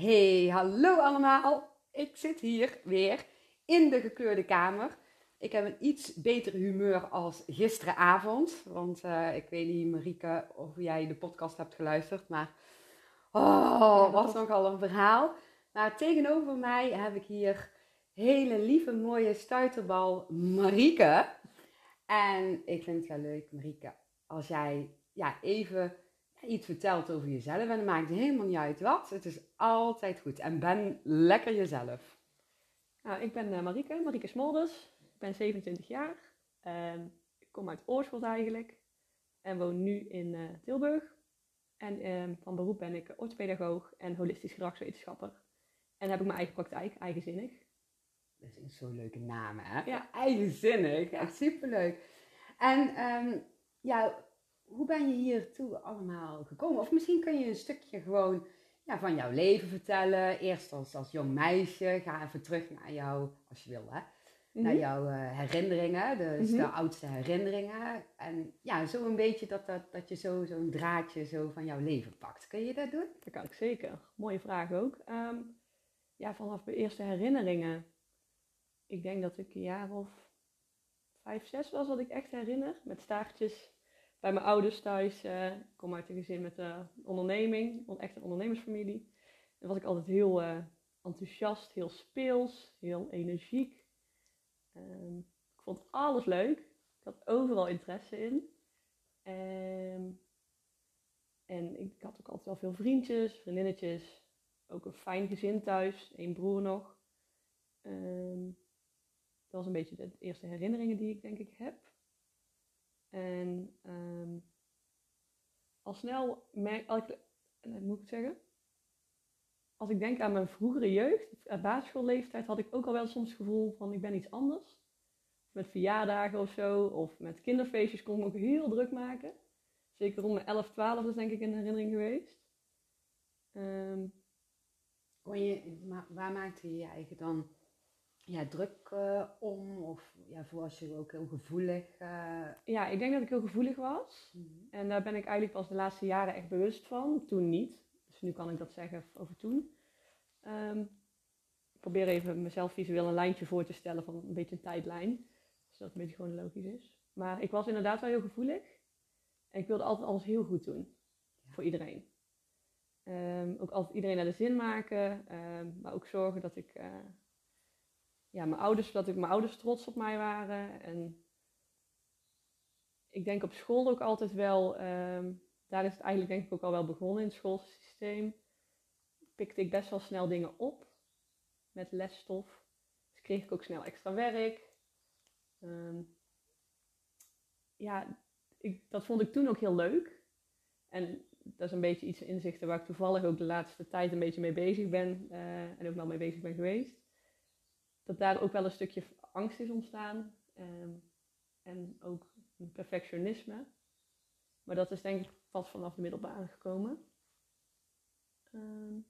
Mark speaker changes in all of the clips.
Speaker 1: Hey, hallo allemaal. Ik zit hier weer in de gekleurde kamer. Ik heb een iets beter humeur als gisteravond. Want uh, ik weet niet, Marieke, of jij de podcast hebt geluisterd. Maar oh, was nogal een verhaal. Maar tegenover mij heb ik hier hele lieve, mooie stuiterbal Marieke. En ik vind het wel leuk, Marieke, als jij ja, even iets vertelt over jezelf. En het maakt helemaal niet uit wat. Het is altijd goed. En ben lekker jezelf.
Speaker 2: Nou, ik ben uh, Marieke, Marieke Smolders. Ik ben 27 jaar. Uh, ik kom uit Oorschot eigenlijk. En woon nu in uh, Tilburg. En ehm, van beroep ben ik orthopedagoog en holistisch gedragswetenschapper. En heb ik mijn eigen praktijk, eigenzinnig.
Speaker 1: Dat is zo'n leuke naam, hè? Ja. Eigenzinnig, echt superleuk. En um, ja, hoe ben je hiertoe allemaal gekomen? Of misschien kun je een stukje gewoon ja, van jouw leven vertellen. Eerst als, als jong meisje. Ga even terug naar jou, als je wil, hè. Naar mhm. jouw uh, herinneringen, dus de oudste herinneringen. En ja, zo een beetje dat, dat, dat je zo, zo'n draadje zo van jouw leven pakt. Kun je dat doen?
Speaker 2: Dat kan ik zeker. Mooie vraag ook. Um, ja, vanaf mijn eerste herinneringen. Ik denk dat ik een jaar of vijf, zes was wat ik echt herinner. Met staartjes bij mijn ouders thuis. Uh, ik kom uit een gezin met een onderneming, echt een ondernemersfamilie. En was ik altijd heel uh, enthousiast, heel speels, heel energiek. Um, ik vond alles leuk. Ik had overal interesse in. Um, en ik had ook altijd wel veel vriendjes, vriendinnetjes. Ook een fijn gezin thuis, één broer nog. Um, dat was een beetje de eerste herinneringen die ik denk ik heb. En um, al snel merk ik, moet ik het zeggen? Als ik denk aan mijn vroegere jeugd, op basisschoolleeftijd, had ik ook al wel soms het gevoel van ik ben iets anders. Met verjaardagen of zo, of met kinderfeestjes kon ik me ook heel druk maken. Zeker rond mijn 11, 12 is denk ik een herinnering geweest.
Speaker 1: Um, je, waar maakte je je eigen dan ja, druk uh, om? Of ja, was je ook heel gevoelig? Uh...
Speaker 2: Ja, ik denk dat ik heel gevoelig was. Mm -hmm. En daar ben ik eigenlijk pas de laatste jaren echt bewust van. Toen niet. Dus nu kan ik dat zeggen over toen. Um, ik probeer even mezelf visueel een lijntje voor te stellen van een beetje een tijdlijn. Zodat het een beetje gewoon logisch is. Maar ik was inderdaad wel heel gevoelig. En ik wilde altijd alles heel goed doen. Ja. Voor iedereen. Um, ook altijd iedereen naar de zin maken. Um, maar ook zorgen dat ik... Uh, ja, mijn ouders, dat ik mijn ouders trots op mij waren. En ik denk op school ook altijd wel, um, daar is het eigenlijk denk ik ook al wel begonnen in het schoolsysteem. Pikte ik best wel snel dingen op met lesstof. Dus kreeg ik ook snel extra werk. Um, ja, ik, dat vond ik toen ook heel leuk. En dat is een beetje iets inzichten waar ik toevallig ook de laatste tijd een beetje mee bezig ben. Uh, en ook wel mee bezig ben geweest dat daar ook wel een stukje angst is ontstaan. Um, en ook perfectionisme. Maar dat is denk ik pas vanaf de middelbare gekomen. Um,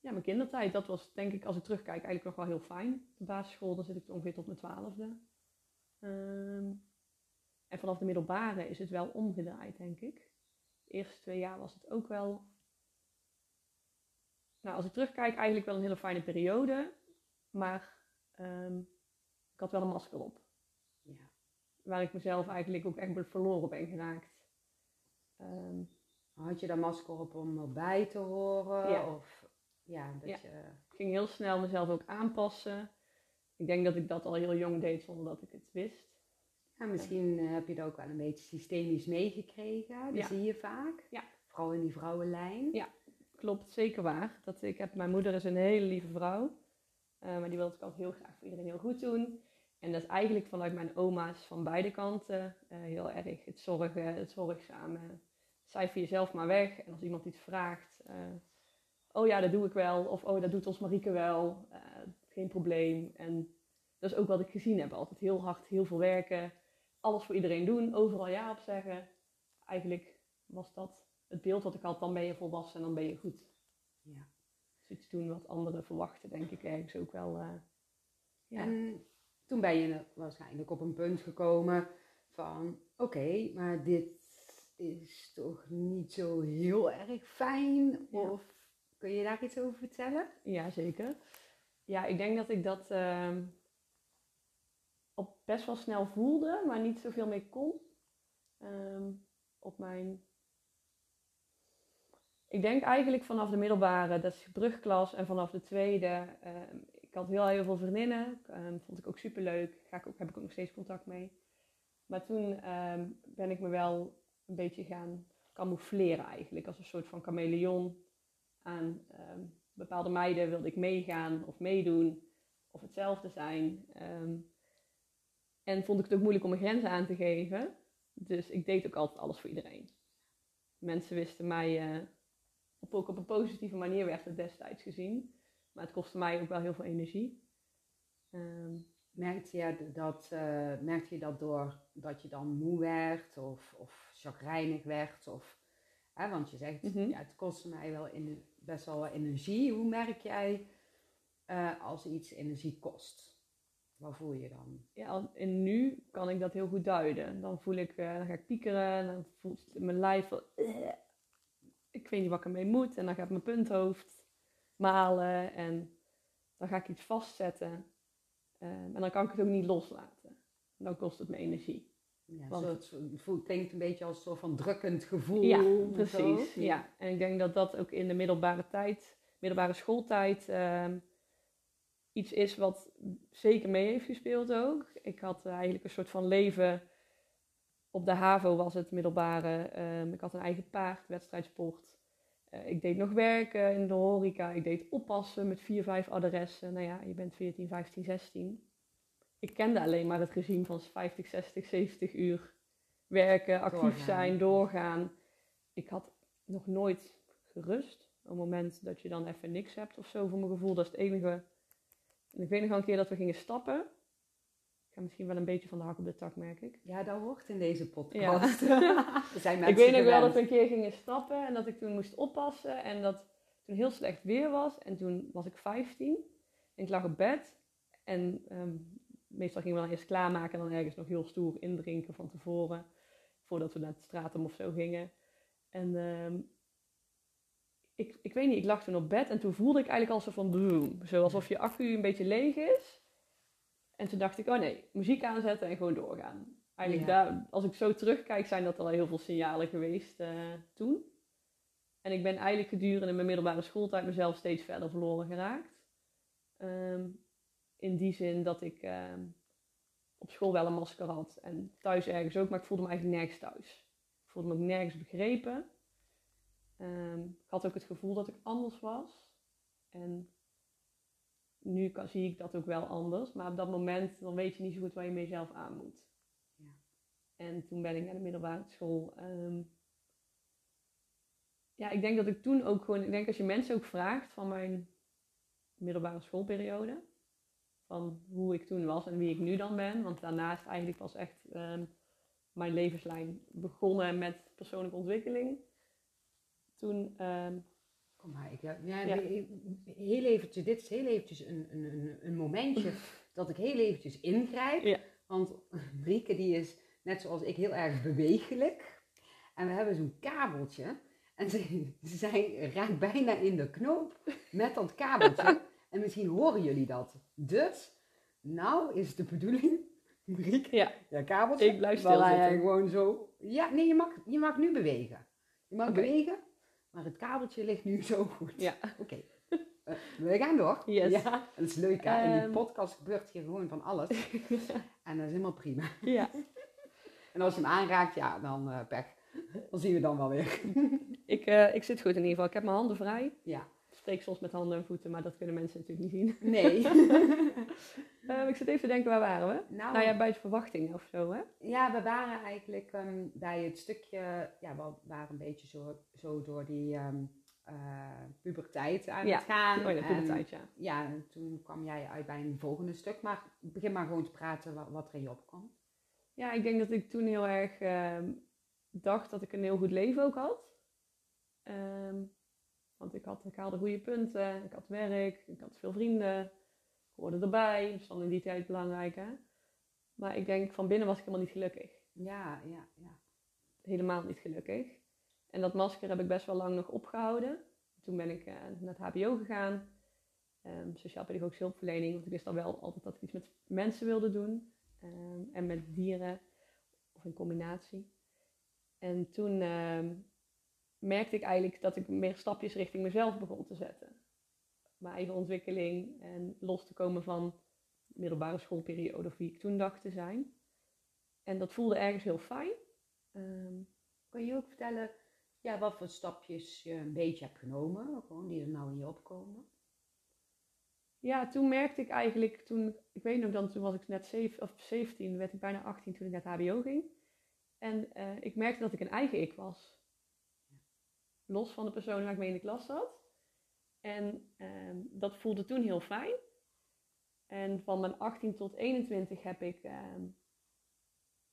Speaker 2: ja, mijn kindertijd, dat was denk ik, als ik terugkijk, eigenlijk nog wel heel fijn. De basisschool, dan zit ik ongeveer tot mijn twaalfde. Um, en vanaf de middelbare is het wel omgedraaid, denk ik. De eerste twee jaar was het ook wel. Nou, als ik terugkijk, eigenlijk wel een hele fijne periode. Maar Um, ik had wel een masker op. Ja. Waar ik mezelf eigenlijk ook echt verloren ben geraakt.
Speaker 1: Um, had je dat masker op om erbij te horen?
Speaker 2: Ja.
Speaker 1: Of, ja, dat
Speaker 2: ja. Je... Ik ging heel snel mezelf ook aanpassen. Ik denk dat ik dat al heel jong deed zonder dat ik het wist.
Speaker 1: Ja, misschien uh, heb je dat ook wel een beetje systemisch meegekregen. Dat zie je vaak.
Speaker 2: Ja.
Speaker 1: Vooral in die vrouwenlijn.
Speaker 2: Ja, klopt. Zeker waar. Dat ik heb, mijn moeder is een hele lieve vrouw. Uh, maar die wilde ik altijd heel graag voor iedereen heel goed doen. En dat is eigenlijk vanuit mijn oma's van beide kanten uh, heel erg het zorgen, het zorgzame. Cijfer jezelf maar weg. En als iemand iets vraagt, uh, oh ja, dat doe ik wel. Of oh, dat doet ons Marieke wel. geen probleem. En dat is ook wat ik gezien heb. Altijd heel hard, heel veel werken. Alles voor iedereen doen. Overal ja op zeggen. Eigenlijk was dat het beeld wat ik had. Dan ben je volwassen en dan ben je goed. Ja iets doen wat anderen verwachten, denk ik ergens ook wel. Uh,
Speaker 1: ja. En toen ben je waarschijnlijk op een punt gekomen van: oké, maar dit is toch niet zo heel erg fijn? Of Kun je daar iets over vertellen?
Speaker 2: Ja, zeker. Ja, ik denk dat ik dat ehm, op best wel snel voelde, maar niet zoveel mee kon. Ehm, op mijn. Ik denk eigenlijk vanaf de middelbare, dat is brugklas, en vanaf de tweede. ehm, ik had heel, heel veel vriendinnen, ehm, vond ik ook super leuk. Ga ik ook, heb ik ook nog steeds contact mee. Maar toen ehm, ben ik me wel een beetje gaan camoufleren eigenlijk, als een soort van chameleon. Aan bepaalde meiden wilde ik meegaan of meedoen of hetzelfde zijn. En vond ik het ook moeilijk om mijn grenzen aan te geven. Dus ik deed ook altijd alles voor iedereen. Mensen wisten mij, eh, op, ook op een positieve manier werd het destijds gezien. Maar het kostte mij ook wel heel veel energie. Ehm,
Speaker 1: Merkte je dat, merkte je dat door dat je dan moe werd of, of chagrijnig werd? Of, hè, want je zegt,
Speaker 2: Mhm.
Speaker 1: ja, het kostte mij wel in, best wel wat energie. Hoe merk jij eh, als iets energie kost? Wat voel je dan?
Speaker 2: ja, en nu kan ik dat heel goed duiden. Dan voel ik, eh, dan ga ik piekeren, dan voelt mijn lijf wel, ik weet niet wat ik ermee moet. En dan gaat mijn punthoofd malen en dan ga ik iets vastzetten. Ehm, en dan kan ik het ook niet loslaten. Dan kost het me energie.
Speaker 1: Ja,
Speaker 2: Want-
Speaker 1: het voelt, klinkt een beetje als een soort van drukkend gevoel.
Speaker 2: Ja, precies. Ja. En ik denk dat dat ook in de middelbare tijd, middelbare schooltijd, ehm, iets is wat zeker mee heeft gespeeld ook. Ik had eigenlijk een soort van leven. Op de HAVO was het middelbare. ehm, ik had een eigen paard, wedstrijdsport. Eh, ik deed nog werken in de horeca. Ik deed oppassen met vier, vijf adressen. Nou ja, je bent 14, 15, 16. Ik kende alleen maar het regime van 50, 60, 70 uur werken, actief
Speaker 1: Doorgaan.
Speaker 2: zijn, doorgaan. Ik had nog nooit gerust. Op het moment dat je dan even niks hebt of zo, voor mijn gevoel, dat is het enige. En ik weet nog wel een keer dat we gingen stappen. Ik ga misschien wel een beetje van de hak op de tak, merk ik.
Speaker 1: Ja, dat hoort in deze podcast. Er zijn
Speaker 2: ik
Speaker 1: mensen
Speaker 2: weet nog wel dat we een keer gingen stappen en dat ik toen moest oppassen. En dat toen heel slecht weer was. En toen was ik 15. En ik lag op bed. En ehm, meestal gingen we dan eerst klaarmaken en dan ergens nog heel stoer indrinken van tevoren. Voordat we naar het stratum of zo gingen. En ehm, ik, ik weet niet, ik lag toen op bed en toen voelde ik eigenlijk al zo van boom. Zo alsof je accu een beetje leeg is. En toen dacht ik, oh nee, muziek aanzetten en gewoon doorgaan. Eigenlijk
Speaker 1: Ja.
Speaker 2: daar, als ik zo terugkijk, zijn dat al heel veel signalen geweest eh, toen. En ik ben eigenlijk gedurende mijn middelbare schooltijd mezelf steeds verder verloren geraakt. Ehm, in die zin dat ik ehm, op school wel een masker had en thuis ergens ook, maar ik voelde me eigenlijk nergens thuis. Ik voelde me ook nergens begrepen. Ehm, ik had ook het gevoel dat ik anders was. En nu kan, zie ik dat ook wel anders, maar op dat moment dan weet je niet zo goed waar je mee zelf aan moet.
Speaker 1: Ja.
Speaker 2: En toen ben ik naar de middelbare school. ehm, ja, ik denk dat ik toen ook gewoon, ik denk als je mensen ook vraagt van mijn middelbare schoolperiode, van hoe ik toen was en wie ik nu dan ben, want daarnaast eigenlijk was echt ehm, mijn levenslijn begonnen met persoonlijke ontwikkeling. Toen, ehm,
Speaker 1: maar, ik, ja, ja, heel eventjes, dit is heel eventjes een, een, een, een momentje dat ik heel eventjes ingrijp.
Speaker 2: Ja.
Speaker 1: Want Marieke die is, net zoals ik, heel erg bewegelijk. En we hebben zo'n kabeltje. En ze, zij raakt bijna in de knoop met dat kabeltje. en misschien horen jullie dat. Dus, nou is de bedoeling, Marieke,
Speaker 2: ja,
Speaker 1: ja, kabeltje.
Speaker 2: Ik blijf
Speaker 1: hij gewoon zo... Ja, nee, je mag, je mag nu bewegen. Je mag bewegen, maar het kabeltje ligt nu zo goed.
Speaker 2: ja,
Speaker 1: Oké, Eh, we gaan door.
Speaker 2: Yes.
Speaker 1: Ja, dat is leuk hè. In die
Speaker 2: Ehm.
Speaker 1: podcast gebeurt hier gewoon van alles. En dat is helemaal prima.
Speaker 2: ja.
Speaker 1: En als je hem aanraakt, ja, dan eh pech. Dan zien we dan wel weer.
Speaker 2: Ik, eh, ik zit goed in ieder geval. Ik heb mijn handen vrij.
Speaker 1: Ja.
Speaker 2: Soms met handen en voeten, maar dat kunnen mensen natuurlijk niet zien.
Speaker 1: Nee.
Speaker 2: Eh, ik zit even te denken, waar waren we?
Speaker 1: nou,
Speaker 2: Nou ja, bij de verwachtingen of zo, hè?
Speaker 1: ja, we waren eigenlijk ehm, bij het stukje... Ja, we waren een beetje zo, zo door die ehm, eh, puberteit aan
Speaker 2: Ja.
Speaker 1: het gaan.
Speaker 2: Oh ja,
Speaker 1: En,
Speaker 2: ja.
Speaker 1: Ja, en toen kwam jij uit bij een volgende stuk. Maar begin maar gewoon te praten wat, wat er in je opkwam.
Speaker 2: Ja, ik denk dat ik toen heel erg ehm, dacht dat ik een heel goed leven ook had. Ehm, want ik, had, ik haalde goede punten, ik had werk, ik had veel vrienden, ik hoorde erbij. Dat is dan in die tijd belangrijk, hè? Maar ik denk, van binnen was ik helemaal niet gelukkig.
Speaker 1: Ja, ja, ja.
Speaker 2: Helemaal niet gelukkig. En dat masker heb ik best wel lang nog opgehouden. toen ben ik naar het HBO gegaan. Um, sociaal-pedagogische hulpverlening, want ik wist al wel altijd dat ik iets met mensen wilde doen. Ehm, en met dieren, of in combinatie. En toen ehm, merkte ik eigenlijk dat ik meer stapjes richting mezelf begon te zetten. Mijn eigen ontwikkeling en los te komen van de middelbare schoolperiode of wie ik toen dacht te zijn. En dat voelde ergens heel fijn.
Speaker 1: Kan je ook vertellen ja, wat voor stapjes je een beetje hebt genomen, gewoon die er nou in je opkomen?
Speaker 2: ja, toen merkte ik eigenlijk, toen, ik weet nog dan, toen was ik net zeven, of 17, werd ik bijna 18 toen ik naar het HBO ging. En uh, ik merkte dat ik een eigen ik was. Los van de persoon waar ik mee in de klas zat. En uh, dat voelde toen heel fijn. En van mijn 18 tot 21 heb ik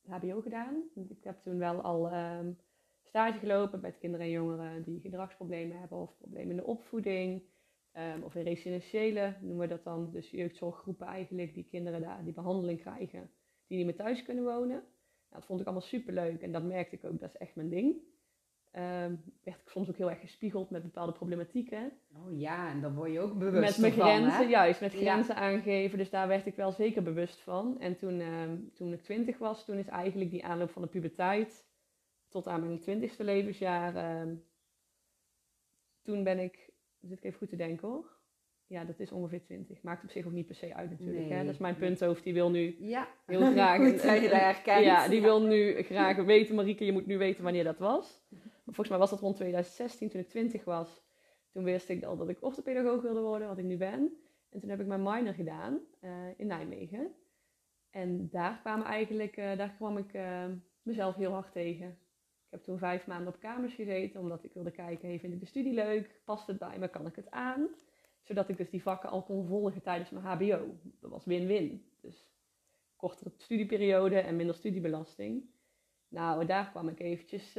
Speaker 2: HBO gedaan. Ik heb toen wel al ehm, stage gelopen met kinderen en jongeren die gedragsproblemen hebben of problemen in de opvoeding. Of in residentiële noemen we dat dan. Dus jeugdzorggroepen eigenlijk, die kinderen daar die behandeling krijgen, die niet meer thuis kunnen wonen. Nou, dat vond ik allemaal super leuk en dat merkte ik ook, dat is echt mijn ding. Um, werd ik soms ook heel erg gespiegeld met bepaalde problematieken.
Speaker 1: Oh ja, en dan word je ook bewust
Speaker 2: met mijn grenzen, juist, met grenzen aangeven. Dus daar werd ik wel zeker bewust van. En toen, um, toen ik twintig was, toen is eigenlijk die aanloop van de puberteit tot aan mijn twintigste levensjaar. toen ben ik zit ik even goed te denken hoor. Ja, dat is ongeveer 20. Maakt op zich ook niet per se uit natuurlijk. hè? Dat is mijn punthoofd. Die wil nu
Speaker 1: ja.
Speaker 2: heel graag...
Speaker 1: goed dat je daar kijkt.
Speaker 2: Ja, die wil nu graag weten, Marieke, je moet nu weten wanneer dat was. Volgens mij was dat rond 2016, toen ik 20 was. Toen wist ik al dat ik orthopedagoog wilde worden, wat ik nu ben. En toen heb ik mijn minor gedaan uh, in Nijmegen. En daar kwamen eigenlijk, uh, daar kwam ik uh, mezelf heel hard tegen. Ik heb toen vijf maanden op kamers gezeten, omdat ik wilde kijken, hey, vind ik de studie leuk? Past het bij me? Kan ik het aan? Zodat ik dus die vakken al kon volgen tijdens mijn hbo. Dat was win-win. Dus kortere studieperiode en minder studiebelasting. Nou, daar kwam ik eventjes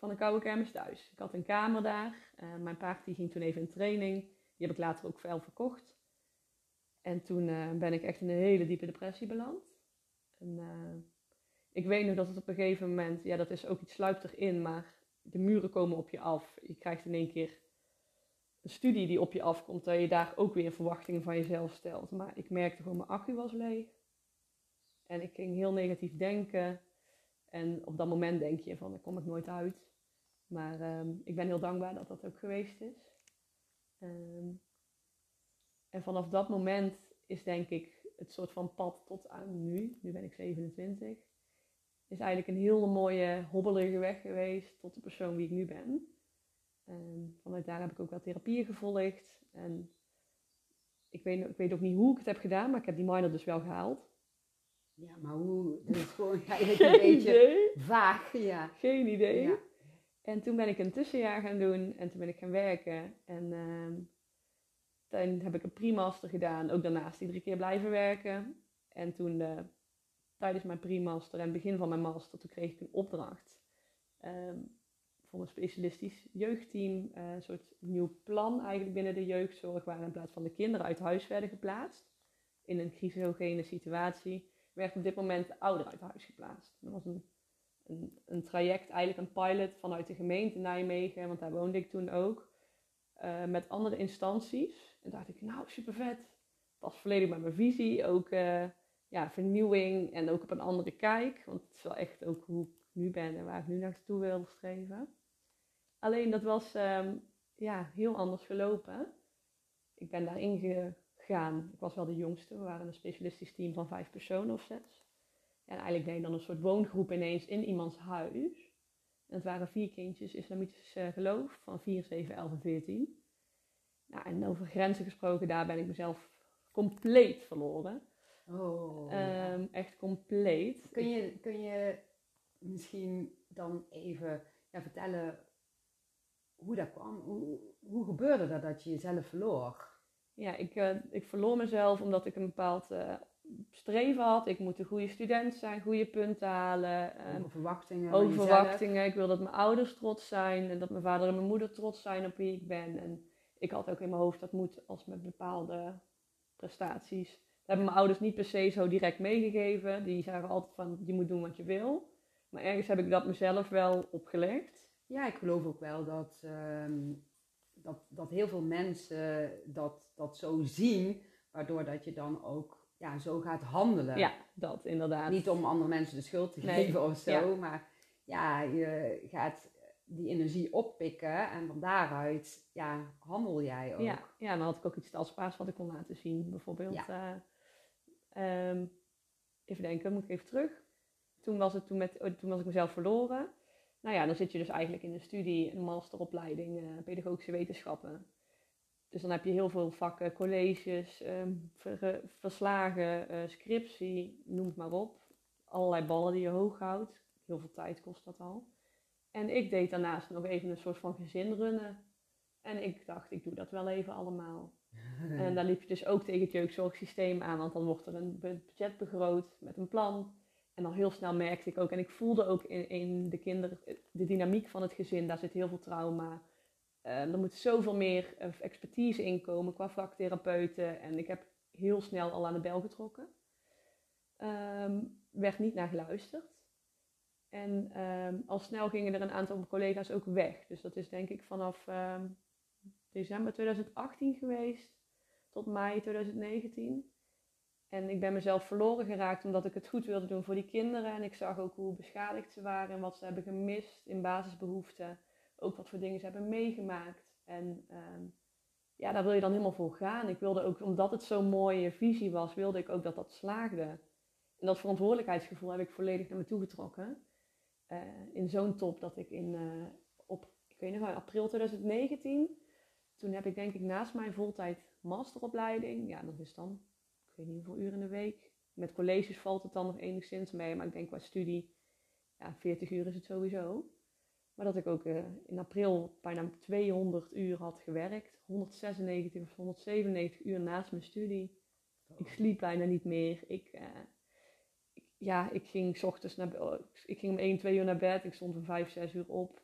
Speaker 2: van de koude kermis thuis. Ik had een kamer daar. Uh, mijn paard ging toen even in training. Die heb ik later ook veel verkocht. En toen uh, ben ik echt in een hele diepe depressie beland. En, ik weet nog dat het op een gegeven moment, ja, dat is ook iets sluipt erin, maar de muren komen op je af. Je krijgt in één keer een studie die op je afkomt, dat je daar ook weer verwachtingen van jezelf stelt. Maar ik merkte gewoon, mijn accu was leeg. En ik ging heel negatief denken. En op dat moment denk je van, daar kom ik nooit uit. Maar um, ik ben heel dankbaar dat dat ook geweest is. Um, en vanaf dat moment is denk ik het soort van pad tot aan nu. Nu ben ik 27 is eigenlijk een hele mooie, hobbelige weg geweest tot de persoon wie ik nu ben. En vanuit daar heb ik ook wel therapieën gevolgd. En ik weet, ik weet ook niet hoe ik het heb gedaan, maar ik heb die minor dus wel gehaald.
Speaker 1: Ja, maar hoe? Dat is gewoon eigenlijk een beetje idee. vaag. Ja.
Speaker 2: Geen idee. Ja. En toen ben ik een tussenjaar gaan doen en toen ben ik gaan werken. En toen heb ik een pre-master gedaan, ook daarnaast die drie keer blijven werken. En toen de tijdens mijn pre-master en begin van mijn master, toen kreeg ik een opdracht um, voor een specialistisch jeugdteam. Uh, een soort nieuw plan eigenlijk binnen de jeugdzorg, waar in plaats van de kinderen uit huis werden geplaatst, in een crisisogene situatie, werd op dit moment de ouderen uit huis geplaatst. Dat was een, een, traject, eigenlijk een pilot vanuit de gemeente Nijmegen, want daar woonde ik toen ook, uh, met andere instanties. En dacht ik, nou super vet, past volledig bij mijn visie, ook... Uh, ja, vernieuwing en ook op een andere kijk. Want het is wel echt ook hoe ik nu ben en waar ik nu naartoe wil streven. Alleen dat was um, ja, heel anders gelopen. Ik ben daarin gegaan. Ik was wel de jongste. We waren een specialistisch team van vijf personen of zes. En eigenlijk deed dan een soort woongroep ineens in iemands huis. En het waren vier kindjes islamitisch uh, geloof van 4, 7, 11 en 14. Nou, en over grenzen gesproken, daar ben ik mezelf compleet verloren.
Speaker 1: Oh,
Speaker 2: um, echt compleet.
Speaker 1: Kun je, kun je misschien dan even ja, vertellen hoe dat kwam? Hoe, hoe gebeurde dat dat je jezelf verloor?
Speaker 2: Ja, ik, uh, ik verloor mezelf omdat ik een bepaald uh, streven had. Ik moet een goede student zijn, goede punten halen.
Speaker 1: Um, over verwachtingen.
Speaker 2: Over verwachtingen. Ik wil dat mijn ouders trots zijn en dat mijn vader en mijn moeder trots zijn op wie ik ben. En ik had ook in mijn hoofd dat moet als met bepaalde prestaties hebben mijn ouders niet per se zo direct meegegeven. Die zeggen altijd van, je moet doen wat je wil. Maar ergens heb ik dat mezelf wel opgelegd.
Speaker 1: Ja, ik geloof ook wel dat, um, dat, dat heel veel mensen dat, dat zo zien, waardoor dat je dan ook ja, zo gaat handelen.
Speaker 2: Ja, dat inderdaad.
Speaker 1: Niet om andere mensen de schuld te
Speaker 2: Nee,
Speaker 1: geven of zo,
Speaker 2: ja.
Speaker 1: maar ja, je gaat die energie oppikken en van daaruit ja, handel jij ook.
Speaker 2: Ja, ja, dan had ik ook iets tastbaars wat ik kon laten zien. Bijvoorbeeld, eh, ehm, even denken, moet ik even terug. Toen was, het, toen, met, oh, toen was ik mezelf verloren. Nou ja, dan zit je dus eigenlijk in een studie, een masteropleiding, eh, pedagogische wetenschappen. Dus dan heb je heel veel vakken, colleges, ehm, ver- verslagen, eh, scriptie, noem het maar op. Allerlei ballen die je hoog houdt. Heel veel tijd kost dat al. En ik deed daarnaast nog even een soort van gezin runnen. En ik dacht, ik doe dat wel even allemaal. En daar liep je dus ook tegen het jeugdzorgsysteem aan, want dan wordt er een budget begroot met een plan. En dan heel snel merkte ik ook, en ik voelde ook in, in de kinderen, de dynamiek van het gezin, daar zit heel veel trauma. Eh, er moet zoveel meer eh, expertise in komen qua vaktherapeuten. En ik heb heel snel al aan de bel getrokken. Ehm, werd niet naar geluisterd. En ehm, al snel gingen er een aantal collega's ook weg. Dus dat is denk ik vanaf ehm, december 2018 geweest tot mei 2019. En ik ben mezelf verloren geraakt omdat ik het goed wilde doen voor die kinderen. En ik zag ook hoe beschadigd ze waren en wat ze hebben gemist in basisbehoeften. Ook wat voor dingen ze hebben meegemaakt. En ehm, ja, daar wil je dan helemaal voor gaan. Ik wilde ook, omdat het zo'n mooie visie was, wilde ik ook dat dat slaagde. En dat verantwoordelijkheidsgevoel heb ik volledig naar me toe getrokken. Eh, in zo'n top dat ik in, eh, op, ik weet nog wel, april 2019, toen heb ik denk ik naast mijn voltijd masteropleiding, ja, dat is dan, ik weet niet hoeveel uren in de week. Met colleges valt het dan nog enigszins mee, maar ik denk qua studie, ja, 40 uur is het sowieso. Maar dat ik ook eh, in april bijna 200 uur had gewerkt. 196 of 197 uur naast mijn studie. Ik sliep bijna niet meer. Ik, eh, ik- ja, ik ging 's ochtends naar oh, ik ging om 1, 2 uur naar bed. Ik stond om 5, 6 uur op.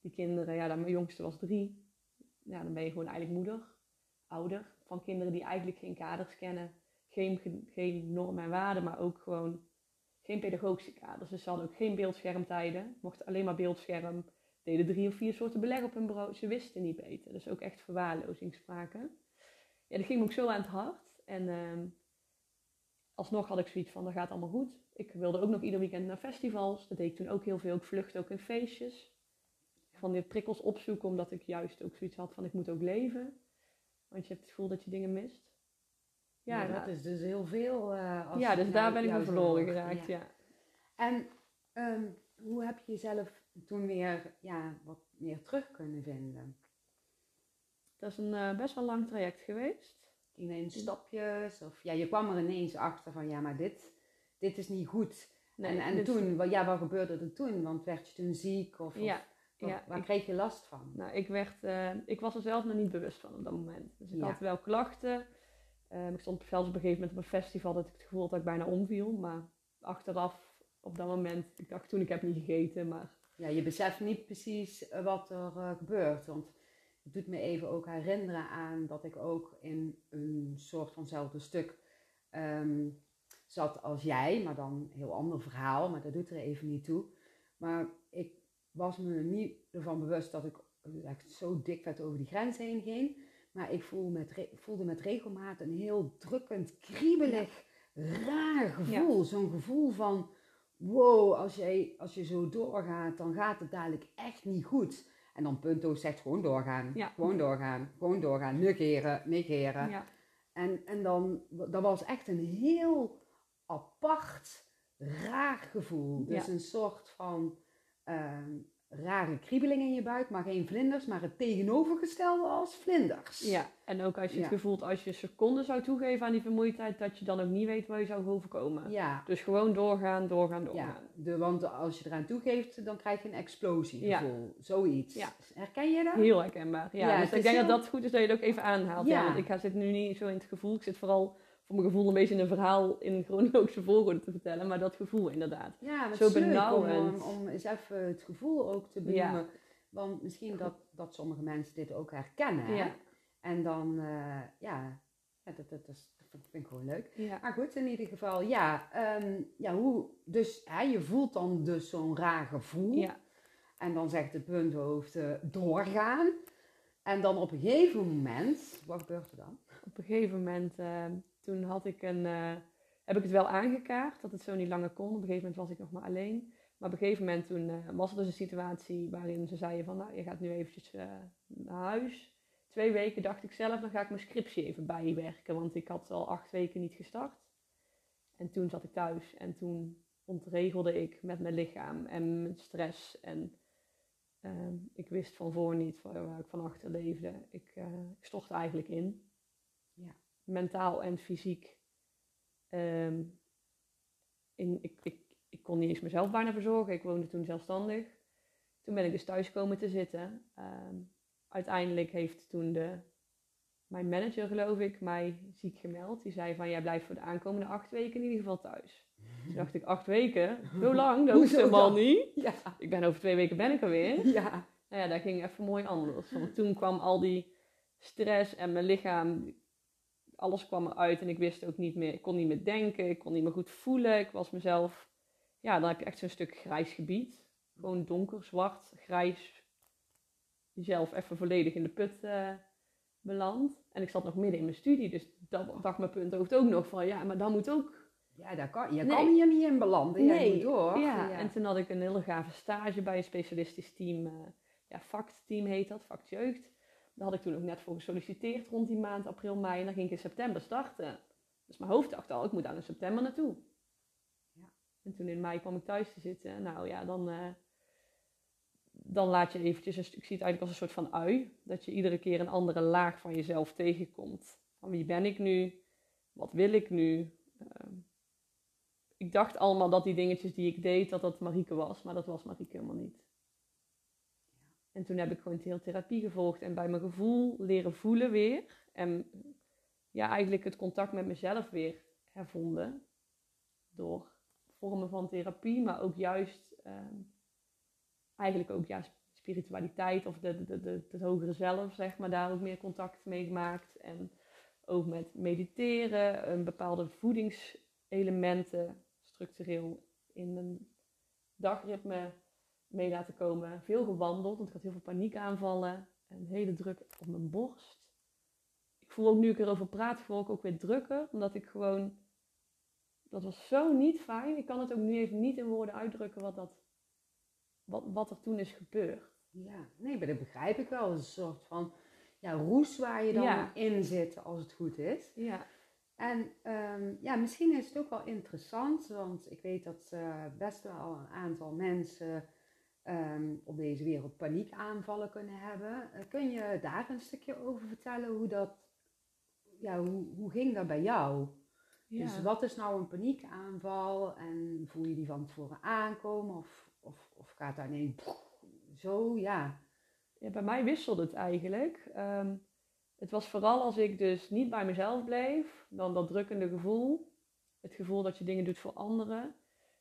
Speaker 2: Die kinderen, ja, dan, mijn jongste was drie. Ja, dan ben je gewoon eigenlijk moeder, ouder. Van kinderen die eigenlijk geen kaders kennen. Geen, ge- geen normen en waarden, maar ook gewoon geen pedagogische kaders. Dus ze hadden ook geen beeldschermtijden. Mochten alleen maar beeldscherm. Deden drie of vier soorten beleg op hun bureau. Ze wisten niet beter. Dus ook echt verwaarlozing spraken. Ja, dat ging me ook zo aan het hart. En ehm, alsnog had ik zoiets van, dat gaat allemaal goed. Ik wilde ook nog ieder weekend naar festivals. Dat deed ik toen ook heel veel. Ik vluchtte ook in feestjes. Van die prikkels opzoeken, omdat ik juist ook zoiets had van, ik moet ook leven. Want je hebt het gevoel dat je dingen mist.
Speaker 1: Ja, dat is dus heel veel. als
Speaker 2: ja, dus daar ben ik me verloren geraakt, ja.
Speaker 1: En ehm, hoe heb je jezelf toen weer ja, wat meer terug kunnen vinden?
Speaker 2: Dat is een eh, best wel lang traject geweest.
Speaker 1: Ging er in stapjes? Of ja, je kwam er ineens achter van ja, maar dit, dit is niet goed. en en
Speaker 2: dus-
Speaker 1: toen, ja, wat gebeurde er toen? Want werd je toen ziek? Of,
Speaker 2: Ja, ja,
Speaker 1: waar
Speaker 2: ik-
Speaker 1: kreeg je last van?
Speaker 2: Nou, ik, werd, eh, ik was er zelf nog niet bewust van op dat moment. Dus ik
Speaker 1: Ja.
Speaker 2: had wel klachten. Ehm, ik stond zelfs op een gegeven moment op een festival dat ik het gevoel had dat ik bijna omviel. Maar achteraf, op dat moment, ik dacht toen ik heb niet gegeten, maar
Speaker 1: Ja, je beseft niet precies eh, wat er eh, gebeurt. Want het doet me even ook herinneren aan dat ik ook in een soort vanzelfde stuk ehm, zat als jij, maar dan een heel ander verhaal, maar dat doet er even niet toe. Maar ik was me niet ervan bewust dat ik echt zo dik vet over die grens heen ging. Maar ik voel met voelde met regelmaat een heel drukkend, kriebelig, raar gevoel. Zo'n gevoel van, wow, als, jij, als je zo doorgaat, dan gaat het dadelijk echt niet goed. En dan Punto zegt gewoon doorgaan,
Speaker 2: Ja.
Speaker 1: gewoon doorgaan, gewoon doorgaan, negeren, negeren.
Speaker 2: ja,
Speaker 1: En, en dan, dat was echt een heel apart, raar gevoel. Dus een soort van ehm, rare kriebeling in je buik, maar geen vlinders, maar het tegenovergestelde als vlinders.
Speaker 2: ja. En ook als je
Speaker 1: Ja.
Speaker 2: het gevoel als je seconden zou toegeven aan die vermoeidheid, dat je dan ook niet weet waar je zou overkomen.
Speaker 1: Ja,
Speaker 2: Dus gewoon doorgaan, doorgaan,
Speaker 1: ja.
Speaker 2: doorgaan.
Speaker 1: De, want als je eraan toegeeft, dan krijg je een explosiegevoel.
Speaker 2: Ja.
Speaker 1: Zoiets.
Speaker 2: Ja.
Speaker 1: Herken je dat?
Speaker 2: Heel herkenbaar. Ja,
Speaker 1: Ja,
Speaker 2: dus ik denk
Speaker 1: heel-
Speaker 2: dat dat goed is dat je het ook even aanhaalt. Ja.
Speaker 1: Ja.
Speaker 2: want ik ga, zit nu niet zo in het gevoel. Ik zit vooral voor mijn gevoel een beetje in een verhaal in chronologische volgorde te vertellen. Maar dat gevoel inderdaad.
Speaker 1: Ja,
Speaker 2: Zo benauwend.
Speaker 1: Om, om eens even het gevoel ook te benoemen. Want misschien dat, dat sommige mensen dit ook herkennen. hè?
Speaker 2: Ja.
Speaker 1: En dan, eh, ja, ja dat, dat, is, dat vind, ik gewoon leuk.
Speaker 2: Ja.
Speaker 1: Maar goed, in ieder geval, ja. ehm, ja hoe, dus hè, je voelt dan dus zo'n raar gevoel.
Speaker 2: Ja.
Speaker 1: En dan zegt het punthoofd eh, doorgaan. En dan op een gegeven moment, wat gebeurt er dan?
Speaker 2: Op een gegeven moment, uh, toen had ik een, uh, heb ik het wel aangekaart dat het zo niet langer kon. Op een gegeven moment was ik nog maar alleen. Maar op een gegeven moment toen uh, was er dus een situatie waarin ze zeiden van, nou, je gaat nu eventjes naar huis. Twee weken dacht ik zelf, dan ga ik mijn scriptie even bijwerken, want ik had al acht weken niet gestart. En toen zat ik thuis en toen ontregelde ik met mijn lichaam en mijn stress. En uh, ik wist van voor niet waar ik van achter leefde. Ik, ik eigenlijk in. Mentaal en fysiek. Um, in, ik, ik, ik kon niet eens mezelf bijna verzorgen. Ik woonde toen zelfstandig. Toen ben ik dus thuis komen te zitten. Um, uiteindelijk heeft toen de, mijn manager, geloof ik, mij ziek gemeld. Die zei van, jij blijft voor de aankomende acht weken in ieder geval thuis. Toen dacht ik, acht weken? Zo lang? Dat hoeft helemaal niet. Ja. Ik ben over twee weken ben ik er weer. Ja. Nou ja, dat ging even mooi anders. Want toen kwam al die stress en mijn lichaam, alles kwam eruit. En ik wist ook niet meer, ik kon niet meer denken, ik kon niet meer goed voelen. Ik was mezelf, ja, dan heb je echt zo'n stuk grijs gebied. Gewoon donker, zwart, grijs. Jezelf even volledig in de put uh, beland. En ik zat nog midden in mijn studie, dus dat dacht mijn punt ook nog van, ja, maar dan moet ook
Speaker 1: ja, daar kan, je kan hier niet in belanden. Nee. moet door.
Speaker 2: Ja. en toen had ik een hele gave stage bij een specialistisch team. Uh, ja, team heet dat, Fact Jeugd. Daar had ik toen ook net voor gesolliciteerd rond die maand, april, mei. En dan ging ik in september starten. Dus mijn hoofd dacht al, ik moet daar in september naartoe. Ja. En toen in mei kwam ik thuis te zitten. Nou ja, dan, uh, dan laat je eventjes, ik zie het eigenlijk als een soort van ui. Dat je iedere keer een andere laag van jezelf tegenkomt. Van wie ben ik nu? Wat wil ik nu? Uh, ik dacht allemaal dat die dingetjes die ik deed, dat dat Marieke was. Maar dat was Marieke helemaal niet. En toen heb ik gewoon heel therapie gevolgd en bij mijn gevoel leren voelen weer. En ja, eigenlijk het contact met mezelf weer hervonden. Door vormen van therapie, maar ook juist, ehm, eigenlijk ook juist spiritualiteit of de, de, de, het hogere zelf, zeg maar, daar ook meer contact mee gemaakt. En ook met mediteren, een bepaalde voedingselementen structureel in mijn dagritme mee laten komen. Veel gewandeld, want ik had heel veel paniekaanvallen. En hele druk op mijn borst. Ik voel ook nu ik erover praat, voel ik ook weer drukker. Omdat ik gewoon... Dat was zo niet fijn. Ik kan het ook nu even niet in woorden uitdrukken wat, dat, wat, wat er toen is gebeurd.
Speaker 1: Ja, nee, maar dat begrijp ik wel. Een soort van ja, roes waar je dan in zit als het goed is. Ja. En um, ja, misschien is het ook wel interessant, want ik weet dat uh, best wel een aantal mensen um, op deze wereld paniekaanvallen kunnen hebben. Uh, kun je daar een stukje over vertellen hoe dat, ja, hoe, hoe ging dat bij jou? Ja. Dus wat is nou een paniekaanval en voel je die van tevoren aankomen of, of, of gaat daar ineens zo, ja.
Speaker 2: ja. Bij mij wisselt het eigenlijk. Um, het was vooral als ik dus niet bij mezelf bleef, dan dat drukkende gevoel, het gevoel dat je dingen doet voor anderen,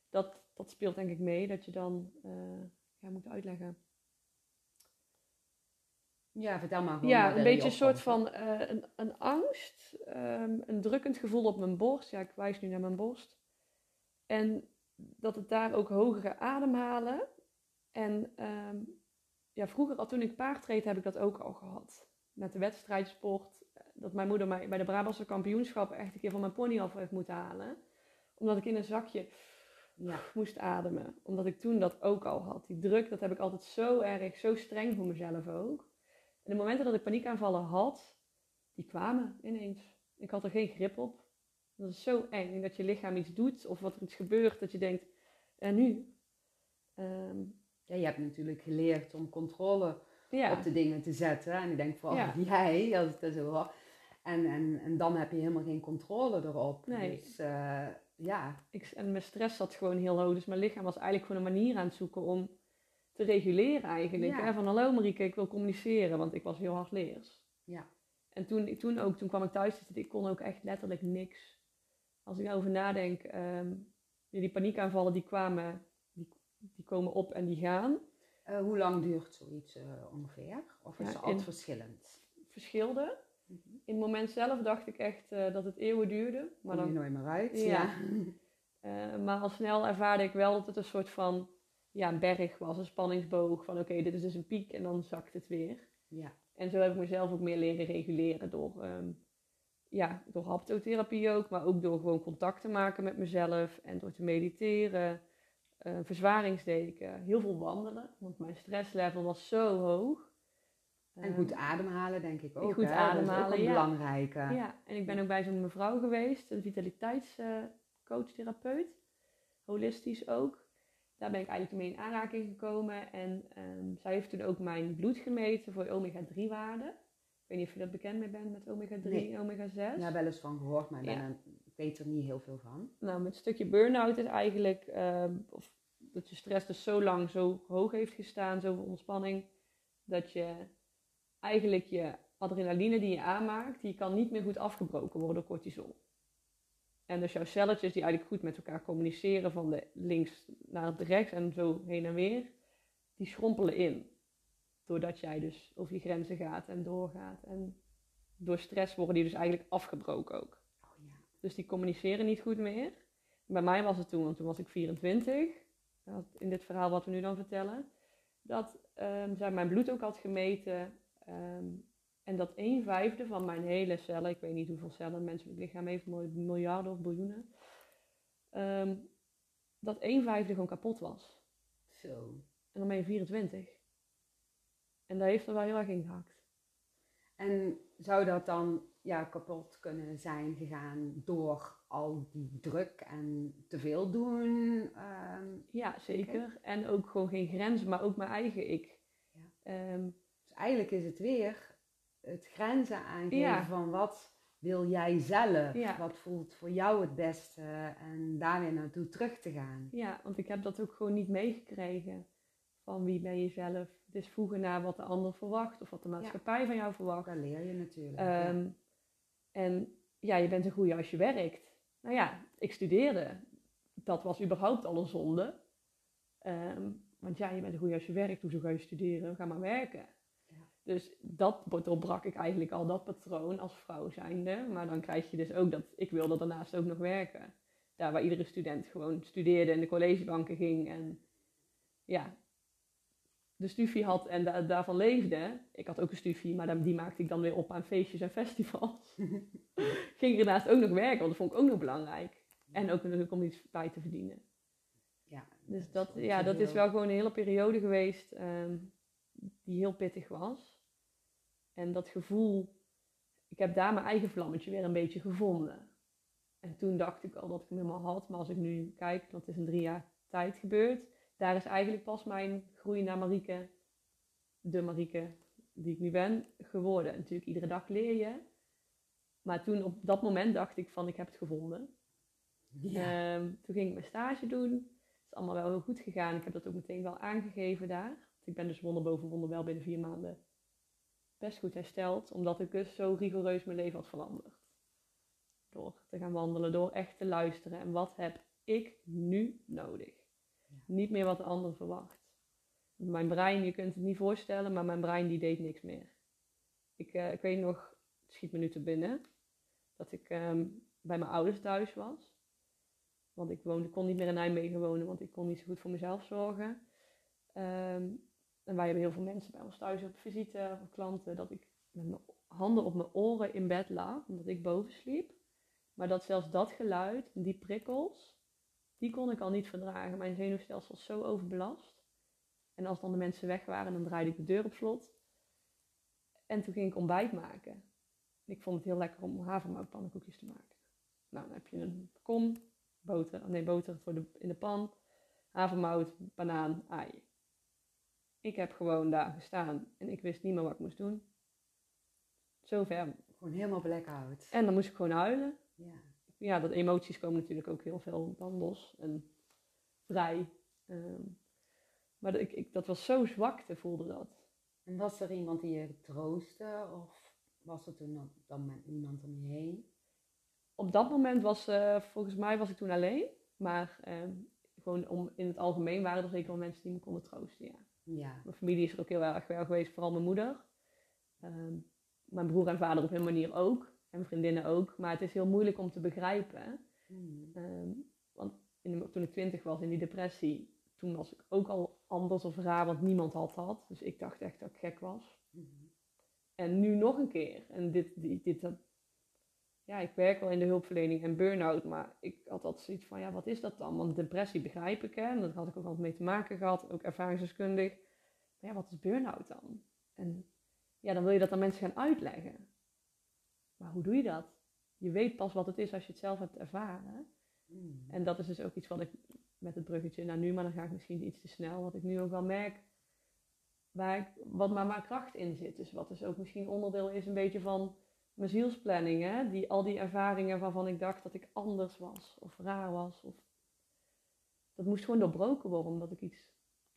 Speaker 2: dat, dat speelt denk ik mee, dat je dan, uh, ja, moet uitleggen.
Speaker 1: Ja, vertel maar. Gewoon
Speaker 2: ja, een beetje een soort van uh, een, een angst, um, een drukkend gevoel op mijn borst. Ja, ik wijs nu naar mijn borst. En dat het daar ook hogere ademhalen. En um, ja, vroeger, toen ik paard reed, heb ik dat ook al gehad met de wedstrijdsport. Eh, dat mijn moeder mij bij de Brabantse kampioenschap echt een keer van mijn pony af heeft moeten halen. Omdat ik in een zakje ja, moest ademen. Omdat ik toen dat ook al had. Die druk, dat heb ik altijd zo erg, zo streng voor mezelf ook. En de momenten dat ik paniekaanvallen had, die kwamen ineens. Ik had er geen grip op. Dat is zo eng. Dat je lichaam iets doet of wat er iets gebeurt, dat je denkt, en nu?
Speaker 1: Um, ja, je hebt natuurlijk geleerd om controle op de dingen te zetten. En ik denk van, jij, als dat zo hoor. En, en, en dan heb je helemaal geen controle erop. Nee. Dus uh, ja.
Speaker 2: Ik, en mijn stress zat gewoon heel hoog. Dus mijn lichaam was eigenlijk gewoon een manier aan het zoeken om te reguleren eigenlijk. Hè? Van hallo Marieke, ik wil communiceren. Want ik was heel hard leers. Ja. En toen, toen ook, toen kwam ik thuis zitten. Ik kon ook echt letterlijk niks. Als ik daarover nadenk. Um, die paniekaanvallen die kwamen, die, die komen op en die gaan.
Speaker 1: Uh, hoe lang duurt zoiets uh, ongeveer? Of is ja, het altijd verschillend?
Speaker 2: Verschilde. -hmm. In het moment zelf dacht ik echt uh, dat het eeuwen duurde.
Speaker 1: Maar Kom je dan... nooit meer uit. Ja.
Speaker 2: ja. maar al snel ervaarde ik wel dat het een soort van ja, een berg was, een spanningsboog. Van oké, dit is dus een piek en dan zakt het weer. Ja. En zo heb ik mezelf ook meer leren reguleren door, ehm, ja, door haptotherapie ook, maar ook door gewoon contact te maken met mezelf en door te mediteren, uh, verzwaringsdeken, heel veel wandelen, want mijn stresslevel was zo hoog.
Speaker 1: En goed ehm, ademhalen, denk ik ook.
Speaker 2: Goed hè? ademhalen, dat is
Speaker 1: ook ja. belangrijk.
Speaker 2: Ja, en ik ben ook bij zo'n mevrouw geweest, een vitaliteitscoach, therapeut, holistisch ook. Daar ben ik eigenlijk mee in aanraking gekomen. En um, zij heeft toen ook mijn bloed gemeten voor omega-3 waarden. Ik weet niet of je dat bekend mee bent met omega-3 en omega-6.
Speaker 1: Ja, wel eens van gehoord, maar ik weet er niet heel veel van.
Speaker 2: Nou, met een stukje burn-out is eigenlijk, uh, of dat je stress dus zo lang zo hoog heeft gestaan, zoveel ontspanning, dat je eigenlijk je adrenaline die je aanmaakt, die kan niet meer goed afgebroken worden door cortisol. En dus jouw celletjes die eigenlijk goed met elkaar communiceren van de links naar het rechts en zo heen en weer, die schrompelen in. Doordat jij dus over je grenzen gaat en doorgaat. En door stress worden die dus eigenlijk afgebroken ook. Oh, ja. Dus die communiceren niet goed meer. Bij mij was het toen, want toen was ik 24, in dit verhaal wat we nu dan vertellen, dat um, zij mijn bloed ook had gemeten. Ehm, en dat een vijfde van mijn hele cellen, ik weet niet hoeveel cellen een menselijk lichaam heeft, miljarden of biljoenen, ehm, dat een vijfde gewoon kapot was.
Speaker 1: Zo.
Speaker 2: En dan ben je 24. En daar heeft er wel heel erg in gehakt.
Speaker 1: En zou dat dan ja, kapot kunnen zijn gegaan door al die druk en te veel doen?
Speaker 2: Ehm, ja, zeker. En ook gewoon geen grenzen, maar ook mijn eigen ik. Ja.
Speaker 1: Um, eigenlijk is het weer het grenzen aangeven van wat wil jij zelf? Wat voelt voor jou het beste? En daar weer naartoe terug te gaan.
Speaker 2: Ja, want ik heb dat ook gewoon niet meegekregen. Van wie ben je zelf? Het is voegen naar wat de ander verwacht of wat de maatschappij van jou verwacht.
Speaker 1: Daar leer je natuurlijk.
Speaker 2: Ehm, en ja, je bent een goede als je werkt. Nou ja, ik studeerde. Dat was überhaupt al een zonde. Ehm, want ja, je bent een goede als je werkt. Hoezo ga je studeren? Ga maar werken. Dus dat doorbrak ik eigenlijk al dat patroon als vrouw zijnde. Maar dan krijg je dus ook dat ik wilde daarnaast ook nog werken. Daar waar iedere student gewoon studeerde en de collegebanken ging en ja, de studie had en daarvan leefde. Ik had ook een studie, maar die maakte ik dan weer op aan feestjes en festivals. ging ik ernaast ook nog werken, want dat vond ik ook nog belangrijk. En ook natuurlijk om iets bij te verdienen. Ja, dus dat, ja, dat is wel gewoon een hele periode geweest um, die heel pittig was. En dat gevoel, ik heb daar mijn eigen vlammetje weer een beetje gevonden. En toen dacht ik al dat ik hem helemaal had. Maar als ik nu kijk, dat is in drie jaar tijd gebeurd. Daar is eigenlijk pas mijn groei naar Marieke, de Marieke die ik nu ben, geworden. En natuurlijk, iedere dag leer je. Maar toen op dat moment dacht ik van, ik heb het gevonden. Ja. Ehm, toen ging ik mijn stage doen. Het is allemaal wel heel goed gegaan. Ik heb dat ook meteen wel aangegeven daar. Ik ben dus wonder boven wonder wel binnen vier maanden best goed hersteld, omdat ik dus zo rigoureus mijn leven had veranderd. Door te gaan wandelen, door echt te luisteren. En wat heb ik nu nodig? Niet meer wat de ander verwacht. Mijn brein, je kunt het niet voorstellen, maar mijn brein die deed niks meer. Ik, uh, ik weet nog, het schiet me nu te binnen, dat ik ehm, bij mijn ouders thuis was. Want ik woonde, kon niet meer in Nijmegen wonen, want ik kon niet zo goed voor mezelf zorgen. Um, en wij hebben heel veel mensen bij ons thuis op visite of klanten, dat ik met mijn handen op mijn oren in bed lag, omdat ik boven sliep. Maar dat zelfs dat geluid, die prikkels, die kon ik al niet verdragen. Mijn zenuwstelsel was zo overbelast. En als dan de mensen weg waren, dan draaide ik de deur op slot. En toen ging ik ontbijt maken. Ik vond het heel lekker om havermoutpannenkoekjes te maken. Nou, dan heb je een kom, boter, nee, boter voor de, in de pan, havermout, banaan, ei. Ik heb gewoon daar gestaan en ik wist niet meer wat ik moest doen. Zover.
Speaker 1: Gewoon helemaal blackout.
Speaker 2: En dan moest ik gewoon huilen. Ja. Ja, dat emoties komen natuurlijk ook heel veel dan los en vrij. Ehm, maar dat, ik, ik, dat was zo zwakte, voelde dat.
Speaker 1: En was er iemand die je troostte of was er toen dan iemand om je heen?
Speaker 2: Op dat moment was, uh, volgens mij was ik toen alleen. Maar uh, gewoon om, in het algemeen waren er zeker wel mensen die me konden troosten, ja. Ja. Mijn familie is er ook heel erg wel geweest, vooral mijn moeder. Ehm, mijn broer en vader op hun manier ook. En vriendinnen ook. Maar het is heel moeilijk om te begrijpen. Hmm. Ehm, want in toen ik twintig was in die depressie, toen was ik ook al anders of raar, want niemand had dat. Dus ik dacht echt dat ik gek was. Hmm. En nu nog een keer. En dit, dit, dit dat, ja, ik werk wel in de hulpverlening en burn-out, maar ik had altijd zoiets van, ja, wat is dat dan? Want depressie begrijp ik, hè. En dat had ik ook altijd mee te maken gehad, ook ervaringsdeskundig. Maar ja, wat is burn-out dan? En ja, dan wil je dat aan mensen gaan uitleggen. Maar hoe doe je dat? Je weet pas wat het is als je het zelf hebt ervaren.
Speaker 1: Mm.
Speaker 2: En dat is dus ook iets wat ik met het bruggetje naar nu, maar dan ga ik misschien iets te snel, wat ik nu ook wel merk, waar ik, wat maar maar kracht in zit. Dus wat dus ook misschien onderdeel is een beetje van mijn zielsplanning, hè? Die, al die ervaringen waarvan ik dacht dat ik anders was of raar was. Of... Dat moest gewoon doorbroken worden omdat ik iets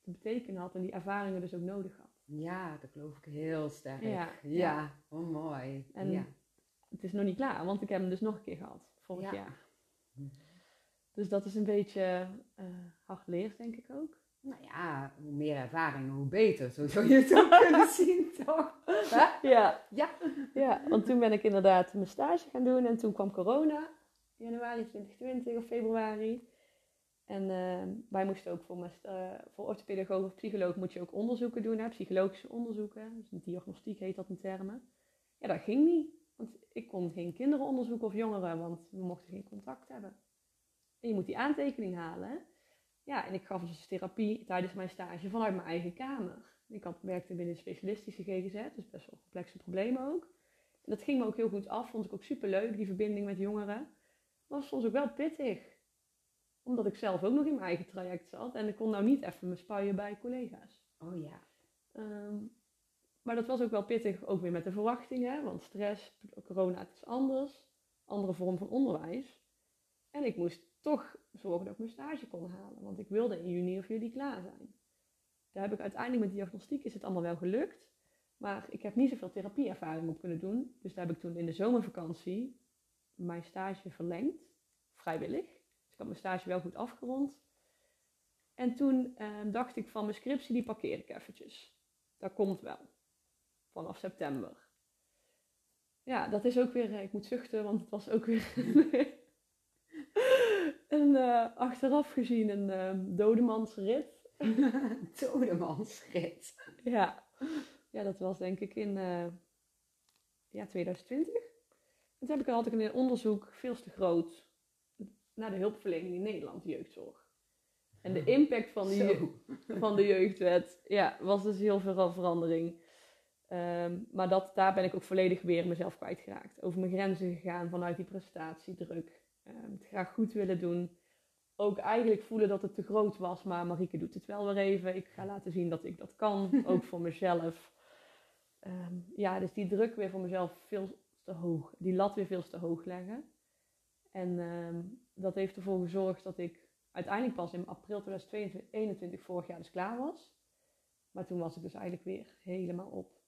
Speaker 2: te betekenen had en die ervaringen dus ook nodig had.
Speaker 1: Ja, dat geloof ik heel sterk.
Speaker 2: Ja,
Speaker 1: Ja,
Speaker 2: ja.
Speaker 1: oh mooi.
Speaker 2: En
Speaker 1: ja.
Speaker 2: het is nog niet klaar, want ik heb hem dus nog een keer gehad, vorig
Speaker 1: Ja.
Speaker 2: jaar. Dus dat is een beetje eh hard leerd, denk ik ook.
Speaker 1: Nou ja, hoe meer ervaring, hoe beter. Zo zou je het ook kunnen zien, toch?
Speaker 2: Ja.
Speaker 1: Ja.
Speaker 2: ja, want toen ben ik inderdaad mijn stage gaan doen en toen kwam corona, januari 2020 of februari. En eh, wij moesten ook voor, mijn, eh, voor orthopedagoog of psycholoog moet je ook onderzoeken doen, hè, psychologische onderzoeken. Dus een diagnostiek heet dat in termen. Ja, dat ging niet, want ik kon geen kinderen onderzoeken of jongeren, want we mochten geen contact hebben. En je moet die aantekening halen. Ja, en ik gaf dus therapie tijdens mijn stage vanuit mijn eigen kamer. Ik had, werkte binnen een specialistische GGZ, dus best wel complexe problemen ook. En dat ging me ook heel goed af, vond ik ook super leuk, die verbinding met jongeren. Maar was soms ook wel pittig. Omdat ik zelf ook nog in mijn eigen traject zat en ik kon nou niet even me spuien bij collega's.
Speaker 1: Oh ja.
Speaker 2: Ehm, maar dat was ook wel pittig, ook weer met de verwachtingen, want stress, corona, het is anders. Andere vorm van onderwijs. En ik moest toch zorgen dat ik mijn stage kon halen, want ik wilde in juni of juli klaar zijn. Daar heb ik uiteindelijk met diagnostiek is het allemaal wel gelukt. Maar ik heb niet zoveel therapieervaring op kunnen doen. Dus daar heb ik toen in de zomervakantie mijn stage verlengd, vrijwillig. Dus ik had mijn stage wel goed afgerond. En toen ehm, dacht ik van mijn scriptie, die parkeer ik eventjes. Dat komt wel. Vanaf september. Ja, dat is ook weer, eh, ik moet zuchten, want het was ook weer een eh, achteraf gezien een ehm dodemansrit.
Speaker 1: Dodemansrit.
Speaker 2: Ja. ja, dat was denk ik in eh, ja, 2020. En toen heb ik, had ik een onderzoek, veel te groot, naar de hulpverlening in Nederland, jeugdzorg. En de impact van, die,
Speaker 1: Zo.
Speaker 2: van de jeugdwet ja, was dus heel veel verandering. Ehm, maar dat, daar ben ik ook volledig weer mezelf kwijtgeraakt. Over mijn grenzen gegaan vanuit die prestatiedruk. Ehm, het graag goed willen doen. Ook eigenlijk voelen dat het te groot was, maar Marieke doet het wel weer even. Ik ga laten zien dat ik dat kan, ook voor mezelf. Ehm, ja, dus die druk weer voor mezelf veel te hoog. Die lat weer veel te hoog leggen. En ehm, dat heeft ervoor gezorgd dat ik uiteindelijk pas in april 2021 vorig jaar dus klaar was. Maar toen was ik dus eigenlijk weer helemaal op.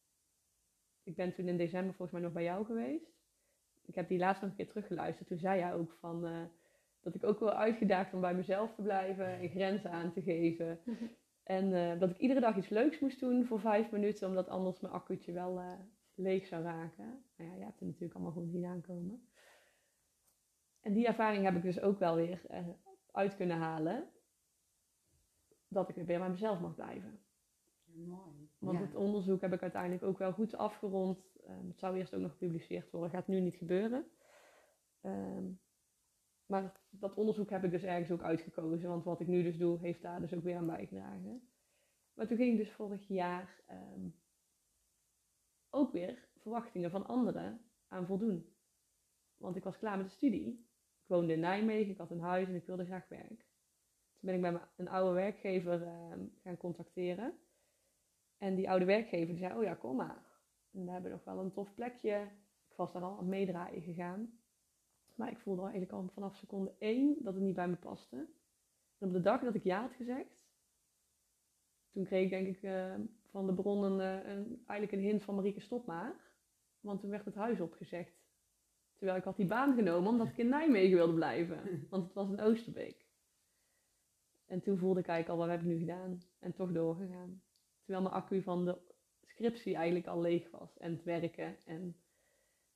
Speaker 2: Ik ben toen in december volgens mij nog bij jou geweest. Ik heb die laatst nog een keer teruggeluisterd. Toen zei jij ook van, eh, dat ik ook wel uitgedaagd om bij mezelf te blijven en grenzen aan te geven. En eh, dat ik iedere dag iets leuks moest doen voor vijf minuten, omdat anders mijn accu'tje wel eh, leeg zou raken. Nou ja, je hebt er natuurlijk allemaal goed zien aankomen. En die ervaring heb ik dus ook wel weer uit kunnen halen. Dat ik weer bij mezelf mag blijven.
Speaker 1: Mooi.
Speaker 2: Want
Speaker 1: ja.
Speaker 2: het onderzoek heb ik uiteindelijk ook wel goed afgerond. Ehm, het zou eerst ook nog gepubliceerd worden. Gaat nu niet gebeuren. Ehm, maar dat onderzoek heb ik dus ergens ook uitgekozen. Want wat ik nu dus doe, heeft daar dus ook weer aan bijgedragen. Maar toen ging ik dus vorig jaar ehm, ook weer verwachtingen van anderen aan voldoen. Want ik was klaar met de studie. Ik woonde in Nijmegen, ik had een huis en ik wilde graag werk. Toen ben ik bij mijn- een oude werkgever gaan contacteren. En die oude werkgever die zei, oh ja, kom maar. En we hebben nog wel een tof plekje. Ik was daar al aan meedraaien gegaan. Maar ik voelde al eigenlijk al vanaf seconde één dat het niet bij me paste. En op de dag dat ik ja had gezegd, toen kreeg ik denk ik eh, van de bron een, eh, een, eigenlijk een hint van Marieke stop maar. Want toen werd het huis opgezegd. Terwijl ik had die baan genomen omdat ik in Nijmegen wilde blijven. Want het was in Oosterbeek. En toen voelde ik eigenlijk al, wat heb ik nu gedaan? En toch doorgegaan. Terwijl mijn accu van de scriptie eigenlijk al leeg was. En het werken. En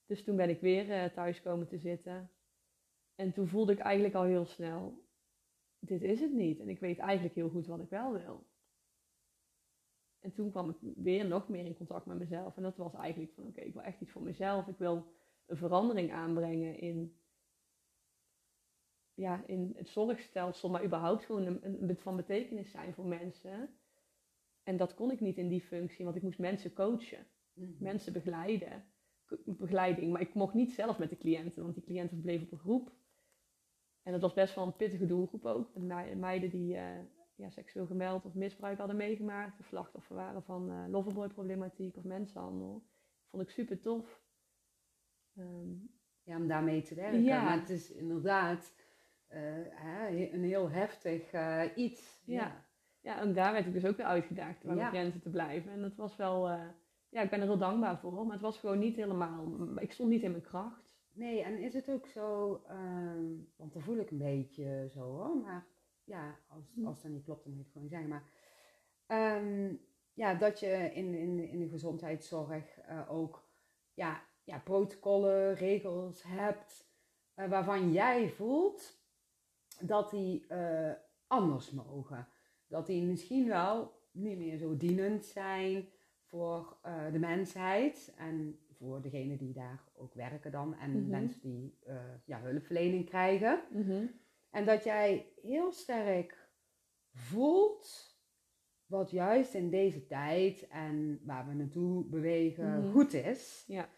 Speaker 2: dus toen ben ik weer eh, thuis komen te zitten. En toen voelde ik eigenlijk al heel snel, dit is het niet. En ik weet eigenlijk heel goed wat ik wel wil. En toen kwam ik weer nog meer in contact met mezelf. En dat was eigenlijk van oké, ik wil echt iets voor mezelf. Ik wil een verandering aanbrengen in, ja, in het zorgstelsel, maar überhaupt gewoon een, een, van betekenis zijn voor mensen. En dat kon ik niet in die functie, want ik moest mensen coachen,
Speaker 1: Mhm.
Speaker 2: mensen begeleiden, begeleiding. Maar ik mocht niet zelf met de cliënten, want die cliënten bleven op een groep. En dat was best wel een pittige doelgroep ook. Met meiden die eh, ja, seksueel geweld of misbruik hadden meegemaakt, of slachtoffer waren van eh loverboy-problematiek of mensenhandel. Vond ik super tof. Ehm,
Speaker 1: Ja, om daarmee te werken.
Speaker 2: Ja.
Speaker 1: Maar het is inderdaad eh, een heel heftig iets.
Speaker 2: Ja. ja, en daar werd ik dus ook weer uitgedaagd om
Speaker 1: Ja.
Speaker 2: grenzen te blijven. En dat was wel, eh, ja, ik ben er heel dankbaar voor, maar het was gewoon niet helemaal, ik stond niet in mijn kracht.
Speaker 1: Nee, en is het ook zo, ehm, want dan voel ik een beetje zo hoor, maar ja, als,
Speaker 2: Hm.
Speaker 1: als dat niet klopt, dan moet je het gewoon zeggen. Maar ehm, ja, dat je in, in, in de gezondheidszorg eh, ook ja, ja, protocollen, regels hebt, eh, waarvan jij voelt dat die anders mogen. Dat die misschien wel niet meer zo dienend zijn voor eh, de mensheid en voor degenen die daar ook werken dan en
Speaker 2: Mhm.
Speaker 1: mensen die eh, ja, hulpverlening krijgen.
Speaker 2: Mhm.
Speaker 1: En dat jij heel sterk voelt wat juist in deze tijd en waar we naartoe bewegen
Speaker 2: Mhm.
Speaker 1: goed is.
Speaker 2: Ja.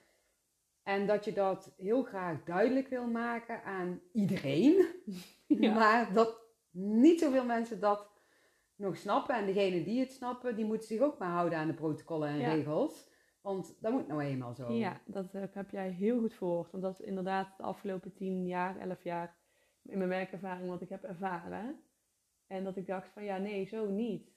Speaker 1: En dat je dat heel graag duidelijk wil maken aan iedereen.
Speaker 2: Ja.
Speaker 1: Maar dat niet zoveel mensen dat nog snappen. En degenen die het snappen, die moeten zich ook maar houden aan de protocollen en
Speaker 2: Ja.
Speaker 1: regels. Want dat moet nou eenmaal zo.
Speaker 2: Ja, dat eh, heb jij heel goed verwoord. Want dat is inderdaad de afgelopen tien jaar, elf jaar in mijn werkervaring wat ik heb ervaren. En dat ik dacht van ja, nee, zo niet.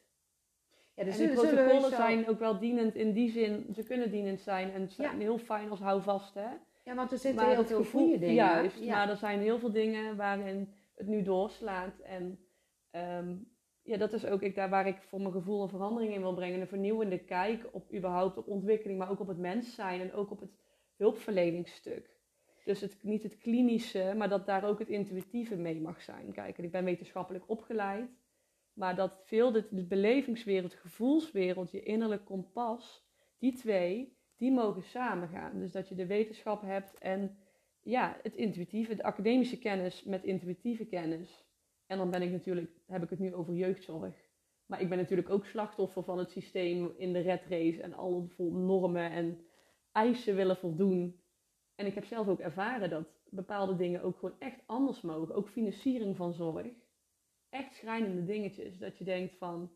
Speaker 1: Ja, dus
Speaker 2: en die
Speaker 1: zullen- zullen
Speaker 2: protocollen
Speaker 1: zo-
Speaker 2: zijn ook wel dienend in die zin, ze kunnen dienend zijn en zijn
Speaker 1: Ja.
Speaker 2: heel fijn als houvast hè.
Speaker 1: Ja, want er zitten
Speaker 2: maar
Speaker 1: heel
Speaker 2: het
Speaker 1: veel
Speaker 2: gevoel-
Speaker 1: goede dingen.
Speaker 2: Juist,
Speaker 1: ja.
Speaker 2: maar er zijn heel veel dingen waarin het nu doorslaat. En ehm, ja, dat is ook ik, daar waar ik voor mijn gevoel een verandering in wil brengen. Een vernieuwende kijk op überhaupt op ontwikkeling, maar ook op het mens zijn en ook op het hulpverleningsstuk. Dus het, niet het klinische, maar dat daar ook het intuïtieve mee mag zijn. Kijk, en ik ben wetenschappelijk opgeleid. Maar dat veel de, de belevingswereld, gevoelswereld, je innerlijk kompas, die twee, die mogen samengaan. Dus dat je de wetenschap hebt en ja, het intuïtieve, de academische kennis met intuïtieve kennis. En dan ben ik natuurlijk, heb ik het nu over jeugdzorg. Maar ik ben natuurlijk ook slachtoffer van het systeem in de red race en alle vol normen en eisen willen voldoen. En ik heb zelf ook ervaren dat bepaalde dingen ook gewoon echt anders mogen. Ook financiering van zorg. Echt schrijnende dingetjes. Dat je denkt van,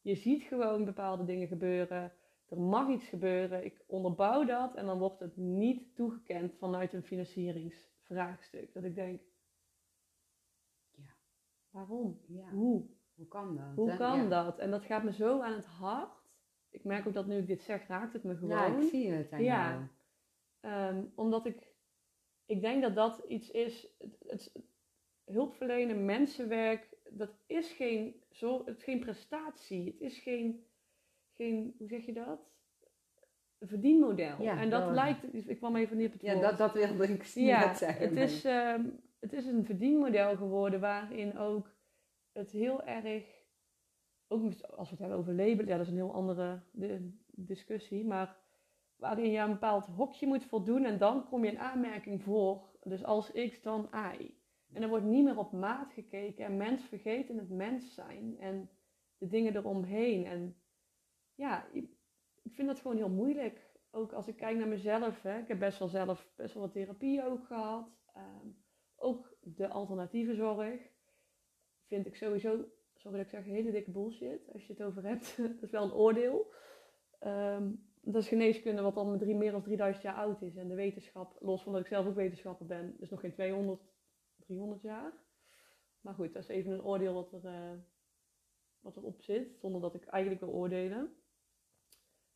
Speaker 2: je ziet gewoon bepaalde dingen gebeuren. Er mag iets gebeuren. Ik onderbouw dat en dan wordt het niet toegekend vanuit een financieringsvraagstuk. Dat ik denk. Waarom?
Speaker 1: Ja,
Speaker 2: Hoe?
Speaker 1: Hoe kan dat?
Speaker 2: Hoe
Speaker 1: hè?
Speaker 2: kan
Speaker 1: Ja.
Speaker 2: dat? En dat gaat me zo aan het hart. Ik merk ook dat nu ik dit zeg, raakt het me gewoon.
Speaker 1: Ja, ik zie het aan
Speaker 2: Ja. Ehm, omdat ik, ik denk dat dat iets is, het, het, hulpverlenen, mensenwerk, dat is geen, zo, het is geen prestatie. Het is geen, geen, hoe zeg je dat? Een verdienmodel.
Speaker 1: Ja,
Speaker 2: en dat lijkt, ik kwam even niet op het
Speaker 1: Ja,
Speaker 2: woord.
Speaker 1: dat, dat wilde ik
Speaker 2: Ja,
Speaker 1: net zeggen.
Speaker 2: het is, ehm, het is een verdienmodel geworden waarin ook het heel erg, ook als we het hebben over labelen, ja, dat is een heel andere di- discussie, maar waarin je een bepaald hokje moet voldoen en dan kom je in aanmerking voor, dus als X dan Y. En er wordt niet meer op maat gekeken en mens vergeten het mens zijn en de dingen eromheen. En ja, ik ik vind dat gewoon heel moeilijk. Ook als ik kijk naar mezelf. Hè. Ik heb best wel zelf best wel wat therapie ook gehad. Ehm, ook de alternatieve zorg vind ik sowieso, sorry ik zeg, hele dikke bullshit. Als je het over hebt. dat is wel een oordeel. Ehm, dat is geneeskunde wat al meer dan 3000 jaar oud is. En de wetenschap, los van dat ik zelf ook wetenschapper ben, is nog geen 200, 300 jaar. Maar goed, dat is even een oordeel wat, er, eh, wat erop zit, zonder dat ik eigenlijk wil oordelen.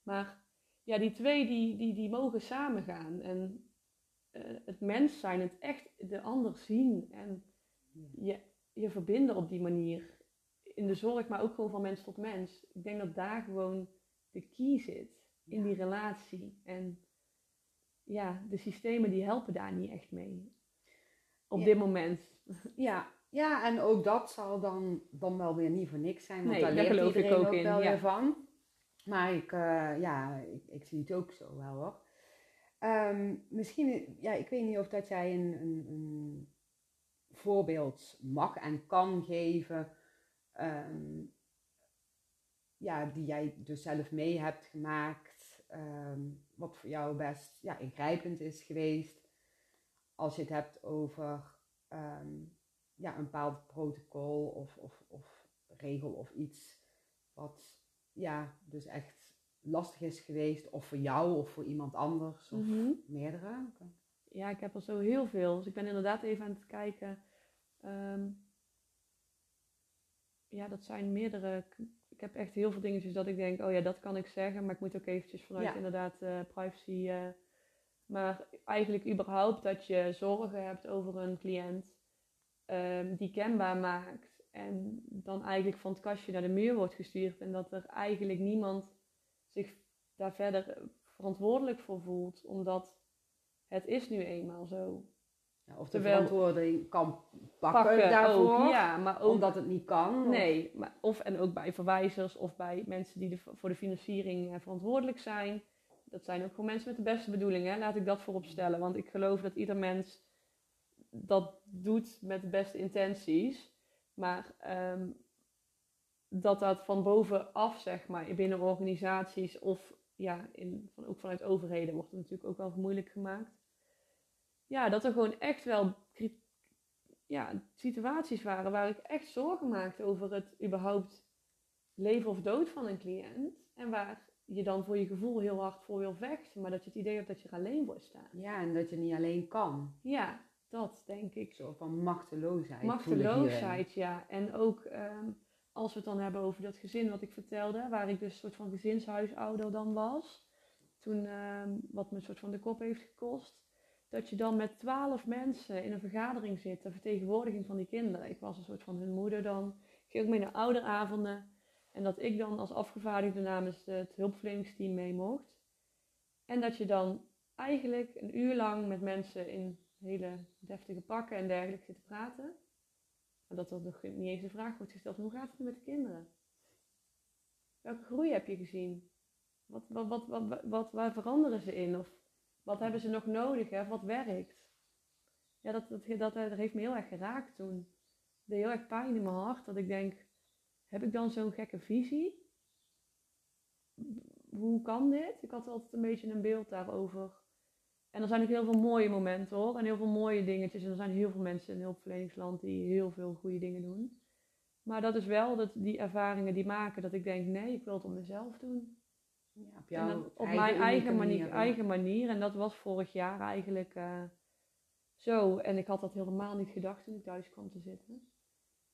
Speaker 2: Maar ja, die twee die, die, die mogen samengaan. En het mens zijn, het echt de ander zien en je, je verbinden op die manier. In de zorg, maar ook gewoon van mens tot mens. Ik denk dat daar gewoon de key zit. In die relatie. En ja, de systemen die helpen daar niet echt mee. Op
Speaker 1: Ja.
Speaker 2: dit moment.
Speaker 1: Ja, ja, en ook dat zal dan, dan wel weer niet voor niks zijn. Want
Speaker 2: Nee,
Speaker 1: daar
Speaker 2: daar
Speaker 1: leert
Speaker 2: ik
Speaker 1: iedereen
Speaker 2: ook
Speaker 1: ook
Speaker 2: in,
Speaker 1: wel
Speaker 2: ja.
Speaker 1: weer van. Maar ik, eh, ja, ik, ik, zie het ook zo wel hoor. Ehm, misschien, ja, ik weet niet of dat jij een, een, een voorbeeld mag en kan geven. Ehm, ja, die jij dus zelf mee hebt gemaakt. Ehm, wat voor jou best ja, ingrijpend is geweest. Als je het hebt over ja, een bepaald protocol of, of, of regel of iets. Wat ja, dus echt lastig is geweest. Of voor jou of voor iemand anders. Of mhm. meerdere.
Speaker 2: Ja, ik heb er zo heel veel. Dus ik ben inderdaad even aan het kijken. Ehm, ja, dat zijn meerdere. Ik heb echt heel veel dingetjes dat ik denk, oh ja, dat kan ik zeggen. Maar ik moet ook eventjes vanuit inderdaad uh, privacy. Uh, maar eigenlijk überhaupt dat je zorgen hebt over een cliënt. Um, die kenbaar maakt. En dan eigenlijk van het kastje naar de muur wordt gestuurd. En dat er eigenlijk niemand zich daar verder verantwoordelijk voor voelt. Omdat het is nu eenmaal zo.
Speaker 1: Ja, of de verantwoording kan pakken, daarvoor.
Speaker 2: ja, maar ook,
Speaker 1: omdat het niet kan.
Speaker 2: Nee, maar, of en ook bij verwijzers of bij mensen die de, voor de financiering eh, verantwoordelijk zijn. Dat zijn ook gewoon mensen met de beste bedoelingen. Laat ik dat voorop stellen. Want ik geloof dat ieder mens dat doet met de beste intenties. Maar ehm, dat dat van bovenaf, zeg maar, binnen organisaties of ja, in, van, ook vanuit overheden wordt het natuurlijk ook wel moeilijk gemaakt. Ja, dat er gewoon echt wel ja, situaties waren waar ik echt zorgen maakte over het überhaupt leven of dood van een cliënt. En waar je dan voor je gevoel heel hard voor wil vechten, maar dat je het idee hebt dat je er alleen wordt staan.
Speaker 1: Ja, en dat je niet alleen kan.
Speaker 2: Ja, dat denk ik.
Speaker 1: Zo van machteloosheid.
Speaker 2: Machteloosheid, ja. En ook ehm, als we het dan hebben over dat gezin wat ik vertelde, waar ik dus een soort van gezinshuisouder dan was. Toen, ehm, wat me een soort van de kop heeft gekost. Dat je dan met twaalf mensen in een vergadering zit, de vertegenwoordiging van die kinderen. Ik was een soort van hun moeder dan. Ik ging ook mee naar ouderavonden. En dat ik dan als afgevaardigde namens het hulpverleningsteam mee mocht. En dat je dan eigenlijk een uur lang met mensen in hele deftige pakken en dergelijke zitten praten. Dat er nog niet eens de vraag wordt gesteld: hoe gaat het met de kinderen? Welke groei heb je gezien? Wat, wat, wat, wat, wat, waar veranderen ze in? Of wat hebben ze nog nodig? Hè? Wat werkt? Ja, dat, dat, dat, dat heeft me heel erg geraakt toen. Het deed heel erg pijn in mijn hart. Dat ik denk, heb ik dan zo'n gekke visie? Hoe kan dit? Ik had altijd een beetje een beeld daarover en er zijn ook heel veel mooie momenten hoor. En heel veel mooie dingetjes. En er zijn heel veel mensen in hulpverleningsland die heel veel goede dingen doen. Maar dat is wel dat die ervaringen die maken dat ik denk, nee, ik wil het op mezelf doen.
Speaker 1: Ja, op jouw
Speaker 2: op mijn eigen manier, eigen manier. En dat was vorig jaar eigenlijk uh, zo. En ik had dat helemaal niet gedacht toen ik thuis kwam te zitten.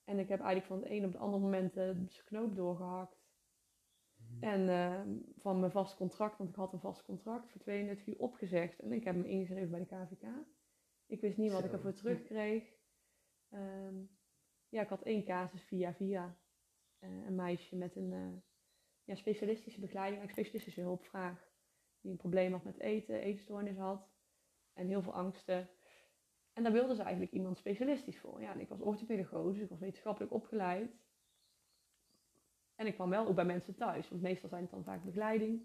Speaker 2: En ik heb eigenlijk van het een op het andere moment de knoop doorgehakt. En ehm, van mijn vast contract, want ik had een vast contract, voor 32 uur opgezegd. En ik heb me ingeschreven bij de KVK. Ik wist niet wat ik ervoor terugkreeg. Um, ja, ik had één casus via via. Uh, een meisje met een uh, ja, specialistische begeleiding, specialistische hulpvraag. Die een probleem had met eten, eetstoornis had. En heel veel angsten. En daar wilde ze eigenlijk iemand specialistisch voor. Ja, en ik was orthopedagoog, dus ik was wetenschappelijk opgeleid. En ik kwam wel ook bij mensen thuis, want meestal zijn het dan vaak begeleiding.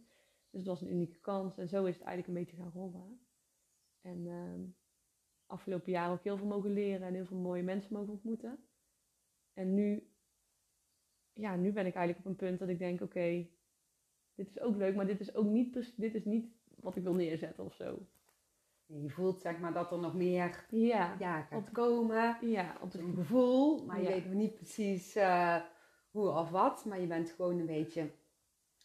Speaker 2: Dus het was een unieke kans en zo is het eigenlijk een beetje gaan rollen. En uh, afgelopen jaar ook heel veel mogen leren en heel veel mooie mensen mogen ontmoeten. En nu, ja, nu ben ik eigenlijk op een punt dat ik denk, oké, dit is ook leuk, maar dit is ook niet, dit is niet wat ik wil neerzetten of zo.
Speaker 1: Je voelt zeg maar dat er nog meer
Speaker 2: ja,
Speaker 1: ja gaat komen.
Speaker 2: Ja,
Speaker 1: op een gevoel, maar je weet niet precies... Uh, hoe of wat, maar je bent gewoon een beetje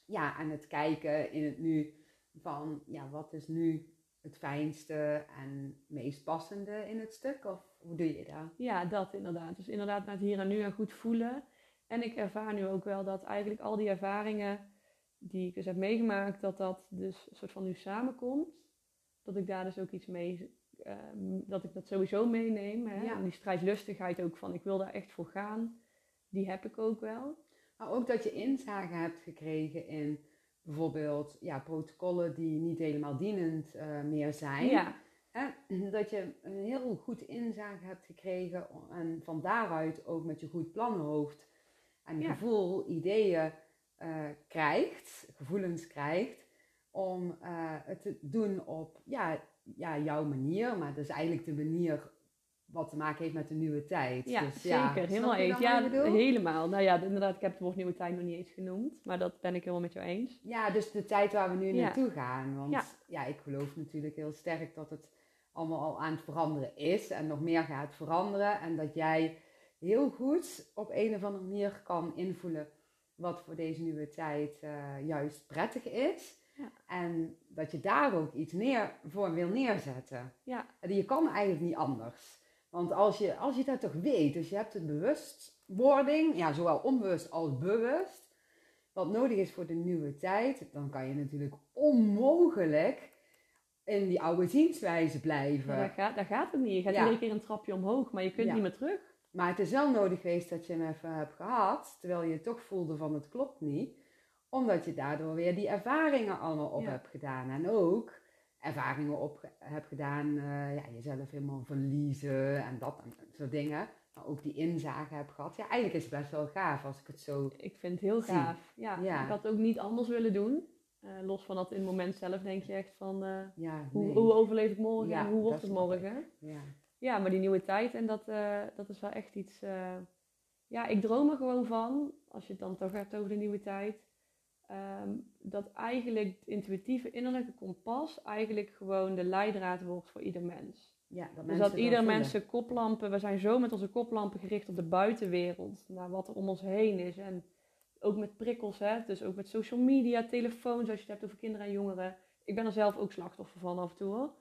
Speaker 1: ja, aan het kijken in het nu van ja, wat is nu het fijnste en meest passende in het stuk? Of hoe doe je dat?
Speaker 2: Ja, dat inderdaad. Dus inderdaad naar het hier en nu en goed voelen. En ik ervaar nu ook wel dat eigenlijk al die ervaringen die ik dus heb meegemaakt, dat dat dus een soort van nu samenkomt. Dat ik daar dus ook iets mee, ehm, dat ik dat sowieso meeneem. Hè? En die strijdlustigheid ook van, ik wil daar echt voor gaan die heb ik ook wel.
Speaker 1: Maar ook dat je inzage hebt gekregen in bijvoorbeeld ja, protocollen die niet helemaal dienend uh, meer zijn.
Speaker 2: Ja.
Speaker 1: Dat je een heel goed inzage hebt gekregen en van daaruit ook met je goed planhoofd en gevoel, ideeën eh, krijgt, gevoelens krijgt, om eh, het te doen op ja, ja, jouw manier. Maar dat is eigenlijk de manier wat te maken heeft met de nieuwe tijd.
Speaker 2: Ja,
Speaker 1: Dus
Speaker 2: zeker. helemaal eens. Ja, helemaal. Nou ja, inderdaad, ik heb het woord nieuwe tijd nog niet eens genoemd. Maar dat ben ik helemaal met jou eens.
Speaker 1: Ja, dus de tijd waar we nu
Speaker 2: Ja.
Speaker 1: naartoe gaan. Want
Speaker 2: Ja.
Speaker 1: ja. ik geloof natuurlijk heel sterk dat het allemaal al aan het veranderen is en nog meer gaat veranderen. En dat jij heel goed op een of andere manier kan invullen wat voor deze nieuwe tijd eh, juist prettig is.
Speaker 2: Ja.
Speaker 1: En dat je daar ook iets neer, voor wil neerzetten.
Speaker 2: Ja,
Speaker 1: Je kan eigenlijk niet anders. Want als je, als je dat toch weet, dus je hebt de bewustwording, ja, zowel onbewust als bewust, wat nodig is voor de nieuwe tijd, dan kan je natuurlijk onmogelijk in die oude zienswijze blijven.
Speaker 2: maar daar, gaat, daar gaat het niet. Je gaat
Speaker 1: Ja.
Speaker 2: iedere keer een trapje omhoog, maar je kunt
Speaker 1: Ja.
Speaker 2: niet meer terug.
Speaker 1: Maar het is wel nodig geweest dat je hem even hebt gehad, terwijl je toch voelde van het klopt niet. Omdat je daardoor weer die ervaringen allemaal op
Speaker 2: Ja.
Speaker 1: hebt gedaan. En ook ervaringen op hebt gedaan, eh, ja, jezelf helemaal verliezen en dat en soort dingen. Maar ook die inzage hebt gehad. Ja, eigenlijk is het best wel gaaf als ik het zo...
Speaker 2: Ik vind het heel
Speaker 1: Zie.
Speaker 2: gaaf. Ja,
Speaker 1: Ja.
Speaker 2: Ik had het ook niet anders willen doen. Eh, los van dat in het moment zelf denk je echt van... eh,
Speaker 1: Ja,
Speaker 2: hoe,
Speaker 1: nee.
Speaker 2: hoe overleef ik morgen
Speaker 1: Ja,
Speaker 2: en hoe wordt het morgen?
Speaker 1: Ja.
Speaker 2: Ja, maar die nieuwe tijd en dat, dat is wel echt iets. ja, ik droom er gewoon van, als je het dan toch hebt over de nieuwe tijd, ehm, dat eigenlijk het intuïtieve innerlijke kompas eigenlijk gewoon de leidraad wordt voor ieder mens.
Speaker 1: ja, dat
Speaker 2: Dus
Speaker 1: mensen
Speaker 2: dat ieder
Speaker 1: voelen.
Speaker 2: mens zijn koplampen, we zijn zo met onze koplampen gericht op de buitenwereld, naar wat er om ons heen is. En ook met prikkels, hè? dus ook met social media, telefoons, als je het hebt over kinderen en jongeren. Ik ben er zelf ook slachtoffer van af en toe hoor.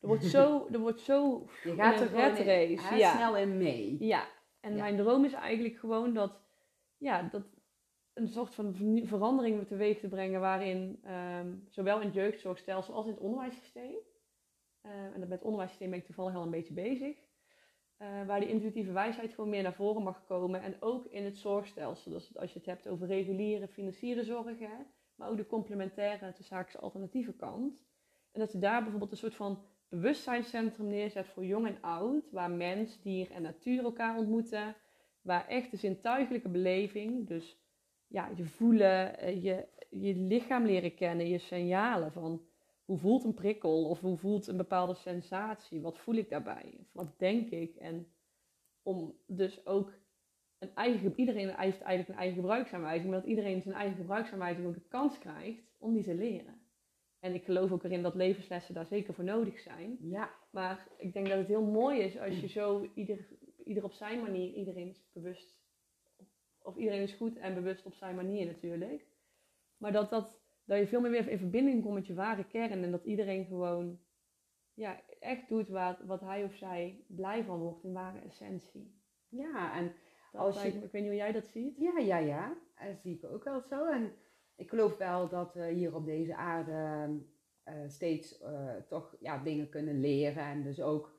Speaker 2: Er wordt zo, er wordt zo
Speaker 1: Je gaat
Speaker 2: in
Speaker 1: er
Speaker 2: red
Speaker 1: in-
Speaker 2: race, ja.
Speaker 1: snel in mee.
Speaker 2: Ja, en
Speaker 1: Ja.
Speaker 2: mijn droom is eigenlijk gewoon dat, ja, dat een soort van verandering teweeg te brengen waarin ehm, zowel in het jeugdzorgstelsel als in het onderwijssysteem, eh, en met het onderwijssysteem ben ik toevallig al een beetje bezig, eh, waar die intuïtieve wijsheid gewoon meer naar voren mag komen en ook in het zorgstelsel. Dus als je het hebt over reguliere financiële zorg, hè, maar ook de complementaire, de zaakse alternatieve kant. En dat je daar bijvoorbeeld een soort van bewustzijnscentrum neerzet voor jong en oud, waar mens, dier en natuur elkaar ontmoeten, waar echt de zintuigelijke beleving, dus ja, je voelen, eh, je, je lichaam leren kennen, je signalen van hoe voelt een prikkel of hoe voelt een bepaalde sensatie, wat voel ik daarbij, of wat denk ik. En om dus ook een eigen, iedereen heeft eigenlijk een eigen gebruiksaanwijzing, maar dat iedereen zijn eigen gebruiksaanwijzing ook de kans krijgt om die te leren. En ik geloof ook erin dat levenslessen daar zeker voor nodig zijn.
Speaker 1: Ja,
Speaker 2: Maar ik denk dat het heel mooi is als je zo ieder, ieder op zijn manier, iedereen bewust, of iedereen is goed en bewust op zijn manier natuurlijk. Maar dat, dat, dat je veel meer weer in verbinding komt met je ware kern en dat iedereen gewoon ja, echt doet wat, wat hij of zij blij van wordt in ware essentie.
Speaker 1: ja, en
Speaker 2: Dat
Speaker 1: Als je-
Speaker 2: ik weet niet hoe jij dat ziet.
Speaker 1: Ja, ja, ja. Dat zie ik ook wel zo. En ik geloof wel dat we hier op deze aarde eh, steeds eh, toch ja, dingen kunnen leren. En dus ook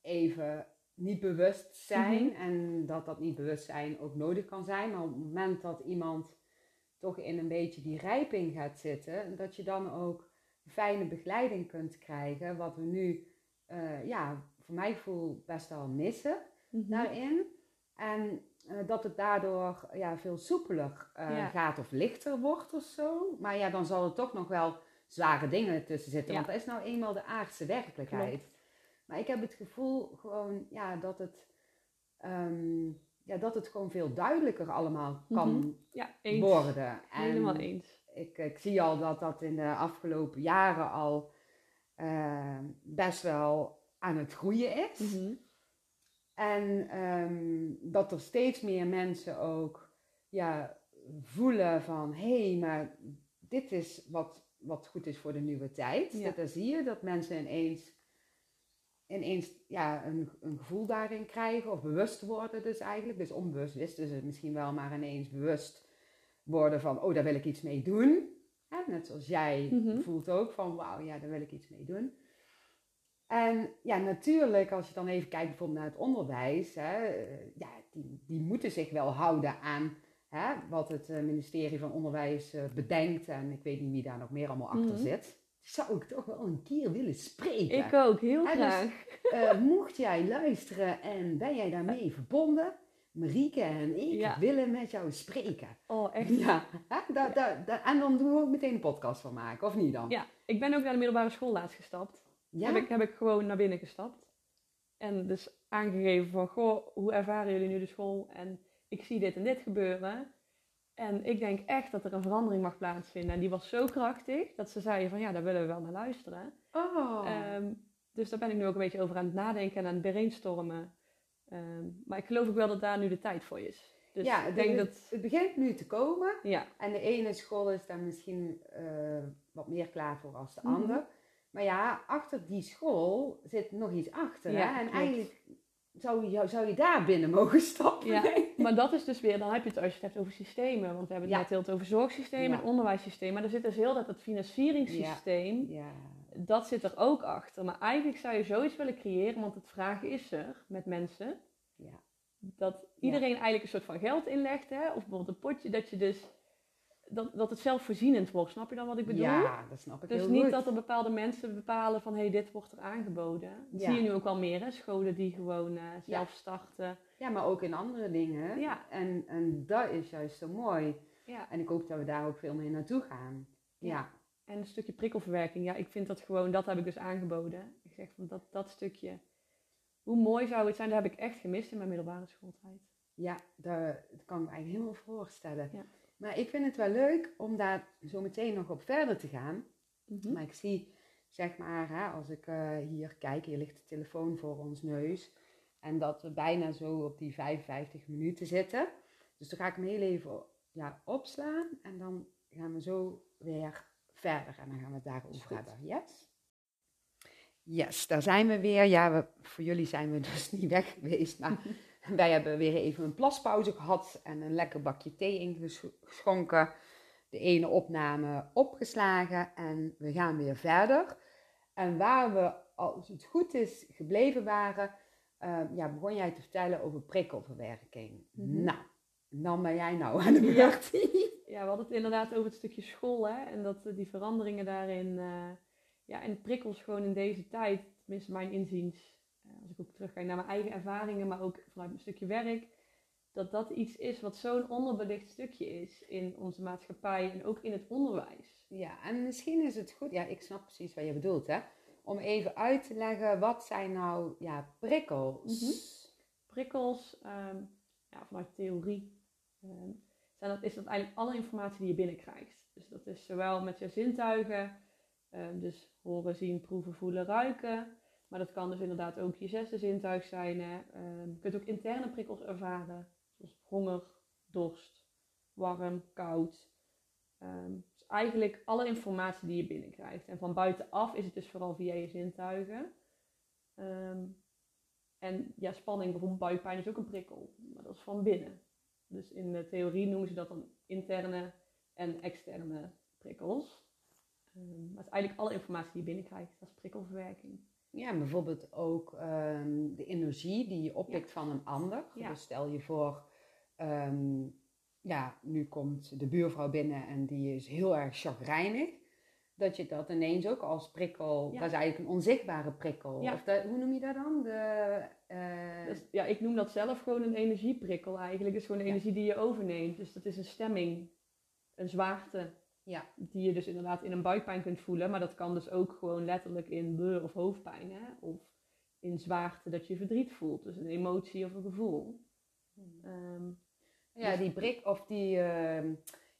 Speaker 1: even niet bewust zijn.
Speaker 2: Mhm.
Speaker 1: En dat dat niet bewustzijn ook nodig kan zijn. Maar op het moment dat iemand toch in een beetje die rijping gaat zitten, dat je dan ook fijne begeleiding kunt krijgen. Wat we nu, eh, ja, voor mijn gevoel best wel missen
Speaker 2: Mhm.
Speaker 1: daarin. En eh, dat het daardoor ja, veel soepeler eh,
Speaker 2: Ja.
Speaker 1: gaat of lichter wordt of zo. Maar ja, dan zal er toch nog wel zware dingen tussen zitten.
Speaker 2: Ja.
Speaker 1: Want dat is nou eenmaal de aardse werkelijkheid.
Speaker 2: Klopt.
Speaker 1: Maar ik heb het gevoel gewoon ja, dat, het, ehm, ja, dat het gewoon veel duidelijker allemaal kan
Speaker 2: Mhm. Ja, eens.
Speaker 1: worden. En
Speaker 2: Helemaal eens.
Speaker 1: Ik, ik zie al dat dat in de afgelopen jaren al eh, best wel aan het groeien is.
Speaker 2: Mhm.
Speaker 1: En ehm, dat er steeds meer mensen ook ja, voelen van hé, hey, maar dit is wat, wat goed is voor de nieuwe tijd.
Speaker 2: Ja.
Speaker 1: Dat, dat zie je, dat mensen ineens, ineens ja, een, een gevoel daarin krijgen of bewust worden dus eigenlijk. Dus onbewust wisten ze het misschien wel, maar ineens bewust worden van oh, daar wil ik iets mee doen. Net zoals jij
Speaker 2: Mhm.
Speaker 1: voelt ook van wauw, ja, daar wil ik iets mee doen. En ja, natuurlijk, als je dan even kijkt bijvoorbeeld naar het onderwijs, hè, eh, ja, die, die moeten zich wel houden aan hè, wat het eh, ministerie van Onderwijs eh, bedenkt. En ik weet niet wie daar nog meer allemaal achter
Speaker 2: Mhm.
Speaker 1: zit. Zou ik toch wel een keer willen spreken.
Speaker 2: Ik ook, heel
Speaker 1: Ja, dus-
Speaker 2: graag.
Speaker 1: Eh, mocht jij luisteren en ben jij daarmee verbonden, Marieke en ik
Speaker 2: Ja.
Speaker 1: willen met jou spreken.
Speaker 2: Oh, echt.
Speaker 1: Ja, en dan doen we ook meteen een podcast van maken, of niet dan?
Speaker 2: Ja, ik ben ook naar de middelbare school laatst gestapt.
Speaker 1: Ja?
Speaker 2: Heb, ik, heb ik gewoon naar binnen gestapt. En dus aangegeven van, goh, hoe ervaren jullie nu de school? En ik zie dit en dit gebeuren. En ik denk echt dat er een verandering mag plaatsvinden. En die was zo krachtig dat ze zeiden van, ja, daar willen we wel naar luisteren.
Speaker 1: Oh.
Speaker 2: Ehm, dus daar ben ik nu ook een beetje over aan het nadenken en aan het brainstormen. Ehm, maar ik geloof ook wel dat daar nu de tijd voor is. Dus
Speaker 1: ja,
Speaker 2: ik denk
Speaker 1: het,
Speaker 2: dat...
Speaker 1: het begint nu te komen.
Speaker 2: Ja,
Speaker 1: En de ene school is daar misschien eh, wat meer klaar voor als de
Speaker 2: Mhm.
Speaker 1: ander. Maar ja, achter die school zit nog iets achter.
Speaker 2: Ja,
Speaker 1: hè? En
Speaker 2: klopt.
Speaker 1: eigenlijk zou je, zou je daar binnen mogen stappen.
Speaker 2: Ja. maar dat is dus weer, dan heb je het als je het hebt over systemen. Want we hebben het net heel over zorgsystemen
Speaker 1: Ja.
Speaker 2: en onderwijssysteem. Maar er zit dus heel dat het financieringssysteem,
Speaker 1: Ja.
Speaker 2: dat zit er ook achter. Maar eigenlijk zou je zoiets willen creëren, want het vragen is er met mensen.
Speaker 1: Ja.
Speaker 2: Dat iedereen eigenlijk een soort van geld inlegt, hè? of bijvoorbeeld een potje, dat je dus, dat, dat het zelfvoorzienend wordt. Snap je dan wat ik bedoel?
Speaker 1: Ja, dat snap ik
Speaker 2: Dus
Speaker 1: heel
Speaker 2: niet
Speaker 1: goed.
Speaker 2: dat er bepaalde mensen bepalen van hé, hey, dit wordt er aangeboden. Dat
Speaker 1: Ja.
Speaker 2: zie je nu ook wel meer, hè? scholen die gewoon eh, zelf starten.
Speaker 1: Ja, maar ook in andere dingen.
Speaker 2: Ja.
Speaker 1: En, en dat is juist zo mooi.
Speaker 2: Ja.
Speaker 1: En ik hoop dat we daar ook veel meer naartoe gaan.
Speaker 2: Ja.
Speaker 1: Ja.
Speaker 2: En een stukje prikkelverwerking, ja, ik vind dat gewoon, dat heb ik dus aangeboden. Ik zeg van dat, dat stukje, hoe mooi zou het zijn, dat heb ik echt gemist in mijn middelbare schooltijd.
Speaker 1: Ja, dat, dat kan ik me eigenlijk helemaal voorstellen.
Speaker 2: Ja.
Speaker 1: Maar ik vind het wel leuk om daar zo meteen nog op verder te gaan. Maar ik zie, zeg maar, hè, als ik eh, hier kijk, hier ligt de telefoon voor ons neus. En dat we bijna zo op die 55 minuten zitten. Dus dan ga ik hem heel even ja, opslaan. En dan gaan we zo weer verder. En dan gaan we het daarover hebben. Yes? Yes, daar zijn we weer. Ja, we, voor jullie zijn we dus niet weg geweest. Maar wij hebben weer even een plaspauze gehad. En een lekker bakje thee ingeschonken de ene opname opgeslagen en we gaan weer verder. En waar we, als het goed is, gebleven waren, eh, ja, begon jij te vertellen over prikkelverwerking.
Speaker 2: Mhm.
Speaker 1: Nou, dan ben jij nou aan de beurt.
Speaker 2: Ja, we hadden het inderdaad over het stukje school, hè, en dat eh, die veranderingen daarin, eh, ja, en prikkels gewoon in deze tijd, tenminste mijn inziens, als ik ook terugkijk naar mijn eigen ervaringen, maar ook vanuit mijn stukje werk, dat dat iets is wat zo'n onderbelicht stukje is in onze maatschappij en ook in het onderwijs.
Speaker 1: ja, en misschien is het goed, ja, ik snap precies wat je bedoelt, hè, om even uit te leggen, wat zijn nou, ja, prikkels?
Speaker 2: Mhm. Prikkels, ehm, ja, vanuit theorie, ehm, zijn dat, is dat eigenlijk alle informatie die je binnenkrijgt. Dus dat is zowel met je zintuigen, ehm, dus horen, zien, proeven, voelen, ruiken. Maar dat kan dus inderdaad ook je zesde zintuig zijn. Hè. Ehm, je kunt ook interne prikkels ervaren, zoals honger, dorst, warm, koud. Ehm, dus eigenlijk alle informatie die je binnenkrijgt. En van buitenaf is het dus vooral via je zintuigen. Ehm, en ja, spanning, bijvoorbeeld buikpijn, is ook een prikkel. Maar dat is van binnen. Dus in de theorie noemen ze dat dan interne en externe prikkels. Maar het is eigenlijk alle informatie die je binnenkrijgt. Dat is prikkelverwerking.
Speaker 1: Ja, bijvoorbeeld ook ehm, de energie die je oppikt van een ander.
Speaker 2: Ja.
Speaker 1: Dus stel je voor, ehm, ja, nu komt de buurvrouw binnen en die is heel erg chagrijnig. Dat je dat ineens ook als prikkel,
Speaker 2: Ja.
Speaker 1: dat is eigenlijk een onzichtbare prikkel. Of dat, hoe noem je dat dan? De, eh,
Speaker 2: Dus, ja, ik noem dat zelf gewoon een energieprikkel eigenlijk. Het is gewoon energie die je overneemt. Dus dat is een stemming, een zwaarte.
Speaker 1: Ja.
Speaker 2: Die je dus inderdaad in een buikpijn kunt voelen. Maar dat kan dus ook gewoon letterlijk in beur of hoofdpijn. Hè? Of in zwaarte dat je verdriet voelt. Dus een emotie of een gevoel. Ehm,
Speaker 1: ja, die prik of die, ehm,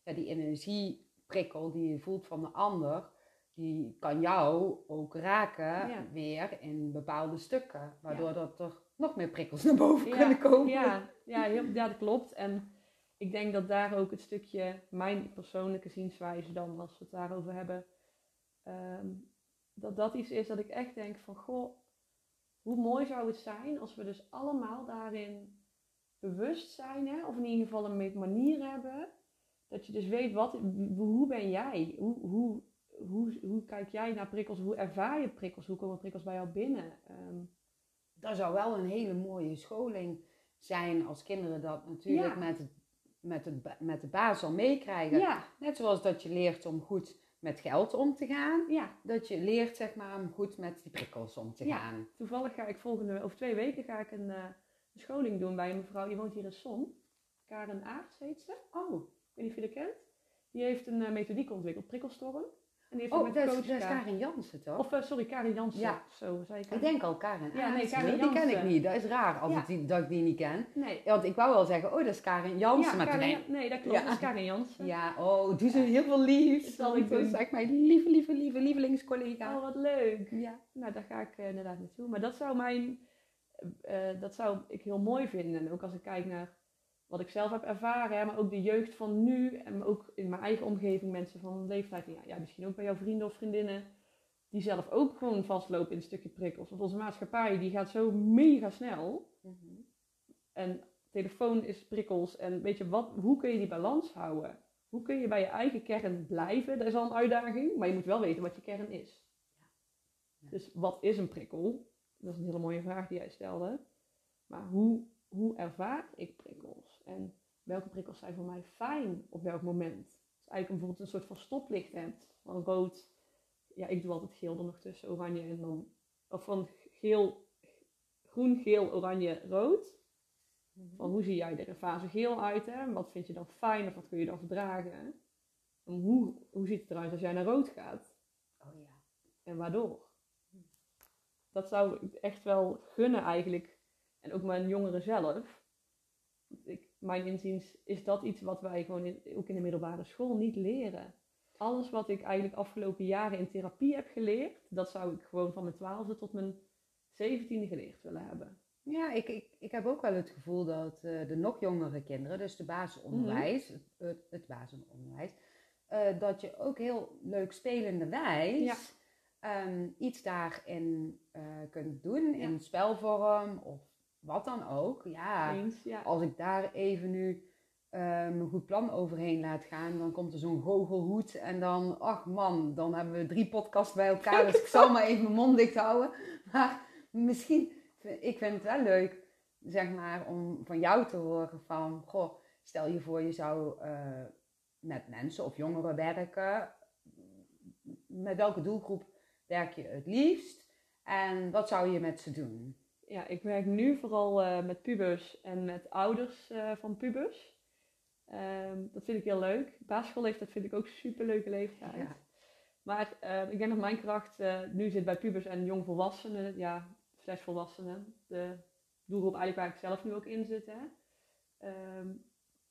Speaker 1: ja, die energieprikkel die je voelt van de ander, die kan jou ook raken
Speaker 2: Ja.
Speaker 1: weer in bepaalde stukken. Waardoor dat er nog meer prikkels naar boven kunnen komen.
Speaker 2: ja, ja, heel, ja, dat klopt. En ik denk dat daar ook het stukje, mijn persoonlijke zienswijze dan, als we het daarover hebben, ehm, dat dat iets is dat ik echt denk van, goh, hoe mooi zou het zijn als we dus allemaal daarin bewust zijn, hè? of in ieder geval een manier hebben, dat je dus weet, wat, hoe ben jij? Hoe, hoe, hoe, hoe kijk jij naar prikkels? Hoe ervaar je prikkels? Hoe komen prikkels bij jou binnen? Ehm,
Speaker 1: Dat zou wel een hele mooie scholing zijn als kinderen dat natuurlijk
Speaker 2: Ja.
Speaker 1: met, het, met, het, met de baas al meekrijgen.
Speaker 2: ja,
Speaker 1: Net zoals dat je leert om goed met geld om te gaan.
Speaker 2: ja,
Speaker 1: Dat je leert zeg maar om goed met die prikkels om te
Speaker 2: Ja.
Speaker 1: gaan.
Speaker 2: Toevallig ga ik volgende, over twee weken ga ik een, eh, een scholing doen bij een mevrouw, die woont hier in Son. Karen Aarts heet ze.
Speaker 1: Oh,
Speaker 2: Ik weet niet of je dat kent. Die heeft een eh, methodiek ontwikkeld, prikkelstorm. En die heeft
Speaker 1: oh dat,
Speaker 2: met
Speaker 1: is, dat Karin Jansen toch?
Speaker 2: Of, eh, sorry, Karin Jansen.
Speaker 1: Ja.
Speaker 2: Zo zei ik.
Speaker 1: ik denk al Karin
Speaker 2: Ja, nee,
Speaker 1: Die ken ik niet. Dat is raar als
Speaker 2: Ja.
Speaker 1: ik die, dat ik die niet ken.
Speaker 2: Nee.
Speaker 1: Want ik wou wel zeggen, oh dat is Karin Jansen.
Speaker 2: ja,
Speaker 1: maar
Speaker 2: Karin,
Speaker 1: ik,
Speaker 2: nee, dat klopt.
Speaker 1: Ja.
Speaker 2: Dat is Karin Jansen.
Speaker 1: Ja, oh, doe ze heel veel liefs.
Speaker 2: Dat zal ik
Speaker 1: is echt mijn lieve, lieve, lieve lievelingscollega.
Speaker 2: Oh, wat leuk.
Speaker 1: Ja.
Speaker 2: Nou, daar ga ik eh, inderdaad naartoe. Maar dat zou, mijn, eh, dat zou ik heel mooi vinden. En ook als ik kijk naar wat ik zelf heb ervaren, maar ook de jeugd van nu. En ook in mijn eigen omgeving, mensen van een leeftijd. Ja, ja, misschien ook bij jouw vrienden of vriendinnen. Die zelf ook gewoon vastlopen in een stukje prikkels. Want onze maatschappij die gaat zo mega snel.
Speaker 1: Mhm.
Speaker 2: En telefoon is prikkels. En weet je, wat, hoe kun je die balans houden? Hoe kun je bij je eigen kern blijven? Dat is al een uitdaging. Maar je moet wel weten wat je kern is.
Speaker 1: Ja.
Speaker 2: Dus wat is een prikkel? Dat is een hele mooie vraag die jij stelde. Maar hoe, hoe ervaar ik prikkels? En welke prikkels zijn voor mij fijn op welk moment? Dus eigenlijk bijvoorbeeld een soort van stoplicht hebt. Van rood. Ja, ik doe altijd geel er nog tussen. Oranje en dan... Of van geel, groen, geel, oranje, rood. Van hoe zie jij er in fase geel uit? Hè? Wat vind je dan fijn of wat kun je dan verdragen? En hoe, hoe ziet het eruit als jij naar rood gaat?
Speaker 1: Oh ja.
Speaker 2: En waardoor? Dat zou ik echt wel gunnen eigenlijk. En ook mijn jongeren zelf. Ik, mijn inziens is dat iets wat wij gewoon in- ook in de middelbare school niet leren. Alles wat ik eigenlijk afgelopen jaren in therapie heb geleerd, dat zou ik gewoon van mijn twaalfde tot mijn zeventiende geleerd willen hebben.
Speaker 1: Ja, ik, ik, ik heb ook wel het gevoel dat eh, de nog jongere kinderen, dus de basisonderwijs, het, het, het basisonderwijs, eh, dat je ook heel leuk spelende wijs
Speaker 2: Ja.
Speaker 1: ehm, iets daarin eh, kunt doen,
Speaker 2: Ja.
Speaker 1: in spelvorm of wat dan ook. Ja,
Speaker 2: Eens, ja.
Speaker 1: als ik daar even nu ehm, een goed plan overheen laat gaan, dan komt er zo'n goochelhoed en dan, ach man, dan hebben we drie podcasts bij elkaar, dus ik zal maar even mijn mond dicht houden. Maar misschien, ik vind het wel leuk, zeg maar, om van jou te horen van, goh, stel je voor je zou eh, met mensen of jongeren werken, met welke doelgroep werk je het liefst en wat zou je met ze doen?
Speaker 2: Ja, ik werk nu vooral eh, met pubers en met ouders eh, van pubers. Ehm, dat vind ik heel leuk. Basisschoolleeftijd vind ik ook super leuke leeftijd.
Speaker 1: Ja.
Speaker 2: Maar eh, ik denk dat mijn kracht eh, nu zit bij pubers en jongvolwassenen, ja, slash volwassenen. De doelgroep eigenlijk waar ik zelf nu ook in zit. Hè. Ehm,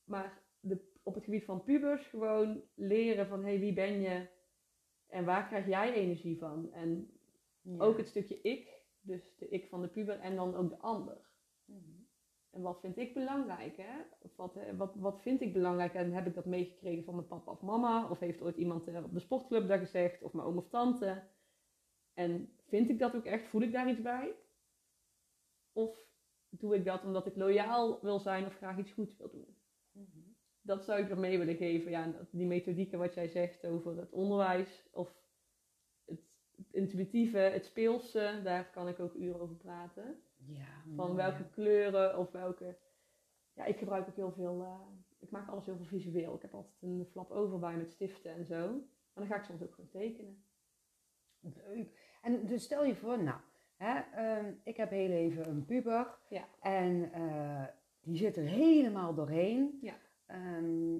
Speaker 2: maar de, op het gebied van pubers gewoon leren van, hey, wie ben je? En waar krijg jij energie van? En
Speaker 1: Ja.
Speaker 2: ook het stukje ik, dus de ik van de puber en dan ook de ander.
Speaker 1: Mhm.
Speaker 2: En wat vind ik belangrijk, hè? Of wat, wat, wat vind ik belangrijk en heb ik dat meegekregen van mijn papa of mama? Of heeft ooit iemand eh, op de sportclub dat gezegd? Of mijn oom of tante? En vind ik dat ook echt? Voel ik daar iets bij? Of doe ik dat omdat ik loyaal wil zijn of graag iets goeds wil doen?
Speaker 1: Mhm.
Speaker 2: Dat zou ik er mee willen geven. Ja, die methodieken wat jij zegt over het onderwijs of intuïtieve, het speelse, daar kan ik ook uren over praten.
Speaker 1: Ja,
Speaker 2: Van welke kleuren of welke. Ja, ik gebruik ook heel veel. eh, ik maak alles heel veel visueel. Ik heb altijd een flap over bij met stiften en zo. En dan ga ik soms ook gewoon tekenen.
Speaker 1: Leuk. En dus stel je voor, nou, hè, ehm, ik heb heel even een puber.
Speaker 2: Ja.
Speaker 1: En eh, die zit er helemaal doorheen.
Speaker 2: Ja.
Speaker 1: Ehm,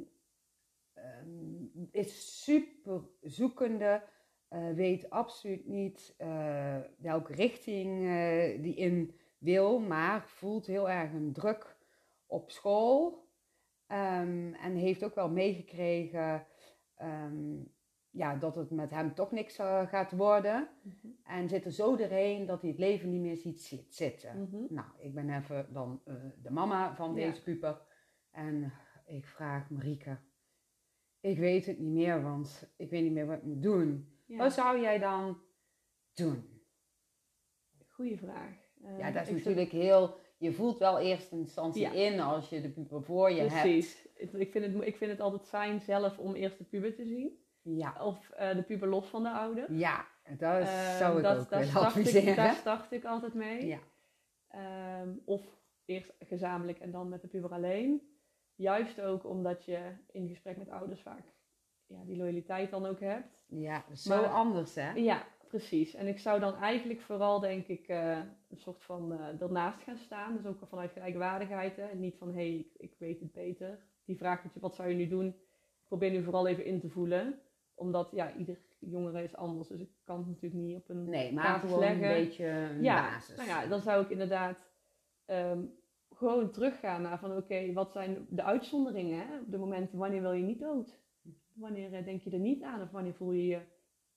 Speaker 1: ehm, is super zoekende. Eh, weet absoluut niet eh, welke richting eh, die in wil. Maar voelt heel erg een druk op school. Ehm, en heeft ook wel meegekregen... ehm, ja, dat het met hem toch niks gaat worden. En zit er zo doorheen dat hij het leven niet meer ziet zit- zitten.
Speaker 2: Mhm.
Speaker 1: Nou, ik ben even dan de mama van
Speaker 2: Ja.
Speaker 1: deze puber. En ik vraag Marieke, ik weet het niet meer, want ik weet niet meer wat ik moet doen.
Speaker 2: Ja,
Speaker 1: Wat zou jij dan doen?
Speaker 2: goeie vraag. Eh,
Speaker 1: ja, dat is natuurlijk heel... Je voelt wel eerst in instantie
Speaker 2: Ja.
Speaker 1: in als je de puber voor je hebt.
Speaker 2: Precies. Ik- vind, het, ik vind het altijd fijn zelf om eerst de puber te zien.
Speaker 1: Ja,
Speaker 2: Of eh, de puber los van de ouder.
Speaker 1: ja dat
Speaker 2: Eh,
Speaker 1: zou ik
Speaker 2: dat-
Speaker 1: ook willen
Speaker 2: start ik,
Speaker 1: adviseren.
Speaker 2: daar start ik altijd mee.
Speaker 1: Ja.
Speaker 2: Ehm, of eerst gezamenlijk en dan met de puber alleen. Juist ook omdat je in gesprek met ouders vaak ja, die loyaliteit dan ook hebt.
Speaker 1: Ja, zo
Speaker 2: Maar-
Speaker 1: anders hè?
Speaker 2: Ja, Precies. En ik zou dan eigenlijk vooral, denk ik, eh, een soort van uh, ernaast gaan staan. Dus ook vanuit gelijkwaardigheid. Hè? En niet van, hé, hey, ik, ik, weet het beter. Die vraag, je, wat zou je nu doen? Ik probeer nu vooral even in te voelen. Omdat, ja, ieder jongere is anders. Dus ik kan het natuurlijk niet op een
Speaker 1: Nee, maar gewoon leggen. een beetje een
Speaker 2: ja,
Speaker 1: basis.
Speaker 2: Nou ja, dan zou ik inderdaad um, gewoon teruggaan naar van, oké, wat zijn de uitzonderingen? Hè? Op de momenten, wanneer wil je niet dood? Wanneer eh, denk je er niet aan? Of wanneer voel je je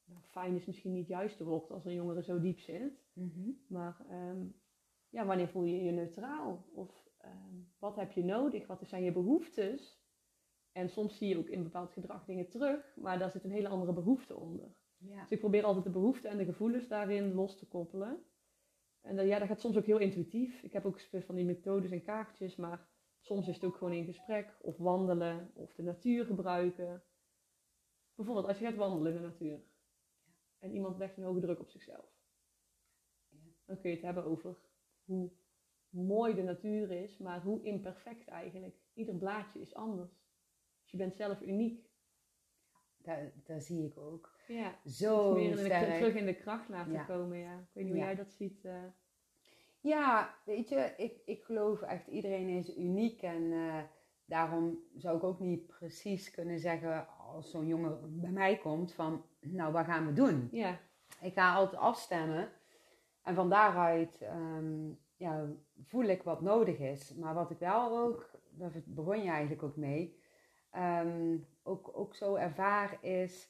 Speaker 2: nou, fijn is misschien niet juist de woord als een jongere zo diep zit. Mhm. Maar ehm, ja, wanneer voel je je neutraal? Of ehm, wat heb je nodig? Wat zijn je behoeftes? En soms zie je ook in bepaald gedrag dingen terug, maar daar zit een hele andere behoefte onder. Ja. Dus ik probeer altijd de behoeften en de gevoelens daarin los te koppelen. En dat, ja, dat gaat soms ook heel intuïtief. Ik heb ook van die methodes en kaartjes, maar soms is het ook gewoon in gesprek of wandelen of de natuur gebruiken. Bijvoorbeeld als je gaat wandelen in de natuur en iemand legt een hoge druk op zichzelf. Dan kun je het hebben over hoe mooi de natuur is, maar hoe imperfect eigenlijk. Ieder blaadje is anders. Dus je bent zelf uniek.
Speaker 1: Daar, daar zie ik ook.
Speaker 2: Ja, Zo meer sterk. terug in de kracht laten komen. Ja. Ik weet niet hoe jij dat ziet. Uh...
Speaker 1: Ja, weet je, ik, ik geloof echt iedereen is uniek en uh, daarom zou ik ook niet precies kunnen zeggen als zo'n jongen bij mij komt van, nou, wat gaan we doen?
Speaker 2: Ja.
Speaker 1: Ik ga altijd afstemmen en van daaruit um, ja, voel ik wat nodig is. Maar wat ik wel ook, daar begon je eigenlijk ook mee, um, ook, ook zo ervaar is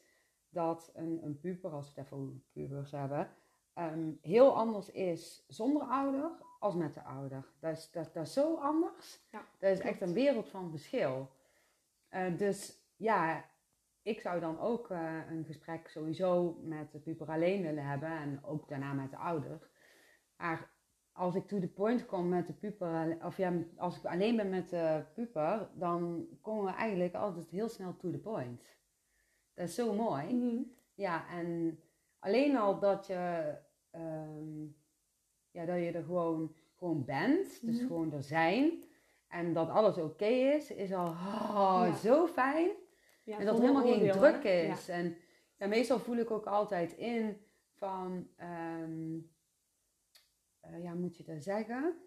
Speaker 1: dat een, een puber, als we het even over pubers hebben, um, heel anders is zonder ouder als met de ouder. Dat is, dat, dat is zo anders. Ja, dat is echt een wereld van verschil. Uh, dus ja, ik zou dan ook uh, een gesprek sowieso met de puber alleen willen hebben en ook daarna met de ouder. Maar als ik to the point kom met de puber, of ja, als ik alleen ben met de puber, dan komen we eigenlijk altijd heel snel to the point. Dat is zo mooi. Mhm. Ja, en alleen al dat je, um, ja, dat je er gewoon, gewoon bent, dus mhm. gewoon er zijn, en dat alles oké is, is al oh, zo fijn. Ja, en dat er helemaal geen druk is. En ja, meestal voel ik ook altijd in van, um, uh, ja, moet je dat zeggen?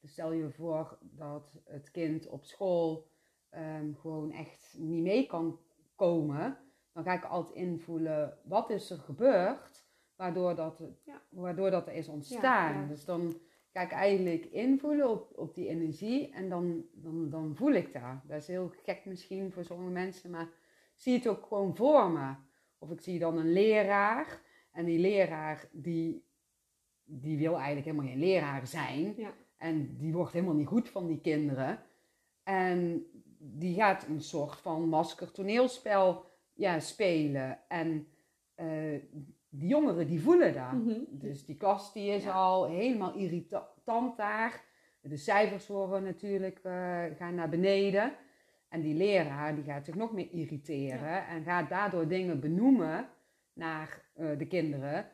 Speaker 1: Dus stel je voor dat het kind op school um, gewoon echt niet mee kan komen. Dan ga ik altijd invoelen, wat is er gebeurd? Waardoor dat, waardoor dat er is ontstaan. Dus dan ga ik eigenlijk invoelen op, op die energie en dan, dan, dan voel ik dat. Dat is heel gek misschien voor sommige mensen, maar zie het ook gewoon voor me. Of ik zie dan een leraar en die leraar die, die wil eigenlijk helemaal geen leraar zijn. Ja. En die wordt helemaal niet goed van die kinderen. En die gaat een soort van masker toneelspel ja, spelen. En uh, die jongeren die voelen dat. Mhm. Dus die klas die is al helemaal irritant daar. De cijfers worden natuurlijk uh, gaan naar beneden. En die leraar die gaat zich nog meer irriteren en gaat daardoor dingen benoemen naar uh, de kinderen.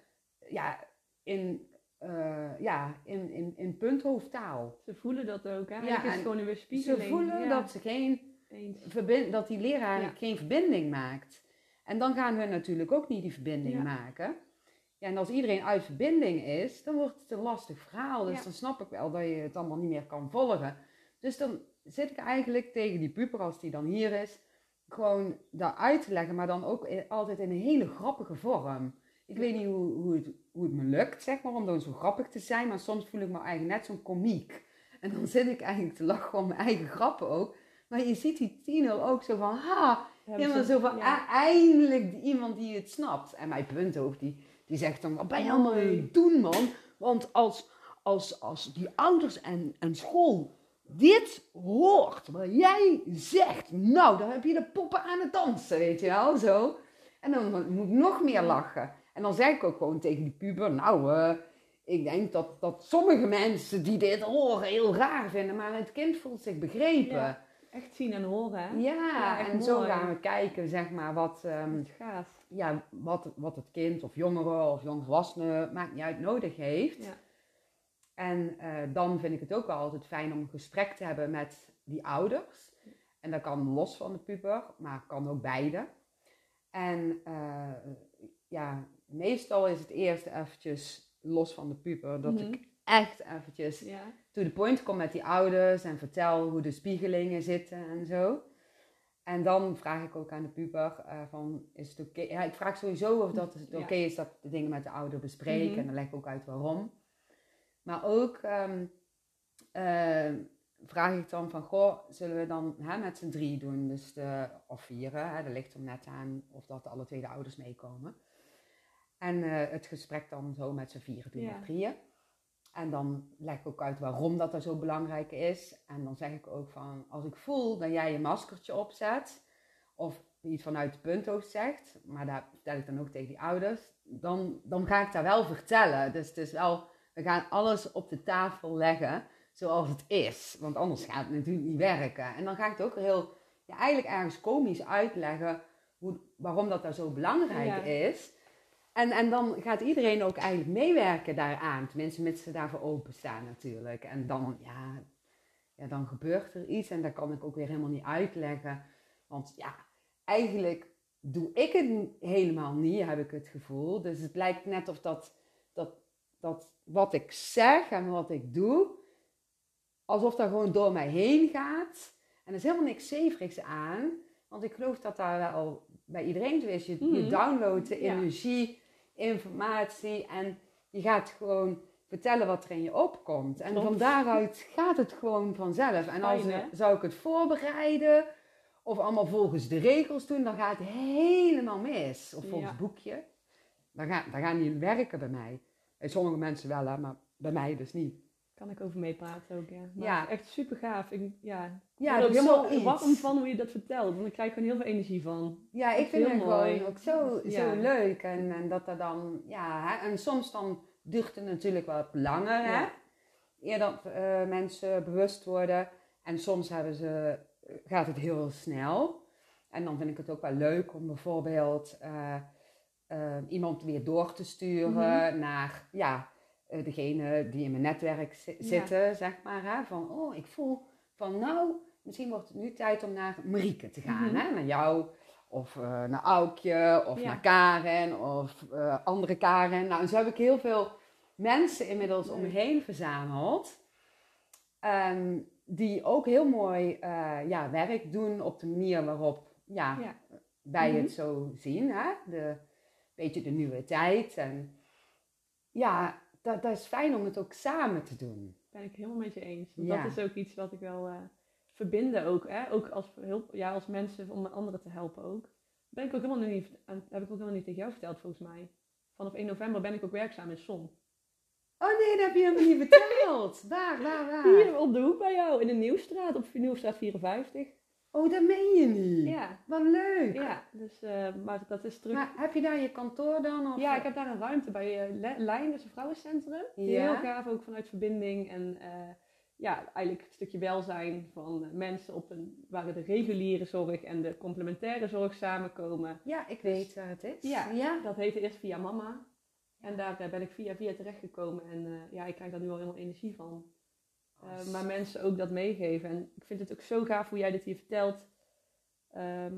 Speaker 1: Ja, in, uh, ja, in, in, in punthoofdtaal.
Speaker 2: Ze voelen dat ook, hè? Ja, is gewoon een weerspiegeling.
Speaker 1: Ze voelen dat, ze geen verbind, dat die leraar geen verbinding maakt. En dan gaan we natuurlijk ook niet die verbinding maken. Ja, en als iedereen uit verbinding is, dan wordt het een lastig verhaal. Dus dan snap ik wel dat je het allemaal niet meer kan volgen. Dus dan zit ik eigenlijk tegen die puber, als die dan hier is, gewoon daar uit te leggen, maar dan ook altijd in een hele grappige vorm. Ik weet niet hoe, hoe, het, hoe het me lukt, zeg maar, om dan zo grappig te zijn, maar soms voel ik me eigenlijk net zo'n komiek. En dan zit ik eigenlijk te lachen om mijn eigen grappen ook. Maar je ziet die Tino ook zo van, ha, helemaal zo van, eindelijk iemand die het snapt. En mijn punthoofd, die, die zegt dan, wat ben je allemaal aan het doen, man? Want als, als, als die ouders en, en school dit hoort wat jij zegt, nou, dan heb je de poppen aan het dansen, weet je wel, zo. En dan moet ik nog meer lachen. En dan zeg ik ook gewoon tegen die puber, nou, uh, ik denk dat, dat sommige mensen die dit horen heel raar vinden, maar het kind voelt zich begrepen.
Speaker 2: Echt zien en horen, hè?
Speaker 1: Ja, en zo gaan we kijken, zeg maar, wat, um, ja, wat, wat het kind of jongere of jongvolwassene, maakt niet uit, nodig heeft. Ja. En uh, dan vind ik het ook wel altijd fijn om een gesprek te hebben met die ouders. En dat kan los van de puber, maar kan ook beide. En uh, ja, meestal is het eerst eventjes los van de puber. Dat
Speaker 2: Mhm.
Speaker 1: ik echt eventjes
Speaker 2: Ja.
Speaker 1: to the point kom met die ouders en vertel hoe de spiegelingen zitten en zo. En dan vraag ik ook aan de puber eh, van, is het oké? Ja, ik vraag sowieso of dat het oké is dat de dingen met de ouder bespreken.
Speaker 2: Mhm.
Speaker 1: En dan leg ik ook uit waarom. Maar ook ehm, eh, vraag ik dan van, goh, zullen we dan hè, met z'n drie doen? Dus de, of vieren, hè, dat ligt er net aan of dat alle twee de ouders meekomen. En eh, het gesprek dan zo met z'n vieren doen,
Speaker 2: Ja.
Speaker 1: met drieën. En dan leg ik ook uit waarom dat er zo belangrijk is. En dan zeg ik ook van, als ik voel dat jij je maskertje opzet, of iets vanuit het punthoofd zegt, maar daar vertel ik dan ook tegen die ouders, dan, dan ga ik daar wel vertellen. Dus het is wel, we gaan alles op de tafel leggen zoals het is. Want anders gaat het natuurlijk niet werken. En dan ga ik het ook heel, ja, eigenlijk ergens komisch uitleggen hoe, waarom dat daar zo belangrijk
Speaker 2: Ja.
Speaker 1: is. En, en dan gaat iedereen ook eigenlijk meewerken daaraan. Tenminste, mits ze daarvoor openstaan natuurlijk. En dan, ja, ja, dan gebeurt er iets en dat kan ik ook weer helemaal niet uitleggen. Want ja, eigenlijk doe ik het helemaal niet, heb ik het gevoel. Dus het lijkt net of dat, dat, dat wat ik zeg en wat ik doe, alsof dat gewoon door mij heen gaat. En er is helemaal niks zeverigs aan. Want ik geloof dat daar wel bij iedereen zo is. Je, je
Speaker 2: Mhm.
Speaker 1: downloadt de energie, informatie en je gaat gewoon vertellen wat er in je opkomt. En
Speaker 2: Klopt.
Speaker 1: van daaruit gaat het gewoon vanzelf. En als
Speaker 2: Fijn,
Speaker 1: zou ik het voorbereiden of allemaal volgens de regels doen, dan gaat het helemaal mis. Of volgens
Speaker 2: Ja.
Speaker 1: boekje. Dan gaat, dan gaat niet werken bij mij. Bij sommige mensen wel, hè, maar bij mij dus niet.
Speaker 2: Kan ik over meepraten ook, ja. Maar
Speaker 1: Ja.
Speaker 2: echt super gaaf. Ik, ja,
Speaker 1: Ja,
Speaker 2: ik ben ook helemaal warm van hoe je dat vertelt. Want ik krijg gewoon heel veel energie van.
Speaker 1: Ja, ik vind het
Speaker 2: mooi.
Speaker 1: gewoon ook zo,
Speaker 2: Ja.
Speaker 1: zo leuk. En, en dat er dan, ja, hè, en soms dan duurt het natuurlijk wat langer, hè.
Speaker 2: Ja.
Speaker 1: Eer dat eh, mensen bewust worden. En soms hebben ze, gaat het heel snel. En dan vind ik het ook wel leuk om bijvoorbeeld eh, eh, iemand weer door te sturen
Speaker 2: Mhm.
Speaker 1: naar, ja, degene die in mijn netwerk
Speaker 2: Ja.
Speaker 1: zitten, zeg maar. Hè, van, oh, ik voel van, nou, misschien wordt het nu tijd om naar Marieke te gaan,
Speaker 2: Mhm.
Speaker 1: hè, naar jou. Of eh, naar Aukje, of
Speaker 2: Ja.
Speaker 1: naar Karen, of eh, andere Karen. Nou, en zo heb ik heel veel mensen inmiddels om me heen verzameld. ehm, die ook heel mooi eh, ja, werk doen op de manier waarop ja,
Speaker 2: Ja.
Speaker 1: wij
Speaker 2: Mhm.
Speaker 1: het zo zien. Hè? De, beetje de nieuwe tijd. En ja, dat, dat is fijn om het ook samen te doen.
Speaker 2: Ben ik helemaal met je eens. Want
Speaker 1: Ja.
Speaker 2: dat is ook iets wat ik wel eh, verbinden ook. Hè? Ook als, hulp, ja, als mensen om anderen te helpen ook. Ben ik ook helemaal niet, heb ik ook helemaal niet tegen jou verteld volgens mij. Vanaf 1 november ben ik ook werkzaam in SON.
Speaker 1: Oh nee, dat heb je helemaal niet verteld. Waar, waar, waar?
Speaker 2: Hier op de hoek bij jou, in de Nieuwstraat, op Nieuwstraat 54.
Speaker 1: Oh, dat meen je niet.
Speaker 2: Ja,
Speaker 1: Wat leuk.
Speaker 2: ja dus, eh, maar dat is terug.
Speaker 1: Maar heb je daar je kantoor dan? Of
Speaker 2: Ja, ik heb daar een ruimte bij uh, Lijn, dat is een vrouwencentrum.
Speaker 1: Ja.
Speaker 2: heel gaaf, ook vanuit verbinding en eh, ja, eigenlijk een stukje welzijn van eh, mensen op een, waar de reguliere zorg en de complementaire zorg samenkomen.
Speaker 1: Ja, ik weet waar het is.
Speaker 2: Ja.
Speaker 1: ja.
Speaker 2: Dat heette eerst via mama. En daar eh, ben ik via via terechtgekomen en eh, ja, ik krijg daar nu al helemaal energie van. Eh, maar mensen ook dat meegeven. En ik vind het ook zo gaaf hoe jij dit hier vertelt. ehm,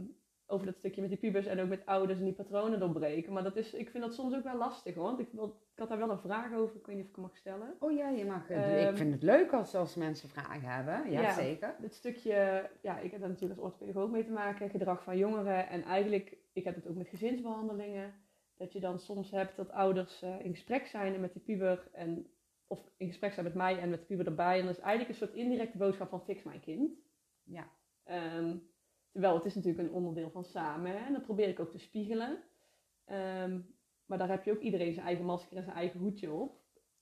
Speaker 2: over dat stukje met die pubers en ook met ouders en die patronen doorbreken. Maar dat is, ik vind dat soms ook wel lastig hoor. Want ik, wil, ik had daar wel een vraag over. Ik weet niet of ik hem mag stellen.
Speaker 1: Oh ja, je mag.
Speaker 2: Ehm,
Speaker 1: ik vind het leuk als, als mensen vragen hebben. Ja,
Speaker 2: Ja.
Speaker 1: zeker.
Speaker 2: Het stukje, ja, ik heb daar natuurlijk als orthopedagoog mee te maken. Gedrag van jongeren. En eigenlijk, ik heb het ook met gezinsbehandelingen. Dat je dan soms hebt dat ouders eh, in gesprek zijn met die puber. En, of in gesprek zijn met mij en met de puber erbij. En dat is eigenlijk een soort indirecte boodschap van fix mijn kind.
Speaker 1: Ja.
Speaker 2: Ehm, terwijl het is natuurlijk een onderdeel van samen. Hè? En dat probeer ik ook te spiegelen. Ehm, maar daar heb je ook iedereen zijn eigen masker en zijn eigen hoedje op.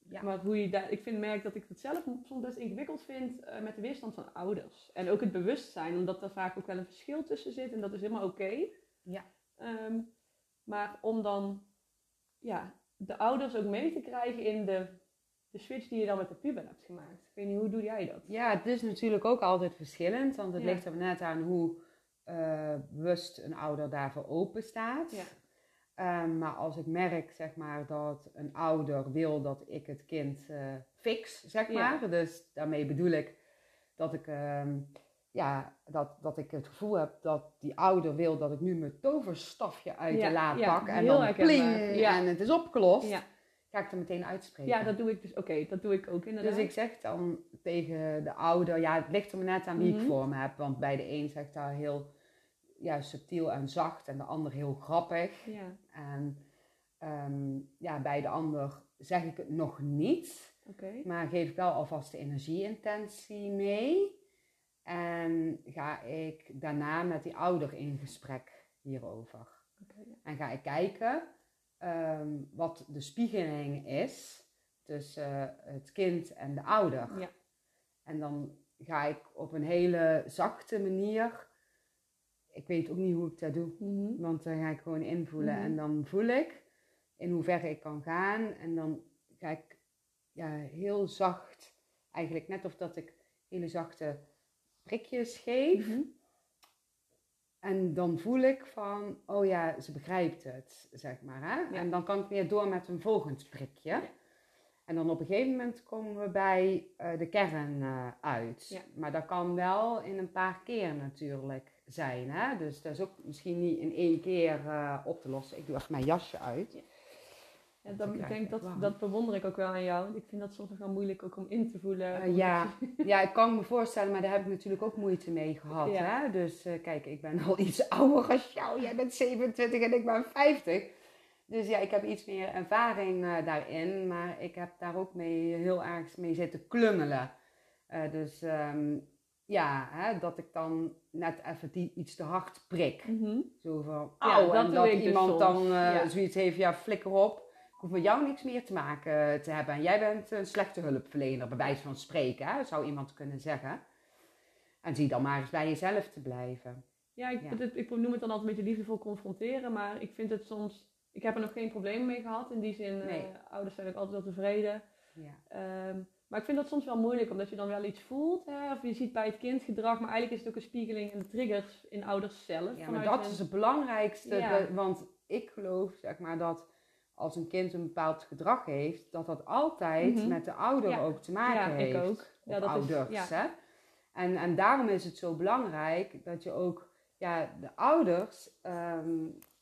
Speaker 1: Ja.
Speaker 2: Maar hoe je daar, ik vind, merk dat ik het zelf soms best ingewikkeld vind eh, met de weerstand van ouders. En ook het bewustzijn, omdat er vaak ook wel een verschil tussen zit. En dat is helemaal oké.
Speaker 1: Ja.
Speaker 2: Ehm, maar om dan ja, de ouders ook mee te krijgen in de, de switch die je dan met de puber hebt gemaakt. Ik weet niet, hoe doe jij dat?
Speaker 1: Ja, het is natuurlijk ook altijd verschillend, want het
Speaker 2: Ja.
Speaker 1: ligt er net aan hoe eh, bewust een ouder daarvoor open staat.
Speaker 2: Ja.
Speaker 1: Ehm, maar als ik merk, zeg maar, dat een ouder wil dat ik het kind eh, fix, zeg
Speaker 2: Ja.
Speaker 1: maar. Dus daarmee bedoel ik dat ik ehm, ja, dat, dat ik het gevoel heb dat die ouder wil dat ik nu mijn toverstafje uit de la
Speaker 2: ja,
Speaker 1: pak en dan pling
Speaker 2: Ja.
Speaker 1: en het is opgelost,
Speaker 2: Ja.
Speaker 1: Ga ik er meteen uitspreken.
Speaker 2: Ja, dat doe ik dus. Oké, dat doe ik ook inderdaad.
Speaker 1: Dus ik zeg dan tegen de ouder, ja, het ligt er maar net aan wie
Speaker 2: Mhm.
Speaker 1: ik voor me heb. Want bij de een zegt daar heel ja, subtiel en zacht en de ander heel grappig.
Speaker 2: Ja,
Speaker 1: En ehm, ja, bij de ander zeg ik het nog niet, maar geef ik wel alvast de energieintentie mee. En ga ik daarna met die ouder in gesprek hierover.
Speaker 2: Oké, ja.
Speaker 1: En ga ik kijken ehm, wat de spiegeling is tussen het kind en de ouder.
Speaker 2: Ja.
Speaker 1: En dan ga ik op een hele zachte manier. Ik weet ook niet hoe ik dat doe.
Speaker 2: Mhm.
Speaker 1: Want dan ga ik gewoon invoelen.
Speaker 2: Mhm.
Speaker 1: En dan voel ik in hoeverre ik kan gaan. En dan ga ik ja, heel zacht, eigenlijk net of dat ik hele zachte prikjes geef.
Speaker 2: Mhm.
Speaker 1: En dan voel ik van, oh ja, ze begrijpt het, zeg maar. Hè?
Speaker 2: Ja.
Speaker 1: En dan kan ik weer door met een volgend prikje.
Speaker 2: Ja.
Speaker 1: En dan op een gegeven moment komen we bij eh, de kern eh, uit.
Speaker 2: Ja.
Speaker 1: Maar dat kan wel in een paar keer natuurlijk zijn. Hè? Dus dat is ook misschien niet in één keer eh, op te lossen. Ik doe even mijn jasje uit.
Speaker 2: Ja. Ja,
Speaker 1: Ik
Speaker 2: dat, ik
Speaker 1: krijg
Speaker 2: denk dat, dat bewonder ik ook wel aan jou. Ik vind dat soms nog wel moeilijk ook om in te voelen.
Speaker 1: Eh, ja. ja, ik kan me voorstellen, maar daar heb ik natuurlijk ook moeite mee gehad.
Speaker 2: Ja.
Speaker 1: Hè? Dus eh, kijk, ik ben al iets ouder als jou. Jij bent 27 en ik ben 50. Dus ja, ik heb iets meer ervaring eh, daarin. Maar ik heb daar ook mee heel erg mee zitten klungelen. Eh, dus ehm, ja, hè, dat ik dan net even die iets te hard prik.
Speaker 2: Mhm.
Speaker 1: Zo van,
Speaker 2: Ja,
Speaker 1: auw,
Speaker 2: dat
Speaker 1: en dat
Speaker 2: dus
Speaker 1: iemand dan
Speaker 2: ja.
Speaker 1: zoiets heeft, ja, flikker op. Hoef met jou niks meer te maken te hebben. En jij bent een slechte hulpverlener, bij wijze van spreken, hè, zou iemand kunnen zeggen. En zie dan maar eens bij jezelf te blijven.
Speaker 2: Ja, ik,
Speaker 1: Ja.
Speaker 2: het- ik noem het dan altijd een beetje liefdevol confronteren, maar ik vind het soms... Ik heb er nog geen probleem mee gehad. In die zin, eh, ouders zijn ook altijd wel tevreden.
Speaker 1: Ja.
Speaker 2: Ehm, maar ik vind dat soms wel moeilijk, omdat je dan wel iets voelt. Hè? Of je ziet bij het kind gedrag, maar eigenlijk is het ook een spiegeling in de triggers in ouders zelf.
Speaker 1: Ja, maar dat
Speaker 2: hun-
Speaker 1: is het belangrijkste.
Speaker 2: Ja.
Speaker 1: de- want ik geloof, zeg maar, dat als een kind een bepaald gedrag heeft, dat dat altijd
Speaker 2: Mhm.
Speaker 1: met de ouder
Speaker 2: Ja.
Speaker 1: ook te maken
Speaker 2: Ja,
Speaker 1: heeft.
Speaker 2: ik ook. Ja, dat is- ja.
Speaker 1: hè? En, en daarom is het zo belangrijk dat je ook ja, de ouders, ehm,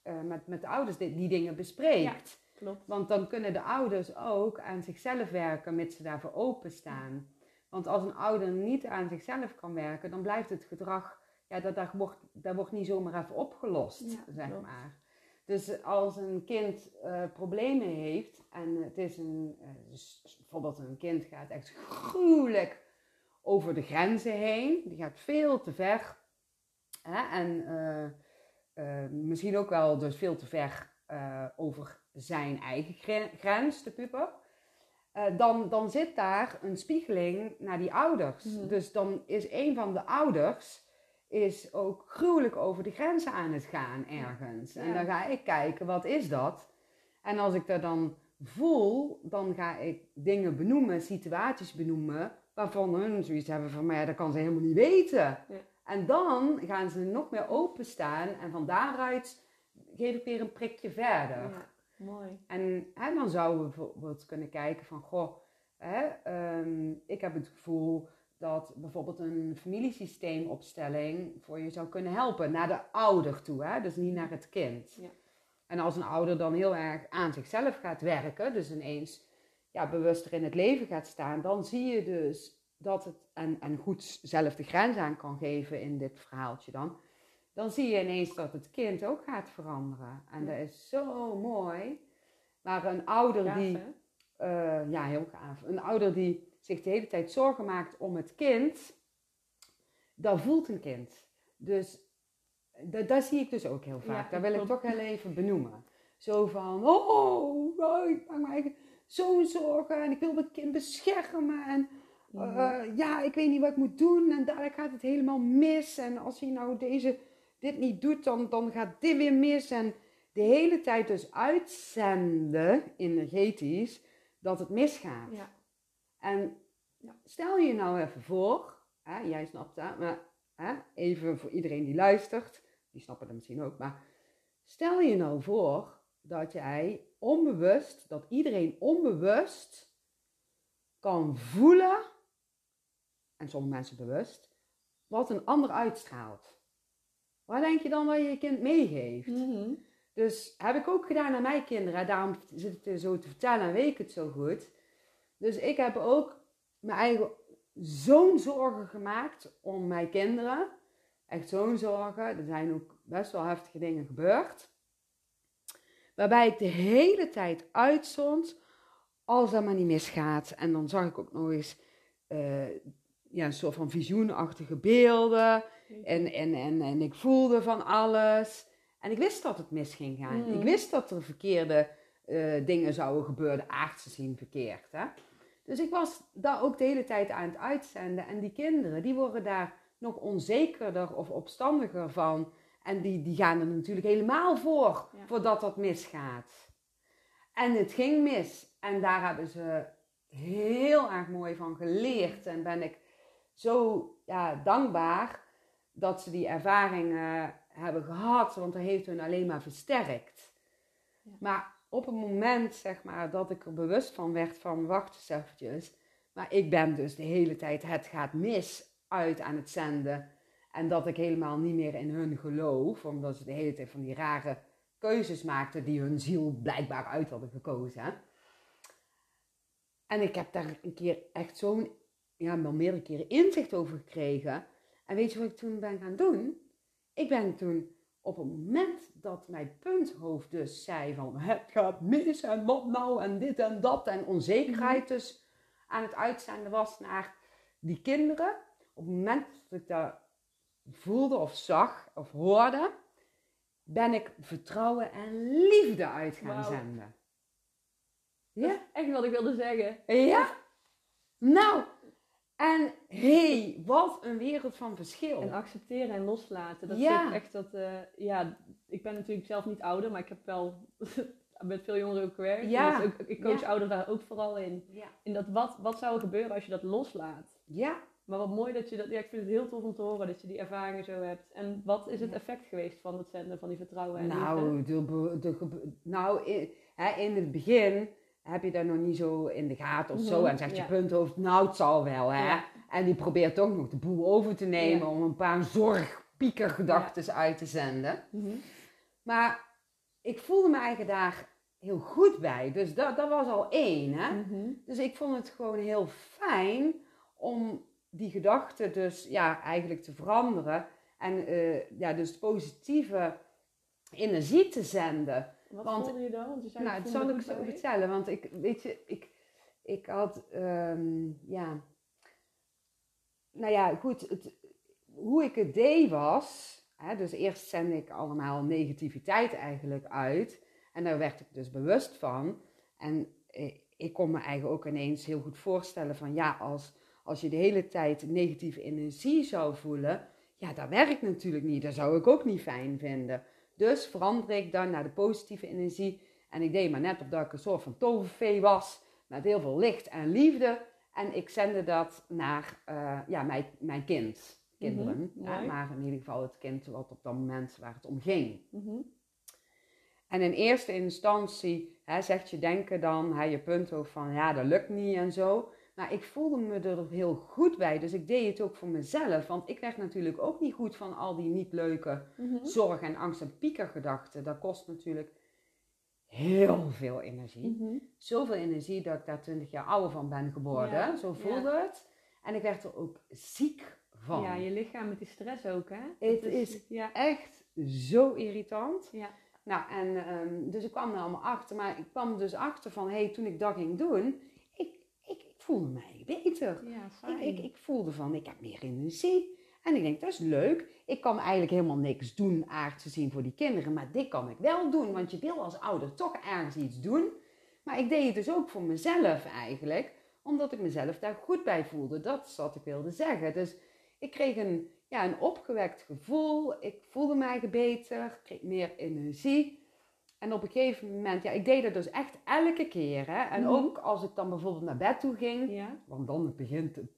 Speaker 1: eh, met, met de ouders die, die dingen bespreekt.
Speaker 2: Klopt.
Speaker 1: Want dan kunnen de ouders ook aan zichzelf werken, mits ze daarvoor openstaan. Want als een ouder niet aan zichzelf kan werken, dan blijft het gedrag, ja, dat, dat, wordt, dat wordt niet zomaar even opgelost, zeg
Speaker 2: klopt.
Speaker 1: maar. Dus als een kind eh, problemen heeft en het is een, eh, dus bijvoorbeeld een kind gaat echt gruwelijk over de grenzen heen, die gaat veel te ver. Hè? En eh, misschien ook wel dus veel te ver over zijn eigen gren- grens, de puber. Dan, dan zit daar een spiegeling naar die ouders.
Speaker 2: Mhm.
Speaker 1: Dus dan is een van de ouders is ook gruwelijk over de grenzen aan het gaan ergens. En dan ga ik kijken, wat is dat? En als ik dat dan voel, dan ga ik dingen benoemen, situaties benoemen, waarvan hun zoiets hebben van, maar ja, dat kan ze helemaal niet weten.
Speaker 2: Ja.
Speaker 1: En dan gaan ze nog meer openstaan en van daaruit geef ik weer een prikje verder.
Speaker 2: Ja, mooi.
Speaker 1: En dan zouden we bijvoorbeeld kunnen kijken van, goh, hè, ehm, ik heb het gevoel dat bijvoorbeeld een familiesysteemopstelling voor je zou kunnen helpen. Naar de ouder toe, hè? dus niet naar het kind.
Speaker 2: Ja.
Speaker 1: En als een ouder dan heel erg aan zichzelf gaat werken, dus ineens ja, bewuster in het leven gaat staan, dan zie je dus dat het, en, en goed zelf de grens aan kan geven in dit verhaaltje dan, dan zie je ineens dat het kind ook gaat veranderen. En
Speaker 2: Ja.
Speaker 1: dat is zo mooi. Maar een ouder
Speaker 2: Gaaf,
Speaker 1: die, eh, ja, heel gaaf. Een ouder die zich de hele tijd zorgen maakt om het kind, dat voelt een kind. Dus dat, dat zie ik dus ook heel vaak.
Speaker 2: Ja,
Speaker 1: dat wil ik toch heel even benoemen. Zo van, oh, oh, ik maak me eigenlijk zo'n zorgen en ik wil mijn kind beschermen. En eh, ja, ik weet niet wat ik moet doen en dadelijk gaat het helemaal mis. En als hij nou deze, dit niet doet, dan, dan gaat dit weer mis. En de hele tijd dus uitzenden, energetisch, dat het misgaat.
Speaker 2: Ja.
Speaker 1: En stel je nou even voor, hè, jij snapt dat, maar hè, even voor iedereen die luistert, die snappen dat misschien ook, maar stel je nou voor dat jij onbewust, dat iedereen onbewust kan voelen, en sommige mensen bewust, wat een ander uitstraalt. Waar denk je dan dat je je kind meegeeft?
Speaker 2: Mhm.
Speaker 1: Dus heb ik ook gedaan aan mijn kinderen. Daarom zit ik zo te vertellen en weet ik het zo goed. Dus ik heb ook mijn eigen zo'n zorgen gemaakt om mijn kinderen. Echt zo'n zorgen. Er zijn ook best wel heftige dingen gebeurd. Waarbij ik de hele tijd uitzond als dat maar niet misgaat. En dan zag ik ook nog eens uh, ja, een soort van visioenachtige beelden. En, en, en, en ik voelde van alles. En ik wist dat het mis ging gaan.
Speaker 2: Mm.
Speaker 1: Ik wist dat er verkeerde uh, dingen zouden gebeuren, aardse zien verkeerd. Hè? Dus ik was daar ook de hele tijd aan het uitzenden. En die kinderen, die worden daar nog onzekerder of opstandiger van. En die, die gaan er natuurlijk helemaal voor,
Speaker 2: Ja.
Speaker 1: voordat dat misgaat. En het ging mis. En daar hebben ze heel erg mooi van geleerd. En ben ik zo ja, dankbaar dat ze die ervaringen hebben gehad. Want dat heeft hun alleen maar versterkt.
Speaker 2: Ja.
Speaker 1: Maar op het moment zeg maar, dat ik er bewust van werd van wacht eens eventjes. Maar ik ben dus de hele tijd het gaat mis uit aan het zenden. En dat ik helemaal niet meer in hun geloof. Omdat ze de hele tijd van die rare keuzes maakten die hun ziel blijkbaar uit hadden gekozen. En ik heb daar een keer echt zo'n, ja, meerdere keren inzicht over gekregen. En weet je wat ik toen ben gaan doen? Ik ben toen op het moment dat mijn punthoofd dus zei van het gaat mis en wat nou en dit en dat en onzekerheid dus aan het uitzenden was naar die kinderen. Op het moment dat ik dat voelde of zag of hoorde, ben ik vertrouwen en liefde uit gaan zenden. Ja?
Speaker 2: echt wat ik wilde zeggen.
Speaker 1: Ja? Nou, en hey, wat een wereld van verschil.
Speaker 2: En accepteren en loslaten. Dat
Speaker 1: Ja.
Speaker 2: echt dat, eh, ja, ik ben natuurlijk zelf niet ouder, maar ik heb wel met veel jongeren ook gewerkt.
Speaker 1: Ja.
Speaker 2: Dus ik, ik coach
Speaker 1: Ja.
Speaker 2: ouderen daar ook vooral in.
Speaker 1: Ja.
Speaker 2: In dat wat, wat zou er gebeuren als je dat loslaat?
Speaker 1: Ja,
Speaker 2: Maar wat mooi dat je dat, ja, ik vind het heel tof om te horen dat je die ervaringen zo hebt. En wat is het effect geweest van het zenden van die vertrouwen en liefde?
Speaker 1: nou, de, be- de, nou in, hè, in het begin heb je dat nog niet zo in de gaten of zo.
Speaker 2: Mhm,
Speaker 1: En zegt
Speaker 2: ja.
Speaker 1: je punthoofd, nou het zal wel hè.
Speaker 2: Ja.
Speaker 1: En die probeert toch nog de boel over te nemen om een paar zorgpiekergedachten uit te zenden.
Speaker 2: Mhm.
Speaker 1: Maar ik voelde me eigen daar heel goed bij. Dus dat, dat was al één hè.
Speaker 2: Mhm.
Speaker 1: Dus ik vond het gewoon heel fijn om die gedachten dus ja, eigenlijk te veranderen. En eh, ja, dus positieve energie te zenden.
Speaker 2: Wat
Speaker 1: Want-
Speaker 2: voelde je dan? Want je zei,
Speaker 1: nou, dat zal ik zo vertellen. Want ik, weet je, ik, ik had, ehm, ja... Nou ja, goed. Het, hoe ik het deed was... Hè, dus eerst zende ik allemaal negativiteit eigenlijk uit. En daar werd ik dus bewust van. En eh, ik kon me eigenlijk ook ineens heel goed voorstellen van... Ja, als, als je de hele tijd negatieve energie zou voelen... Ja, dat werkt natuurlijk niet. Dat zou ik ook niet fijn vinden. Dus verander ik dan naar de positieve energie. En ik deed maar net op dat ik een soort van tovervee was. Met heel veel licht en liefde. En ik zende dat naar eh, ja, mijn, mijn kind. Kinderen.
Speaker 2: Mhm,
Speaker 1: Ja, maar in ieder geval het kind wat op dat moment waar het om ging.
Speaker 2: Mhm.
Speaker 1: En in eerste instantie hè, zegt je denken dan, hè, je punt ook van ja, dat lukt niet en zo. Maar ik voelde me er heel goed bij. Dus ik deed het ook voor mezelf. Want ik werd natuurlijk ook niet goed van al die niet leuke
Speaker 2: Mhm.
Speaker 1: zorg en angst en piekergedachten. Dat kost natuurlijk heel veel energie.
Speaker 2: Mhm.
Speaker 1: Zoveel energie dat ik daar 20 jaar ouder van ben geworden.
Speaker 2: Ja,
Speaker 1: Zo voelde het. En ik werd er ook ziek van.
Speaker 2: Ja, je lichaam met die stress ook, hè?
Speaker 1: Het is-
Speaker 2: Ja.
Speaker 1: Echt zo irritant.
Speaker 2: Ja.
Speaker 1: Nou, en ehm, dus ik kwam er allemaal achter. Maar ik kwam dus achter van, hé, hey, toen ik dat ging doen, voelde mij beter.
Speaker 2: Ja,
Speaker 1: Ik, ik, ik voelde van, ik heb meer energie. En ik denk, dat is leuk. Ik kan eigenlijk helemaal niks doen, aard te zien voor die kinderen. Maar dit kan ik wel doen, want je wil als ouder toch ergens iets doen. Maar ik deed het dus ook voor mezelf eigenlijk. Omdat ik mezelf daar goed bij voelde. Dat is wat ik wilde zeggen. Dus ik kreeg een, ja, een opgewekt gevoel. Ik voelde mij beter. Ik kreeg meer energie. En op een gegeven moment, ja, ik deed dat dus echt elke keer. Hè? En
Speaker 2: Mhm.
Speaker 1: ook als ik dan bijvoorbeeld naar bed toe ging.
Speaker 2: Ja.
Speaker 1: Want dan begint het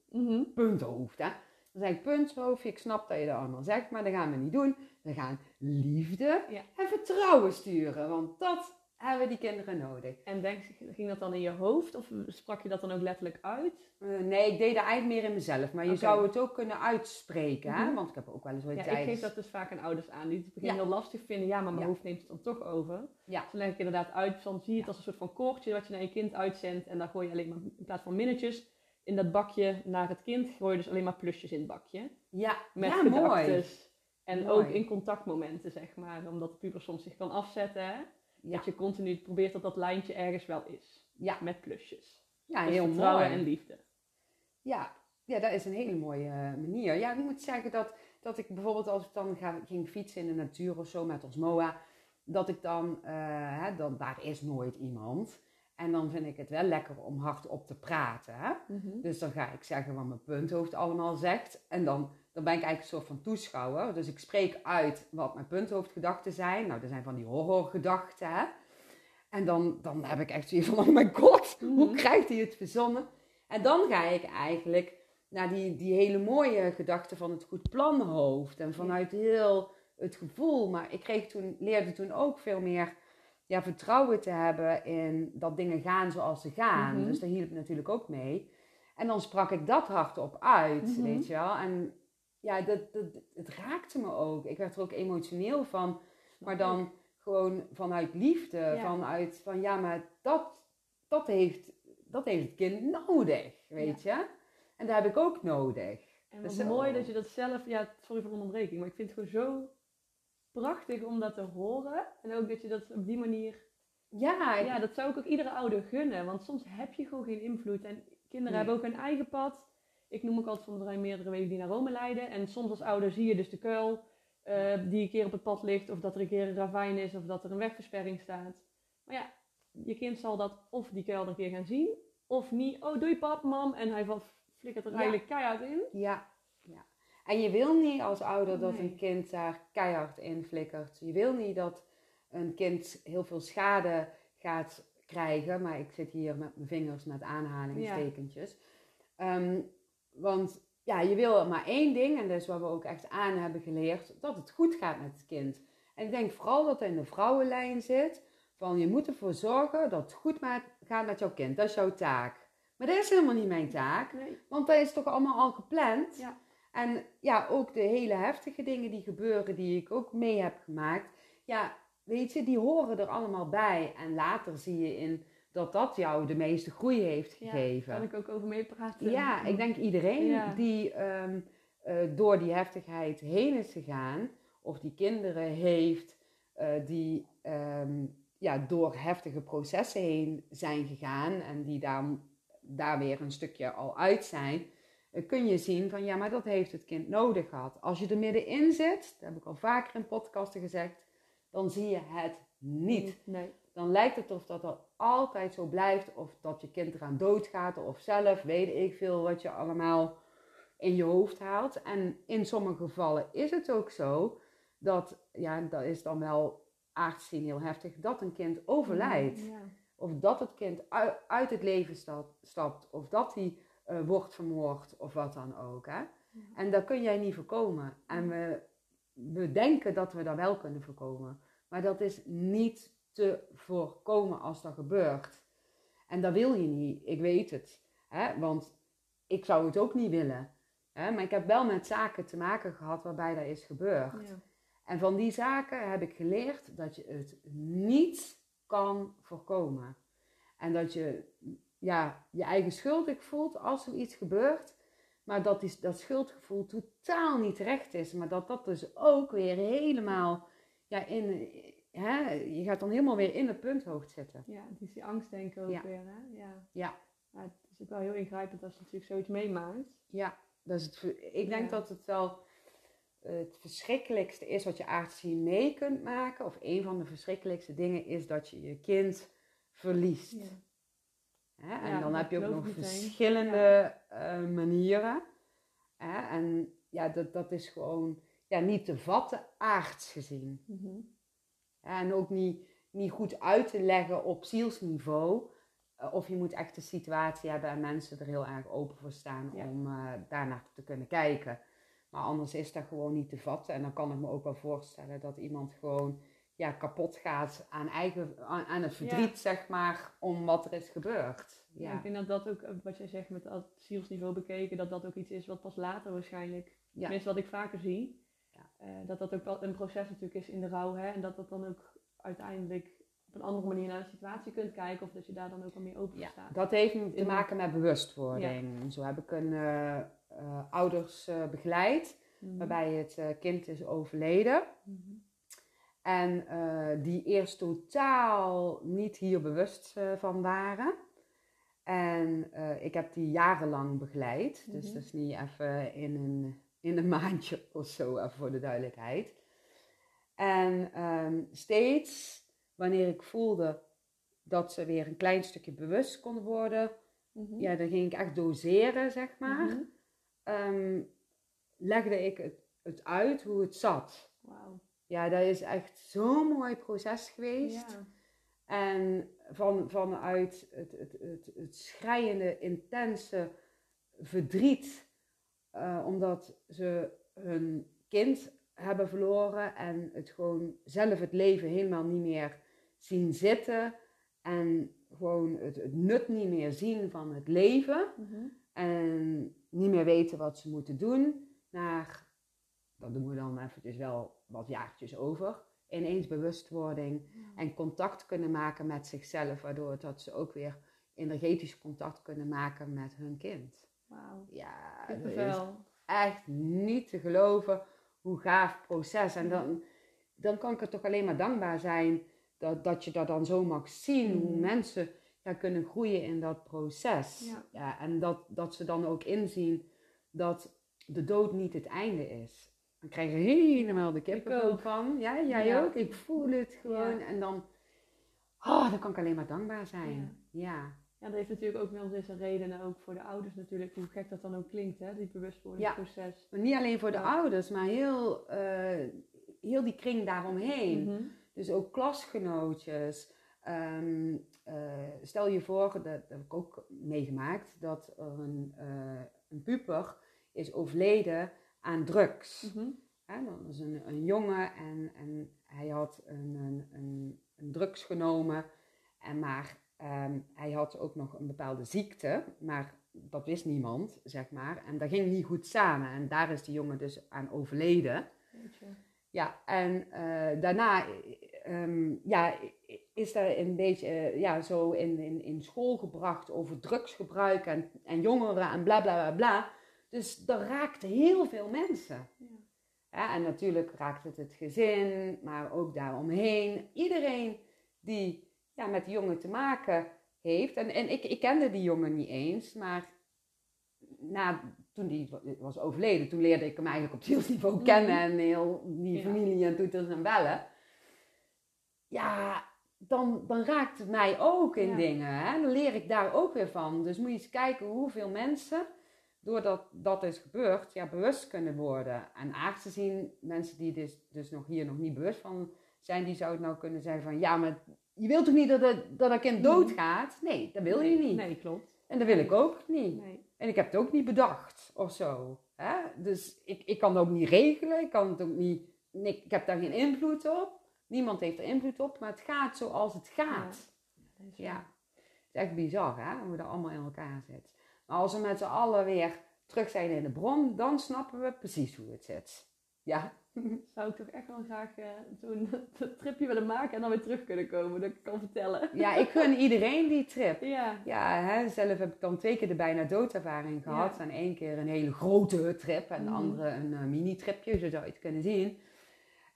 Speaker 1: punthoofd. Hè? Dan zeg ik punthoofdje, ik snap dat je dat allemaal zegt, maar dat gaan we niet doen. We gaan liefde
Speaker 2: Ja.
Speaker 1: en vertrouwen sturen. Want dat hebben die kinderen nodig.
Speaker 2: En denk, ging dat dan in je hoofd of sprak je dat dan ook letterlijk uit?
Speaker 1: Uh, nee, ik deed dat eigenlijk meer in mezelf. Maar je zou het ook kunnen uitspreken. hè?
Speaker 2: Mhm.
Speaker 1: Want ik heb ook wel eens ooit
Speaker 2: Ja, ik geef dat dus vaak aan ouders aan die het in het begin
Speaker 1: Ja.
Speaker 2: heel lastig vinden. Ja, maar mijn
Speaker 1: Ja.
Speaker 2: hoofd neemt het dan toch over.
Speaker 1: Ja.
Speaker 2: Dus dan leg ik inderdaad uit, van zie je het als een soort van koordje wat je naar je kind uitzendt. En dan gooi je alleen maar, in plaats van minnetjes in dat bakje naar het kind, gooi je dus alleen maar plusjes in het bakje.
Speaker 1: Ja,
Speaker 2: Met
Speaker 1: ja mooi.
Speaker 2: En
Speaker 1: Mooi.
Speaker 2: ook in contactmomenten, zeg maar. Omdat de puber soms zich kan afzetten. Hè?
Speaker 1: Ja,
Speaker 2: Dat je continu probeert dat dat lijntje ergens wel is.
Speaker 1: ja.
Speaker 2: Met plusjes.
Speaker 1: ja
Speaker 2: Dus
Speaker 1: heel
Speaker 2: vertrouwen
Speaker 1: mooi.
Speaker 2: en liefde.
Speaker 1: Ja. ja, dat is een hele mooie eh, manier. Ja, ik moet zeggen dat, dat ik bijvoorbeeld als ik dan ga, ging fietsen in de natuur of zo met ons MOA, dat ik dan, eh, hè, dan, daar is nooit iemand. En dan vind ik het wel lekker om hardop te praten. Hè? Dus dan ga ik zeggen wat mijn punthoofd allemaal zegt. En dan, dan ben ik eigenlijk een soort van toeschouwer. Dus ik spreek uit wat mijn punthoofdgedachten zijn. Nou, dat zijn van die horrorgedachten. Hè? En dan, dan heb ik echt zoiets van, oh mijn god, hoe
Speaker 2: Mhm.
Speaker 1: krijgt hij het verzonnen? En dan ga ik eigenlijk naar die, die hele mooie gedachten van het goed planhoofd. En vanuit heel het gevoel. Maar ik kreeg toen, leerde toen ook veel meer ja, vertrouwen te hebben in dat dingen gaan zoals ze gaan.
Speaker 2: Mhm.
Speaker 1: Dus daar hielp natuurlijk ook mee. En dan sprak ik dat hardop uit,
Speaker 2: Mhm.
Speaker 1: weet je wel. En ja, dat, dat, het raakte me ook. Ik werd er ook emotioneel van. Maar dan gewoon vanuit liefde.
Speaker 2: Ja.
Speaker 1: Vanuit van ja, maar dat, dat, heeft, dat heeft het kind nodig, weet je. En dat heb ik ook nodig.
Speaker 2: En
Speaker 1: Dat
Speaker 2: wat
Speaker 1: is
Speaker 2: mooi dat je dat zelf, ja, sorry voor de onderbreking, maar ik vind het gewoon zo prachtig om dat te horen. En ook dat je dat op die manier,
Speaker 1: Ja,
Speaker 2: ja, dat zou ik ook iedere ouder gunnen. Want soms heb je gewoon geen invloed. En kinderen
Speaker 1: Nee.
Speaker 2: hebben ook een eigen pad. Ik noem ook altijd van er zijn meerdere wegen die naar Rome leiden. En soms als ouder zie je dus de kuil eh, die een keer op het pad ligt. Of dat er een keer een ravijn is. Of dat er een wegversperring staat. Maar ja, je kind zal dat of die kuil er een keer gaan zien. Of niet. Oh, doei pap, mam. En hij valt, flikkert er
Speaker 1: Ja.
Speaker 2: eigenlijk keihard in.
Speaker 1: Ja, ja. En je wil niet als ouder dat
Speaker 2: Nee.
Speaker 1: een kind daar keihard in flikkert. Je wil niet dat een kind heel veel schade gaat krijgen. Maar ik zit hier met mijn vingers met aanhalingstekentjes. Ehm, want ja, je wil maar één ding, en dat is wat we ook echt aan hebben geleerd, dat het goed gaat met het kind. En ik denk vooral dat het in de vrouwenlijn zit, van je moet ervoor zorgen dat het goed gaat met jouw kind. Dat is jouw taak. Maar dat is helemaal niet mijn taak.
Speaker 2: Nee.
Speaker 1: Want dat is toch allemaal al gepland.
Speaker 2: Ja.
Speaker 1: En ja, ook de hele heftige dingen die gebeuren, die ik ook mee heb gemaakt. Ja, weet je, die horen er allemaal bij. En later zie je in dat dat jou de meeste groei heeft
Speaker 2: Ja,
Speaker 1: gegeven.
Speaker 2: Kan ik ook over meepraten?
Speaker 1: Ja, ik denk iedereen
Speaker 2: Ja.
Speaker 1: die ehm, eh, door die heftigheid heen is gegaan, of die kinderen heeft eh, die ehm, ja, door heftige processen heen zijn gegaan en die daar, daar weer een stukje al uit zijn, eh, kun je zien van ja, maar dat heeft het kind nodig gehad. Als je er middenin zit, dat heb ik al vaker in podcasten gezegd, dan zie je het niet
Speaker 2: Nee.
Speaker 1: dan lijkt het of dat dat altijd zo blijft, of dat je kind eraan doodgaat, of zelf, weet ik veel wat je allemaal in je hoofd haalt. En in sommige gevallen is het ook zo dat, ja, dat is dan wel aards gezien heel heftig, dat een kind overlijdt.
Speaker 2: Ja.
Speaker 1: Of dat het kind uit, uit het leven stap- stapt, of dat hij eh, wordt vermoord, of wat dan ook. Hè? En dat kun jij niet voorkomen. En we, we denken dat we dat wel kunnen voorkomen. Maar dat is niet te voorkomen als dat gebeurt. En dat wil je niet, ik weet het. Hè? Want ik zou het ook niet willen. Hè? Maar ik heb wel met zaken te maken gehad waarbij dat is gebeurd.
Speaker 2: Ja.
Speaker 1: En van die zaken heb ik geleerd dat je het niet kan voorkomen. En dat je ja, je eigen schuldig voelt als er iets gebeurt. Maar dat die, dat schuldgevoel totaal niet terecht is. Maar dat dat dus ook weer helemaal ja, in... Hè, je gaat dan helemaal weer in het punthoofd zitten.
Speaker 2: ja, het is die angstdenken ook
Speaker 1: Ja.
Speaker 2: weer. Hè? Ja.
Speaker 1: Ja.
Speaker 2: Maar het is ook wel heel ingrijpend als je natuurlijk zoiets meemaakt.
Speaker 1: Ja, dat is het, ik denk
Speaker 2: Ja.
Speaker 1: dat het wel het verschrikkelijkste is wat je aardszien mee kunt maken. Of een van de verschrikkelijkste dingen is dat je je kind verliest.
Speaker 2: Ja.
Speaker 1: Hè? En dan heb je ook nog verschillende eh, manieren. Hè? En ja, dat, dat is gewoon ja, niet te vatten aards gezien.
Speaker 2: Mhm.
Speaker 1: En ook niet, niet goed uit te leggen op zielsniveau. Eh, Of je moet echt de situatie hebben en mensen er heel erg open voor staan
Speaker 2: Ja.
Speaker 1: om uh, daarnaar te kunnen kijken. Maar anders is dat gewoon niet te vatten. En dan kan ik me ook wel voorstellen dat iemand gewoon ja, kapot gaat aan, eigen, aan, aan het verdriet, zeg maar, om wat er is gebeurd.
Speaker 2: Ja.
Speaker 1: Ja,
Speaker 2: ik denk dat dat ook, eh, wat jij zegt met dat zielsniveau bekeken, dat dat ook iets is wat pas later waarschijnlijk,
Speaker 1: Ja.
Speaker 2: tenminste wat ik vaker zie, eh, dat dat ook wel een proces natuurlijk is in de rouw, hè, en dat dat dan ook uiteindelijk op een andere manier naar de situatie kunt kijken, of dat je daar dan ook al meer open
Speaker 1: ja,
Speaker 2: staat.
Speaker 1: dat heeft te maken met bewustwording. Zo heb ik een eh, eh, ouders eh, begeleid,
Speaker 2: Mhm.
Speaker 1: waarbij het eh, kind is overleden.
Speaker 2: Mhm.
Speaker 1: En eh, die eerst totaal niet hier bewust eh, van waren. En eh, ik heb die jarenlang begeleid. Dus
Speaker 2: Mhm.
Speaker 1: dat is niet even in een, in een maandje of zo, even voor de duidelijkheid. En ehm, steeds wanneer ik voelde dat ze weer een klein stukje bewust konden worden,
Speaker 2: Mhm.
Speaker 1: ja, dan ging ik echt doseren, zeg maar.
Speaker 2: Mhm.
Speaker 1: Ehm, legde ik het, het uit hoe het zat. Ja, dat is echt zo'n mooi proces geweest.
Speaker 2: Ja.
Speaker 1: En van, vanuit het, het, het, het schrijende, intense verdriet, eh, omdat ze hun kind hebben verloren en het gewoon zelf het leven helemaal niet meer zien zitten en gewoon het, het nut niet meer zien van het leven
Speaker 2: Mhm.
Speaker 1: en niet meer weten wat ze moeten doen, naar, dat doen we dan eventjes wel wat jaartjes over, ineens bewustwording en contact kunnen maken met zichzelf, waardoor dat ze ook weer energetisch contact kunnen maken met hun kind.
Speaker 2: Wauw.
Speaker 1: Ja, dat is
Speaker 2: Kippenvel.
Speaker 1: echt niet te geloven hoe gaaf proces. En dan, dan kan ik er toch alleen maar dankbaar zijn dat, dat je dat dan zo mag zien, hoe
Speaker 2: Mhm.
Speaker 1: mensen ja, kunnen groeien in dat proces.
Speaker 2: Ja.
Speaker 1: en dat, dat ze dan ook inzien dat de dood niet het einde is. Dan krijg je helemaal de kippenvel van. Ja, jij
Speaker 2: Ja.
Speaker 1: ook. Ik voel het gewoon. En dan, oh, dan kan ik alleen maar dankbaar zijn.
Speaker 2: Ja.
Speaker 1: Ja.
Speaker 2: Ja, dat heeft natuurlijk ook wel eens zijn redenen, ook voor de ouders natuurlijk, hoe gek dat dan ook klinkt, hè, die bewustwordingsproces.
Speaker 1: Maar niet alleen voor de
Speaker 2: Ja.
Speaker 1: ouders, maar heel, eh, heel die kring daaromheen.
Speaker 2: Mhm.
Speaker 1: Dus ook klasgenootjes. Ehm, eh, stel je voor, dat, dat heb ik ook meegemaakt, dat een, eh, een puber is overleden aan drugs. Hè, dat was een, een jongen en, en hij had een, een, een, een drugs genomen. En maar ehm, hij had ook nog een bepaalde ziekte, maar dat wist niemand, zeg maar. En dat ging niet goed samen. En daar is die jongen dus aan overleden. Ja, en eh, daarna ehm, ja, is er een beetje eh, ja, zo in, in, in school gebracht over drugsgebruik en, en jongeren en bla bla bla bla. Dus dat raakte heel veel mensen.
Speaker 2: Ja.
Speaker 1: Ja, en natuurlijk raakt het het gezin, maar ook daaromheen. Iedereen die ja, met die jongen te maken heeft. En, en ik, ik kende die jongen niet eens, maar na, toen die was overleden, toen leerde ik hem eigenlijk op zielsniveau
Speaker 2: Mhm.
Speaker 1: kennen en heel die familie en toeters en bellen. Ja, dan, dan raakt het mij ook in
Speaker 2: Ja.
Speaker 1: dingen. Hè? Dan leer ik daar ook weer van. Dus moet je eens kijken hoeveel mensen doordat dat is gebeurd, ja, bewust kunnen worden. En aangezien zien mensen die dus, dus nog hier nog niet bewust van zijn, die zouden nou kunnen zeggen van, ja, maar je wilt toch niet dat, het, dat een kind doodgaat? Nee, dat wil je niet.
Speaker 2: Nee, klopt.
Speaker 1: En dat wil ik ook niet.
Speaker 2: Nee.
Speaker 1: En ik heb het ook niet bedacht of zo. Hè? Dus ik, ik kan het ook niet regelen, ik kan het ook niet, nee, ik heb daar geen invloed op. Niemand heeft er invloed op, maar het gaat zoals het gaat. Ja, het is echt bizar hè, hoe dat allemaal in elkaar zit. Maar als we met z'n allen weer terug zijn in de bron, dan snappen we precies hoe het zit. Ja,
Speaker 2: Zou ik toch echt wel graag eh, zo'n dat tripje willen maken en dan weer terug kunnen komen, dat ik kan vertellen.
Speaker 1: ja ik gun iedereen die trip.
Speaker 2: Ja.
Speaker 1: Ja, hè, zelf heb ik dan twee keer de bijna doodervaring gehad.
Speaker 2: Ja.
Speaker 1: En één keer een hele grote trip en de
Speaker 2: Mhm.
Speaker 1: andere een eh, mini-tripje, zo zou je het kunnen zien.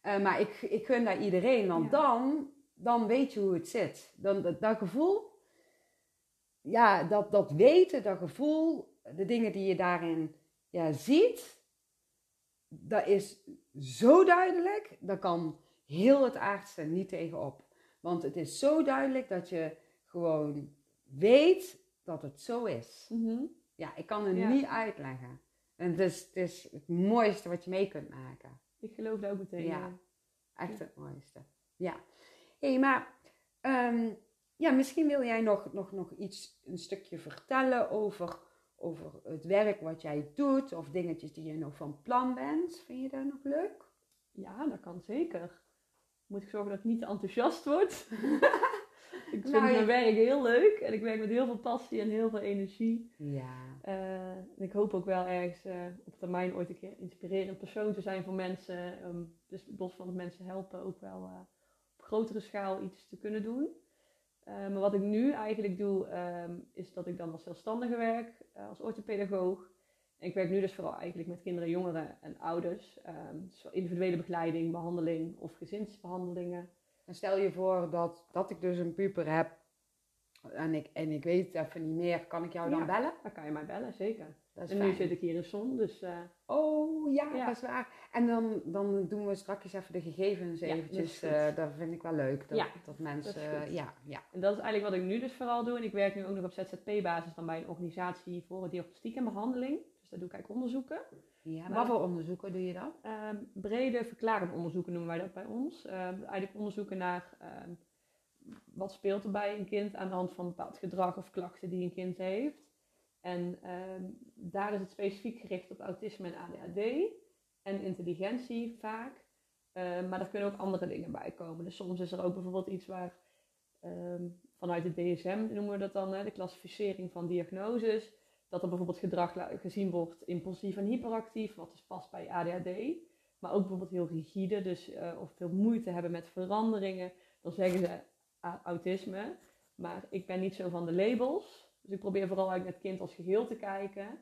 Speaker 1: Eh, maar ik, ik gun daar iedereen, want
Speaker 2: Ja.
Speaker 1: dan, dan weet je hoe het zit. Dan, dat, dat gevoel, ja, dat, dat weten, dat gevoel, de dingen die je daarin ja, ziet, dat is zo duidelijk, daar kan heel het aardse niet tegenop. Want het is zo duidelijk dat je gewoon weet dat het zo is.
Speaker 2: Mhm.
Speaker 1: Ja, ik kan het
Speaker 2: Ja.
Speaker 1: niet uitleggen. En het is, het is het mooiste wat je mee kunt maken.
Speaker 2: Ik geloof daar ook meteen
Speaker 1: Ja.
Speaker 2: in.
Speaker 1: Echt het mooiste. Ja. Hé, hey, maar ehm, ja, misschien wil jij nog, nog, nog iets, een stukje vertellen over, over het werk wat jij doet. Of dingetjes die je nog van plan bent. Vind je dat nog leuk?
Speaker 2: Ja, dat kan zeker. moet ik zorgen dat ik niet te enthousiast word. ik vind
Speaker 1: Nou,
Speaker 2: mijn
Speaker 1: ja.
Speaker 2: werk heel leuk en ik werk met heel veel passie en heel veel energie.
Speaker 1: Ja.
Speaker 2: Eh, en ik hoop ook wel ergens eh, op termijn ooit een keer inspirerend persoon te zijn voor mensen. Dus los van het mensen helpen ook wel eh, op grotere schaal iets te kunnen doen. Eh, maar wat ik nu eigenlijk doe, ehm, is dat ik dan als zelfstandige werk, eh, als orthopedagoog. En ik werk nu dus vooral eigenlijk met kinderen, jongeren en ouders. Ehm, dus individuele begeleiding, behandeling of gezinsbehandelingen.
Speaker 1: En stel je voor dat, dat ik dus een puber heb en ik, en ik weet het even niet meer, kan ik jou dan
Speaker 2: Ja.
Speaker 1: bellen?
Speaker 2: Dan kan je mij bellen, zeker.
Speaker 1: Dat is
Speaker 2: En nu zit ik hier in Zon, dus eh,
Speaker 1: Oh ja,
Speaker 2: Ja.
Speaker 1: dat is waar. En dan, dan doen we straks even de gegevens
Speaker 2: Ja, dat
Speaker 1: eventjes.
Speaker 2: goed.
Speaker 1: eh, dat vind ik wel leuk. Dat,
Speaker 2: Ja,
Speaker 1: dat mensen,
Speaker 2: dat
Speaker 1: eh, ja, ja.
Speaker 2: En dat is eigenlijk wat ik nu dus vooral doe. En ik werk nu ook nog op ZZP-basis dan bij een organisatie voor diagnostiek en behandeling. Dus daar doe ik eigenlijk onderzoeken.
Speaker 1: ja.
Speaker 2: Maar-
Speaker 1: Wat voor onderzoeken doe je dan?
Speaker 2: Ehm, brede verklarende onderzoeken noemen wij dat bij ons. Ehm, eigenlijk onderzoeken naar ehm, wat speelt er bij een kind aan de hand van bepaald gedrag of klachten die een kind heeft. En ehm, daar is het specifiek gericht op autisme en ADHD en intelligentie vaak. Ehm, maar er kunnen ook andere dingen bij komen. Dus soms is er ook bijvoorbeeld iets waar ehm, vanuit het DSM noemen we dat dan, hè, de klassificering van diagnoses. Dat er bijvoorbeeld gedrag gezien wordt impulsief en hyperactief, wat dus past bij ADHD. Maar ook bijvoorbeeld heel rigide, dus eh, of veel moeite hebben met veranderingen. Dan zeggen ze autisme. Maar ik ben niet zo van de labels. Dus ik probeer vooral met het kind als geheel te kijken.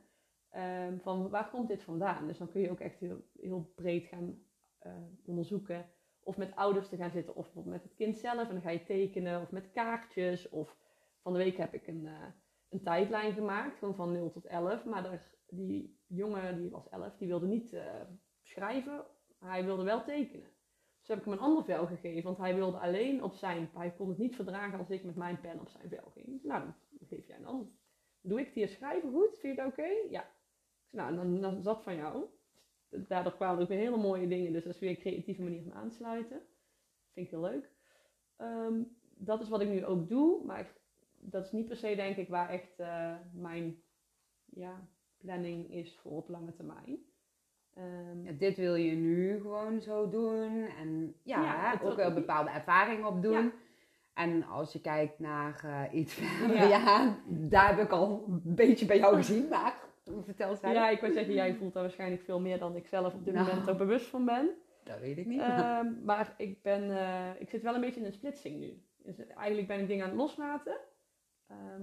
Speaker 2: ehm, van waar komt dit vandaan? Dus dan kun je ook echt heel, heel breed gaan eh, onderzoeken. Of met ouders te gaan zitten, of bijvoorbeeld met het kind zelf. En dan ga je tekenen, of met kaartjes. Of van de week heb ik een, eh, een tijdlijn gemaakt, gewoon van 0 tot 11. Maar die jongen, die was 11, die wilde niet eh, schrijven, hij wilde wel tekenen. Dus heb ik hem een ander vel gegeven, want hij wilde alleen op zijn, hij kon het niet verdragen als ik met mijn pen op zijn vel ging. Nou, geef jij een ander. Doe ik hier schrijven goed? Vind je het oké? Ja. Nou, dan, dan is dat van jou. Daardoor kwamen ook weer hele mooie dingen, dus dat is weer een creatieve manier van aansluiten. Vind ik heel leuk. Ehm, dat is wat ik nu ook doe, maar ik- dat is niet per se denk ik waar echt eh, mijn ja, planning is voor op lange termijn. Ehm,
Speaker 1: Ja, dit wil je nu gewoon zo doen. En ja,
Speaker 2: Ja,
Speaker 1: hè,
Speaker 2: het-
Speaker 1: ook wel bepaalde ervaring opdoen.
Speaker 2: Ja.
Speaker 1: En als je kijkt naar eh, iets verder,
Speaker 2: Ja.
Speaker 1: ja. daar heb ik al een beetje bij jou gezien. Maar vertel eens
Speaker 2: ja, ik wil zeggen, jij voelt daar waarschijnlijk veel meer dan ik zelf op dit
Speaker 1: Nou.
Speaker 2: moment ook bewust van ben.
Speaker 1: Dat weet ik niet.
Speaker 2: Ehm, maar ik, ben, eh, ik zit wel een beetje in een splitsing nu. Dus eigenlijk ben ik dingen aan het loslaten. Ehm,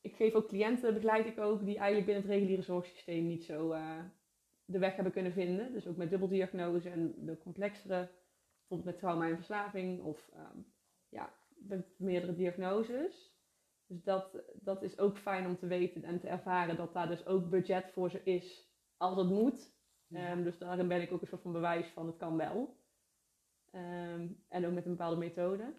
Speaker 2: ik geef ook cliënten, begeleid ik ook, die eigenlijk binnen het reguliere zorgsysteem niet zo eh, de weg hebben kunnen vinden. Dus ook met dubbeldiagnose en de complexere, bijvoorbeeld met trauma en verslaving of ehm, ja, met meerdere diagnoses. Dus dat, dat is ook fijn om te weten en te ervaren dat daar dus ook budget voor ze is als het moet.
Speaker 1: Ja.
Speaker 2: Ehm, dus daarin ben ik ook een soort van bewijs van het kan wel. Ehm, en ook met een bepaalde methode.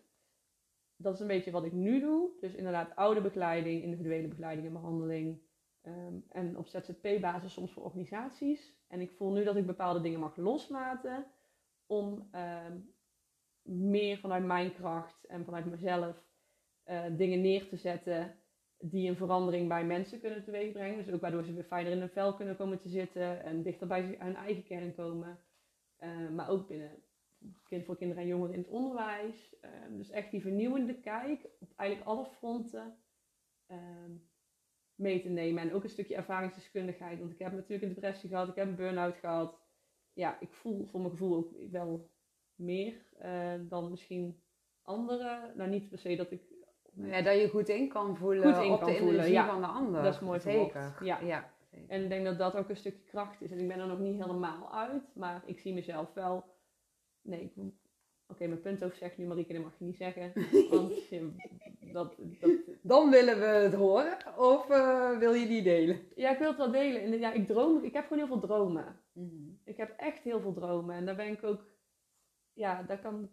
Speaker 2: Dat is een beetje wat ik nu doe. Dus inderdaad oude begeleiding, individuele begeleiding en behandeling. Ehm, en op ZZP-basis soms voor organisaties. En ik voel nu dat ik bepaalde dingen mag loslaten om meer vanuit mijn kracht en vanuit mezelf eh, dingen neer te zetten die een verandering bij mensen kunnen teweegbrengen. Dus ook waardoor ze weer fijner in hun vel kunnen komen te zitten en dichter bij hun eigen kern komen. Eh, maar ook binnen kind voor kinderen en jongeren in het onderwijs. Eh, dus echt die vernieuwende kijk op eigenlijk alle fronten ehm, mee te nemen. En ook een stukje ervaringsdeskundigheid. Want ik heb natuurlijk een depressie gehad, ik heb een burn-out gehad. Ja, ik voel voor mijn gevoel ook wel meer eh, dan misschien anderen. Nou, niet per se dat ik
Speaker 1: Ja, dat je goed in kan voelen
Speaker 2: Goed in
Speaker 1: op
Speaker 2: kan
Speaker 1: de
Speaker 2: voelen,
Speaker 1: energie
Speaker 2: ja.
Speaker 1: van de ander.
Speaker 2: Dat is mooi
Speaker 1: Zeker.
Speaker 2: ja.
Speaker 1: ja. zeker.
Speaker 2: En ik denk dat dat ook een stukje kracht is. En ik ben er nog niet helemaal uit, maar ik zie mezelf wel. Nee, ik... oké, mijn punthoofd zegt nu, Marieke, dat mag je niet zeggen. Want dat, dat,
Speaker 1: Dan willen we het horen of eh, wil je die delen?
Speaker 2: ja, ik wil het wel delen. En ja, ik droom, ik heb gewoon heel veel dromen.
Speaker 1: Mhm.
Speaker 2: Ik heb echt heel veel dromen. En daar ben ik ook, ja, daar kan.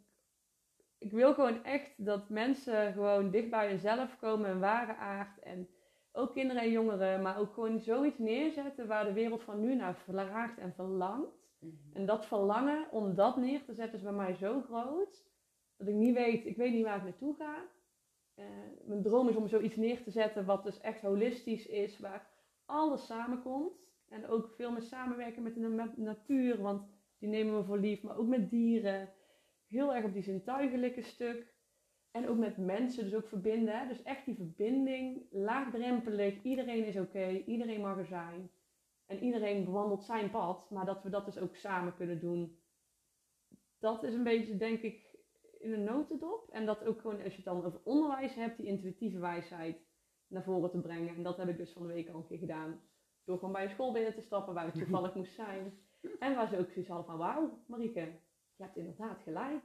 Speaker 2: Ik wil gewoon echt dat mensen gewoon dicht bij hunzelf komen, hun ware aard. En ook kinderen en jongeren, maar ook gewoon zoiets neerzetten waar de wereld van nu naar vraagt en verlangt.
Speaker 1: Mhm.
Speaker 2: En dat verlangen om dat neer te zetten is bij mij zo groot. Dat ik niet weet, ik weet niet waar ik naartoe ga. Eh, mijn droom is om zoiets neer te zetten wat dus echt holistisch is. Waar alles samenkomt. En ook veel meer samenwerken met de na- natuur. Want die nemen we voor lief. Maar ook met dieren. heel erg op die zintuigelijke stuk. En ook met mensen, dus ook verbinden. Hè? Dus echt die verbinding, laagdrempelig. Iedereen is oké, iedereen mag er zijn. En iedereen bewandelt zijn pad, maar dat we dat dus ook samen kunnen doen. Dat is een beetje, denk ik, in een notendop. En dat ook gewoon, als je het dan over onderwijs hebt, die intuïtieve wijsheid naar voren te brengen. En dat heb ik dus van de week al een keer gedaan. Door gewoon bij een school binnen te stappen waar ik toevallig moest zijn. En waar ze ook zoiets hadden van, wauw, Marieke, je hebt inderdaad gelijk.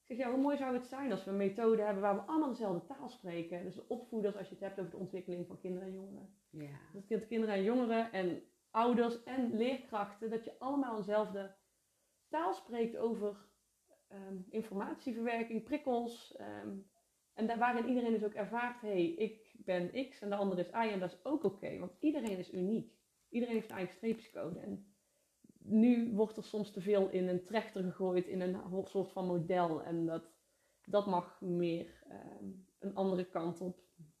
Speaker 2: Ik zeg, ja, hoe mooi zou het zijn als we een methode hebben waar we allemaal dezelfde taal spreken. Dus opvoeders, als je het hebt over de ontwikkeling van kinderen en jongeren.
Speaker 1: Ja.
Speaker 2: Dat kinderen en jongeren en ouders en leerkrachten, dat je allemaal dezelfde taal spreekt over ehm, informatieverwerking, prikkels. ehm, en daar, waarin iedereen dus ook ervaart, hé, hey, ik ben X en de andere is Y en dat is ook oké, want iedereen is uniek. Iedereen heeft een eigen streepjescode. En nu wordt er soms te veel in een trechter gegooid, in een soort van model. En dat, dat mag meer ehm, een andere kant op,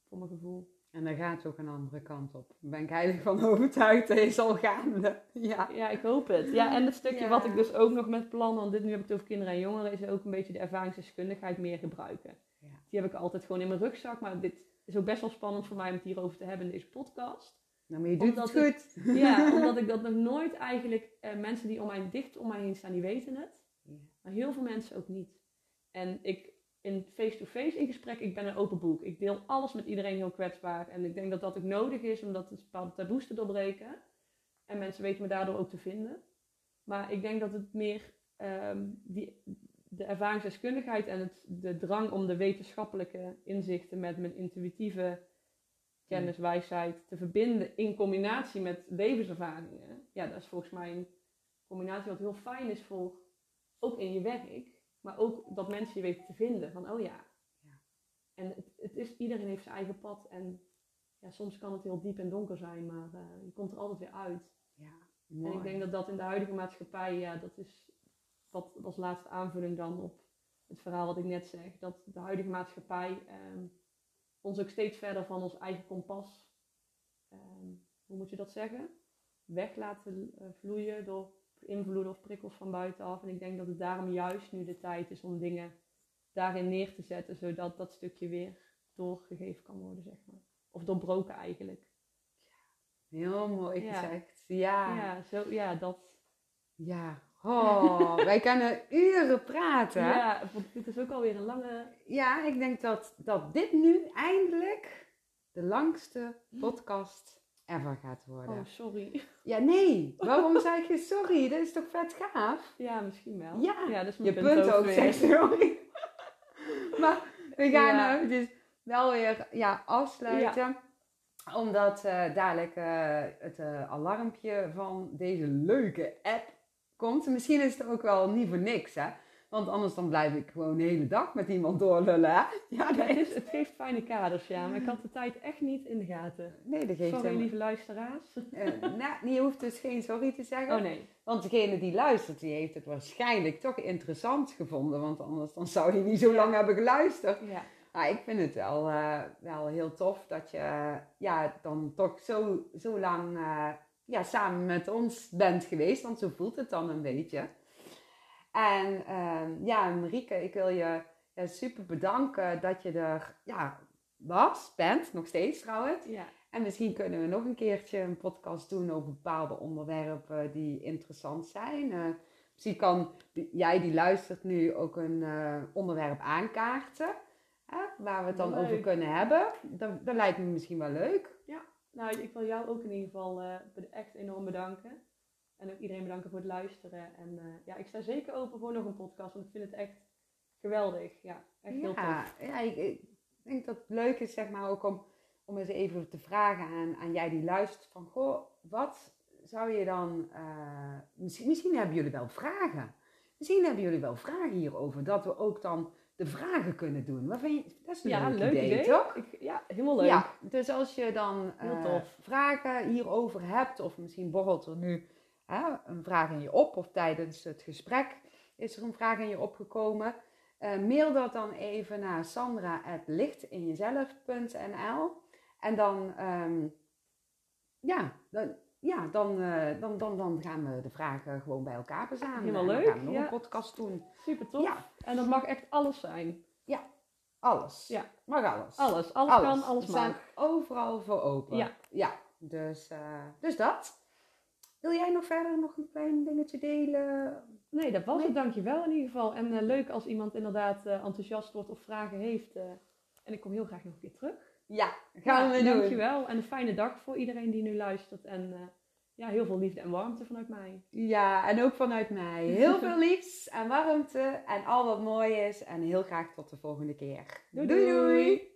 Speaker 2: voor mijn gevoel.
Speaker 1: En daar gaat ook een andere kant op. Daar ben ik heilig van overtuigd. Dat is al gaande. Ja.
Speaker 2: Ja, ik hoop het. Ja, en het stukje
Speaker 1: Ja.
Speaker 2: wat ik dus ook nog met plan, want dit nu heb ik het over kinderen en jongeren, is ook een beetje de ervaringsdeskundigheid meer gebruiken.
Speaker 1: Ja.
Speaker 2: Die heb ik altijd gewoon in mijn rugzak, maar dit is ook best wel spannend voor mij om het hierover te hebben in deze podcast.
Speaker 1: Nou, maar je doet
Speaker 2: Omdat
Speaker 1: het goed.
Speaker 2: Ja, omdat ik dat nog nooit eigenlijk, eh, mensen die om mij dicht om mij heen staan, die weten het.
Speaker 1: Ja.
Speaker 2: Maar heel veel mensen ook niet. En ik, in face-to-face in gesprek, ik ben een open boek. Ik deel alles met iedereen heel kwetsbaar. En ik denk dat dat ook nodig is om dat een bepaalde taboes te doorbreken. En mensen weten me daardoor ook te vinden. Maar ik denk dat het meer ehm, die, de ervaringsdeskundigheid en het, de drang om de wetenschappelijke inzichten met mijn intuïtieve kennis, wijsheid te verbinden in combinatie met levenservaringen. Ja, dat is volgens mij een combinatie wat heel fijn is voor, ook in je werk, maar ook dat mensen je weten te vinden. Van, oh ja.
Speaker 1: Ja.
Speaker 2: En het, het is, iedereen heeft zijn eigen pad en ja, soms kan het heel diep en donker zijn, maar eh, je komt er altijd weer uit.
Speaker 1: Ja,
Speaker 2: En
Speaker 1: mooi.
Speaker 2: ik denk dat dat in de huidige maatschappij, ja, dat is wat als laatste aanvulling dan op het verhaal wat ik net zeg. Dat de huidige maatschappij ehm, ons ook steeds verder van ons eigen kompas, ehm, hoe moet je dat zeggen? Weg laten eh, vloeien door invloeden of prikkels van buitenaf. En ik denk dat het daarom juist nu de tijd is om dingen daarin neer te zetten, zodat dat stukje weer doorgegeven kan worden, zeg maar. Of doorbroken eigenlijk.
Speaker 1: Heel mooi
Speaker 2: Ja.
Speaker 1: gezegd. Ja.
Speaker 2: Ja, zo, ja dat.
Speaker 1: Ja. Oh, wij kunnen uren praten.
Speaker 2: Ja, dit is ook alweer een lange.
Speaker 1: Ja, ik denk dat, dat dit nu eindelijk de langste podcast ever gaat worden.
Speaker 2: Oh, sorry.
Speaker 1: Ja, nee. Waarom zeg je sorry? Dat is toch vet gaaf?
Speaker 2: Ja, misschien wel.
Speaker 1: Ja,
Speaker 2: is
Speaker 1: Je punt ook,
Speaker 2: weer.
Speaker 1: zegt sorry. maar we gaan
Speaker 2: Ja.
Speaker 1: nou dus wel weer ja, afsluiten. Omdat eh, dadelijk eh, het eh, alarmpje van deze leuke app komt. Misschien is het ook wel niet voor niks, hè. Want anders dan blijf ik gewoon de hele dag met iemand doorlullen, hè. Ja, dat
Speaker 2: het,
Speaker 1: is...
Speaker 2: het geeft fijne kaders, ja. Maar ik had de tijd echt niet in de gaten.
Speaker 1: Nee, dat geeft
Speaker 2: Sorry,
Speaker 1: helemaal-
Speaker 2: lieve luisteraars.
Speaker 1: Eh, nou, je hoeft dus geen sorry te zeggen.
Speaker 2: Oh nee.
Speaker 1: Want degene die luistert, die heeft het waarschijnlijk toch interessant gevonden. Want anders dan zou je niet zo lang hebben geluisterd.
Speaker 2: Ja.
Speaker 1: Maar ik vind het wel, eh, wel heel tof dat je ja, dan toch zo, zo lang eh, ja, samen met ons bent geweest. Want zo voelt het dan een beetje. En ehm, ja, Marieke, ik wil je ja, super bedanken dat je er ja, was, bent, nog steeds trouwens.
Speaker 2: ja.
Speaker 1: En misschien kunnen we nog een keertje een podcast doen over bepaalde onderwerpen die interessant zijn. Eh, misschien kan jij die luistert nu ook een eh, onderwerp aankaarten. Hè, waar we het dan
Speaker 2: Leuk.
Speaker 1: over kunnen hebben. Dat, dat lijkt me misschien wel leuk.
Speaker 2: Nou, ik wil jou ook in ieder geval eh, echt enorm bedanken. En ook iedereen bedanken voor het luisteren. En eh, ja, ik sta zeker open voor nog een podcast. Want ik vind het echt geweldig. Ja, echt heel tof.
Speaker 1: ja ik, ik denk dat het leuk is zeg maar ook om, om eens even te vragen aan, aan jij die luistert. Van goh, wat zou je dan... eh, misschien, misschien hebben jullie wel vragen. Misschien hebben jullie wel vragen hierover. Dat we ook dan de vragen kunnen doen. Wat vind je? Dat is een
Speaker 2: Ja,
Speaker 1: leuk,
Speaker 2: leuk
Speaker 1: idee,
Speaker 2: idee.
Speaker 1: toch?
Speaker 2: Ik, ja, helemaal leuk.
Speaker 1: Ja, dus als je dan eh, vragen hierover hebt, of misschien borrelt er nu een vraag in je op, of tijdens het gesprek is er een vraag in je opgekomen, eh, mail dat dan even naar sandra.lichtinjezelf.nl en dan, ehm, ja, dan, ja, dan, eh, dan, dan, dan gaan we de vragen gewoon bij elkaar verzamelen.
Speaker 2: Helemaal
Speaker 1: En dan
Speaker 2: leuk,
Speaker 1: gaan we nog
Speaker 2: ja.
Speaker 1: een podcast doen.
Speaker 2: Super tof.
Speaker 1: Ja,
Speaker 2: En dat mag echt alles zijn.
Speaker 1: alles.
Speaker 2: Ja.
Speaker 1: Mag alles.
Speaker 2: Alles. Alles, kan, alles
Speaker 1: We
Speaker 2: mag.
Speaker 1: staan overal voor open.
Speaker 2: Ja.
Speaker 1: Ja, dus, eh, dus dat. Wil jij nog verder nog een klein dingetje delen?
Speaker 2: Nee, dat was
Speaker 1: Nee.
Speaker 2: het. Dankjewel in ieder geval. En eh, leuk als iemand inderdaad enthousiast wordt of vragen heeft. en ik kom heel graag nog een keer terug.
Speaker 1: Ja, gaan we
Speaker 2: Ja,
Speaker 1: doen.
Speaker 2: Dankjewel. En een fijne dag voor iedereen die nu luistert. En eh, ja, heel veel liefde en warmte vanuit mij.
Speaker 1: Ja, en ook vanuit mij. Heel veel liefs en warmte en al wat mooi is. En heel graag tot de volgende keer.
Speaker 2: Doei, doei.